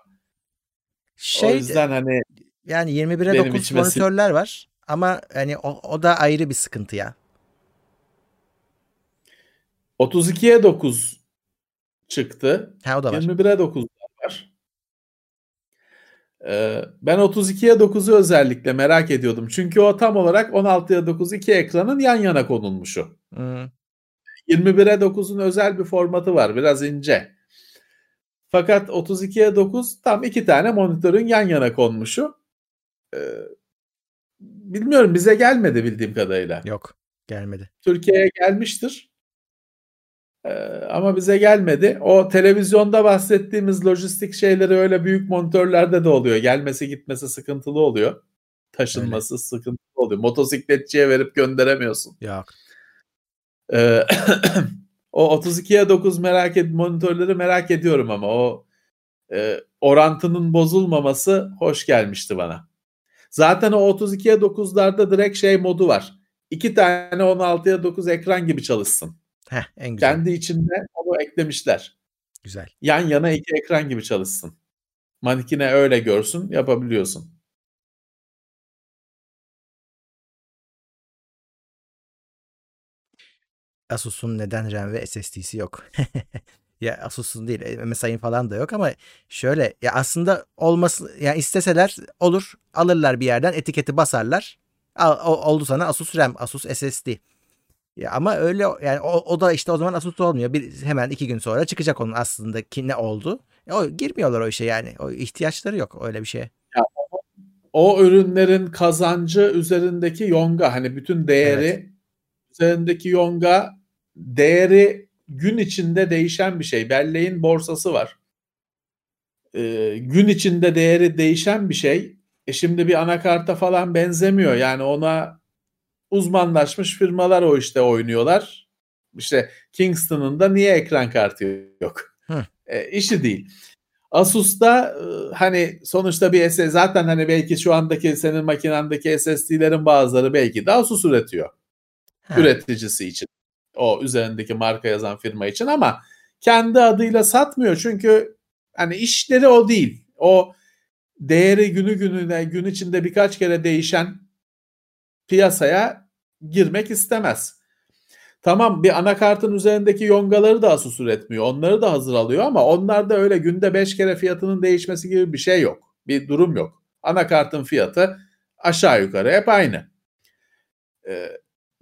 Şey, o yüzden hani yani 21'e 9 monitörler var ama hani o, o da ayrı bir sıkıntı ya. 32'ye 9 çıktı. Ha o da var. 21'e 9 var. Ee, ben 32'ye 9'u özellikle merak ediyordum. Çünkü o tam olarak 16'ya 9 iki ekranın yan yana konulmuşu. Hmm. 21'e 9'un özel bir formatı var. Biraz ince. Fakat 32'ye 9 tam iki tane monitörün yan yana konmuşu. Ee, bilmiyorum bize gelmedi bildiğim kadarıyla. Yok gelmedi. Türkiye'ye gelmiştir. Ee, ama bize gelmedi. O televizyonda bahsettiğimiz lojistik şeyleri öyle büyük monitörlerde de oluyor. Gelmesi gitmesi sıkıntılı oluyor. Taşınması öyle. sıkıntılı oluyor. Motosikletçiye verip gönderemiyorsun. Yok. Ee, o 32'ye 9 merak et monitörleri merak ediyorum ama o e, orantının bozulmaması hoş gelmişti bana. Zaten o 32'ye 9'larda direkt şey modu var. İki tane 16'ya 9 ekran gibi çalışsın. Heh, en güzel. Kendi içinde onu eklemişler. Güzel. Yan yana iki ekran gibi çalışsın. Manikine öyle görsün yapabiliyorsun. Asus'un neden RAM ve SSD'si yok? ya Asus'un değil. MSI'nin falan da yok ama şöyle ya aslında olması ya yani isteseler olur alırlar bir yerden etiketi basarlar. Al, oldu sana Asus RAM Asus SSD ya ama öyle yani o, o da işte o zaman Asus olmuyor. Bir hemen iki gün sonra çıkacak onun aslında ki ne oldu. O girmiyorlar o işe yani. O ihtiyaçları yok öyle bir şeye. Ya, o ürünlerin kazancı üzerindeki yonga hani bütün değeri evet. üzerindeki yonga değeri gün içinde değişen bir şey. Belleğin borsası var. Ee, gün içinde değeri değişen bir şey. E şimdi bir anakarta falan benzemiyor. Yani ona uzmanlaşmış firmalar o işte oynuyorlar. İşte Kingston'ın da niye ekran kartı yok? E, işi değil. Asus'ta e, hani sonuçta bir SS zaten hani belki şu andaki senin makinandaki SSD'lerin bazıları belki de Asus üretiyor. Hı. Üreticisi için o üzerindeki marka yazan firma için ama kendi adıyla satmıyor çünkü hani işleri o değil. O değeri günü gününe gün içinde birkaç kere değişen piyasaya girmek istemez. Tamam bir anakartın üzerindeki yongaları da Asus üretmiyor. Onları da hazır alıyor ama onlarda öyle günde 5 kere fiyatının değişmesi gibi bir şey yok. Bir durum yok. Anakartın fiyatı aşağı yukarı hep aynı. Ee,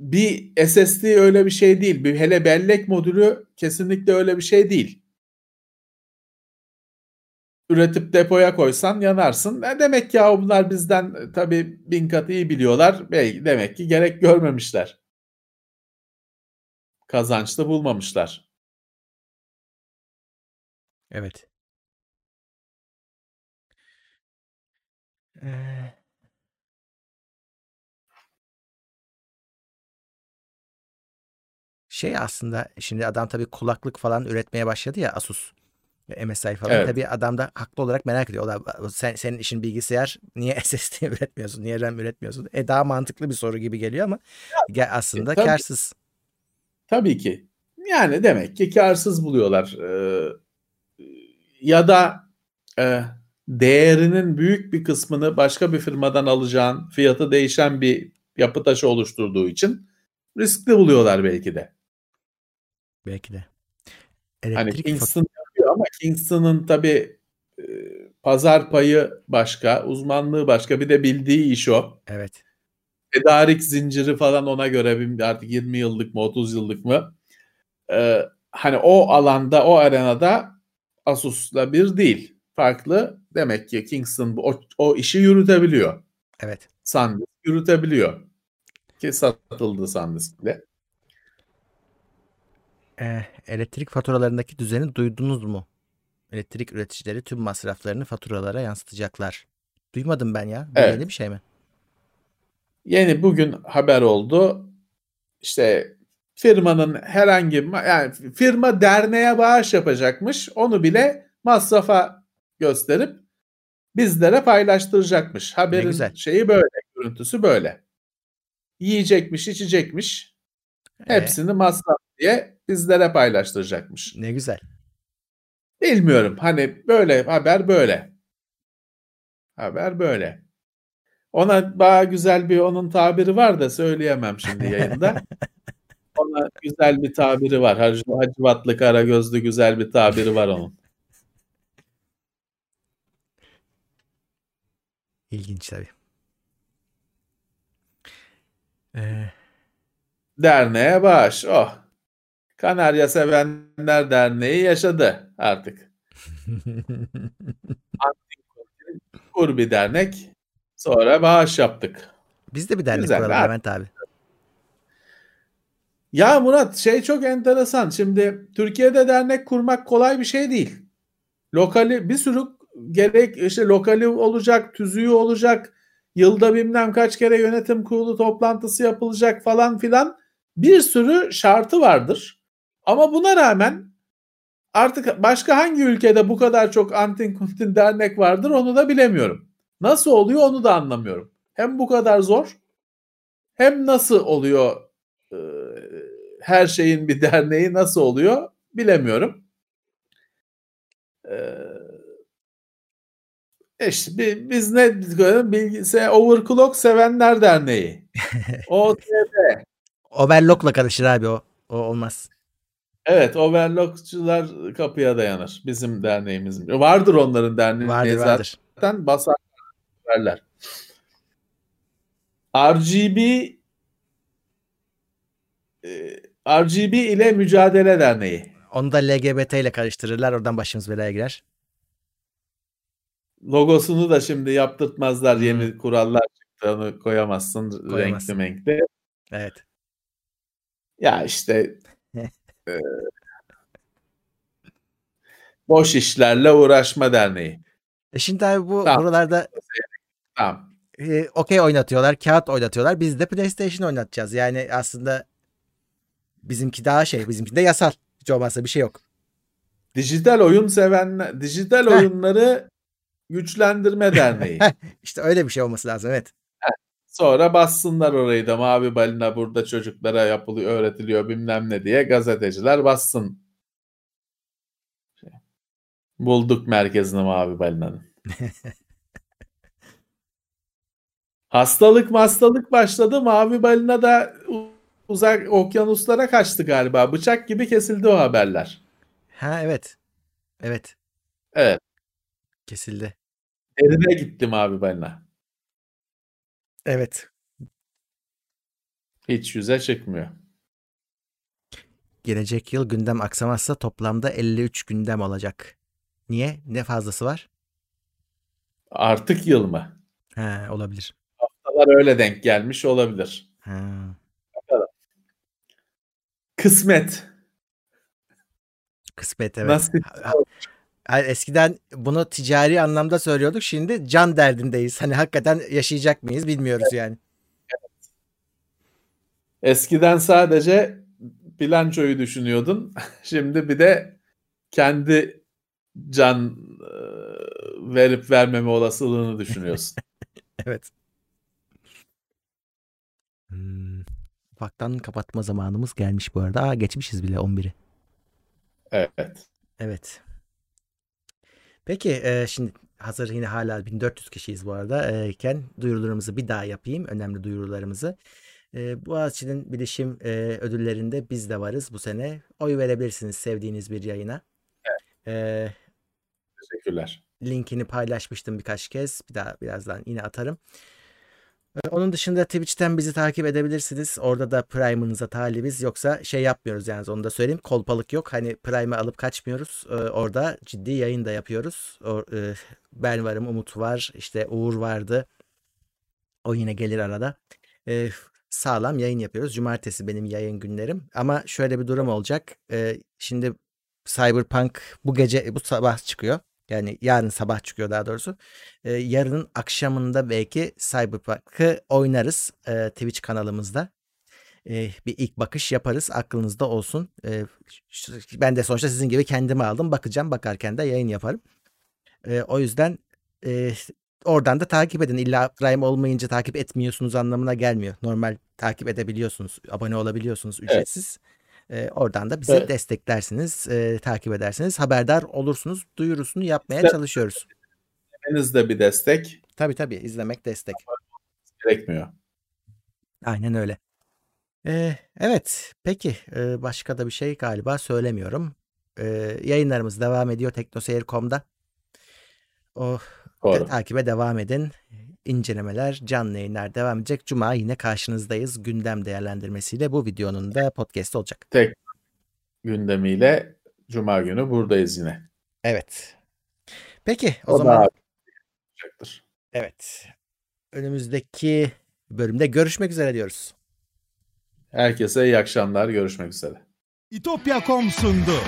bir SSD öyle bir şey değil. Bir hele bellek modülü kesinlikle öyle bir şey değil. Üretip depoya koysan yanarsın. E demek ki ya bunlar bizden e, tabii bin kat iyi biliyorlar. Belki demek ki gerek görmemişler. Kazançlı bulmamışlar. Evet. Ee, Şey aslında şimdi adam tabii kulaklık falan üretmeye başladı ya Asus. MSI falan. Evet. Tabii adam da haklı olarak merak ediyor. O da, sen, senin işin bilgisayar niye SSD üretmiyorsun? Niye RAM üretmiyorsun? E daha mantıklı bir soru gibi geliyor ama ge- aslında tabii. karsız. Tabii ki. Yani demek ki karsız buluyorlar. Ee, ya da e, değerinin büyük bir kısmını başka bir firmadan alacağın, fiyatı değişen bir yapı taşı oluşturduğu için riskli buluyorlar belki de. Belki de. Hani Elektrik fat- Kingston yapıyor ama Kingston'ın tabii e, pazar payı başka, uzmanlığı başka. Bir de bildiği iş o. Evet. tedarik zinciri falan ona göre artık 20 yıllık mı 30 yıllık mı Ee, hani o alanda o arenada Asus'la bir değil farklı demek ki Kingston o, o işi yürütebiliyor Evet. SanDisk yürütebiliyor ki satıldı SanDisk Ee, elektrik faturalarındaki düzeni duydunuz mu? Elektrik üreticileri tüm masraflarını faturalara yansıtacaklar. Duymadım ben ya. Bu Evet. yeni bir şey mi? yeni bugün haber oldu işte firmanın herhangi yani firma derneğe bağış yapacakmış onu bile masrafa gösterip bizlere paylaştıracakmış. Haberin güzel. şeyi böyle, görüntüsü böyle. Yiyecekmiş, içecekmiş. Ee, Hepsini masraf diye bizlere paylaştıracakmış. ne güzel. Bilmiyorum. Hani böyle haber böyle. Haber böyle. Ona daha güzel bir onun tabiri var da söyleyemem şimdi yayında. Ona güzel bir tabiri var. Hacı, Hacivatlı Karagözlü güzel bir tabiri var onun. İlginç tabii. Ee, Derneğe bağış. Oh. Kanarya Sevenler Derneği yaşadı artık. Kur bir dernek. Sonra bağış yaptık. Biz de bir dernek Güzel, kuralım abi. Levent abi. Ya Murat şey çok enteresan. Şimdi Türkiye'de dernek kurmak kolay bir şey değil. Lokali bir sürü gerek işte lokali olacak, tüzüğü olacak. Yılda bilmem kaç kere yönetim kurulu toplantısı yapılacak falan filan. Bir sürü şartı vardır. Ama buna rağmen artık başka hangi ülkede bu kadar çok antin kuntin dernek vardır onu da bilemiyorum. Nasıl oluyor onu da anlamıyorum. Hem bu kadar zor hem nasıl oluyor e, her şeyin bir derneği nasıl oluyor bilemiyorum. E, işte bi- biz ne bilgisayar overclock sevenler derneği. O Overlock'la karışır abi o. O olmaz. Evet overlockçular kapıya dayanır. Bizim derneğimiz. Vardır onların derneği Vardır vardır. zaten basar verler. RGB e, RGB ile Mücadele Derneği. Onu da LGBT ile karıştırırlar. Oradan başımız belaya girer. Logosunu da şimdi yaptırtmazlar. Yeni kurallar çıktı. Onu koyamazsın. Koyamazsın. Renkli renkli. Evet. Ya işte e, boş işlerle uğraşma derneği. E şimdi abi bu Tamam. buralarda Tamam. e, okey oynatıyorlar, kağıt oynatıyorlar. Biz de PlayStation oynatacağız. Yani aslında bizimki daha şey, bizimki de yasal. Hiç olmazsa bir şey yok. Dijital oyun sevenler, dijital Heh. oyunları güçlendirme derneği. İşte öyle bir şey olması lazım. Evet. Sonra bassınlar orayı da mavi balina burada çocuklara yapılıyor, öğretiliyor bilmem ne diye gazeteciler bassın. Şey, Bulduk merkezini mavi balinanın. hastalık hastalık başladı. Mavi balina da uzak okyanuslara kaçtı galiba. Bıçak gibi kesildi o haberler. Ha evet. Evet. Evet. Kesildi. Derine gitti mavi balina. Evet. Hiç yüze çıkmıyor. Gelecek yıl gündem aksamazsa toplamda 53 gündem olacak. Niye? Ne fazlası var? Artık yıl mı? Ha olabilir. Haftalar öyle denk gelmiş olabilir. Ha. Kısmet. Kısmet evet. Nasip. Ha- ha- eskiden bunu ticari anlamda söylüyorduk. Şimdi can derdindeyiz. Hani hakikaten yaşayacak mıyız bilmiyoruz yani. Eskiden sadece bilançoyu düşünüyordun. Şimdi bir de kendi can e, verip vermeme olasılığını düşünüyorsun. evet. Hmm, ufaktan kapatma zamanımız gelmiş bu arada. Aa, geçmişiz bile 11'i. Evet. Evet. Peki e, şimdi hazır yine hala 1400 kişiyiz bu arada e, iken duyurularımızı bir daha yapayım. Önemli duyurularımızı. E, Boğaziçi'nin bilişim e, ödüllerinde biz de varız bu sene. Oy verebilirsiniz sevdiğiniz bir yayına. Evet. E, Teşekkürler. Linkini paylaşmıştım birkaç kez. Bir daha birazdan yine atarım. Onun dışında Twitch'ten bizi takip edebilirsiniz. Orada da Prime'ınıza talibiz. Yoksa şey yapmıyoruz yani onu da söyleyeyim. Kolpalık yok. Hani Prime'ı alıp kaçmıyoruz. Orada ciddi yayın da yapıyoruz. Ben varım, Umut var, işte Uğur vardı. O yine gelir arada. Sağlam yayın yapıyoruz. Cumartesi benim yayın günlerim. Ama şöyle bir durum olacak. Şimdi Cyberpunk bu gece bu sabah çıkıyor. Yani yarın sabah çıkıyor daha doğrusu. Ee, yarının akşamında belki Cyberpunk'ı oynarız e, Twitch kanalımızda. E, bir ilk bakış yaparız. Aklınızda olsun. E, ben de sonuçta sizin gibi kendimi aldım. Bakacağım. Bakarken de yayın yaparım. E, o yüzden e, oradan da takip edin. İlla Prime olmayınca takip etmiyorsunuz anlamına gelmiyor. Normal takip edebiliyorsunuz. Abone olabiliyorsunuz ücretsiz. Evet. E, oradan da bizi evet. desteklersiniz, e, takip edersiniz, haberdar olursunuz, duyurusunu yapmaya evet. çalışıyoruz. İzlemeniz de bir destek. Tabii tabii izlemek destek. Gerekmiyor. Aynen öyle. Ee, evet peki ee, başka da bir şey galiba söylemiyorum. Ee, yayınlarımız devam ediyor teknoseyir.com'da. O de, takibe devam edin. İncelemeler, canlı yayınlar devam edecek. Cuma yine karşınızdayız. Gündem değerlendirmesiyle bu videonun da podcast olacak. Tek gündemiyle Cuma günü buradayız yine. Evet. Peki o, o zaman. olacaktır. Evet. Önümüzdeki bölümde görüşmek üzere diyoruz. Herkese iyi akşamlar. Görüşmek üzere. İtopya.com sundu.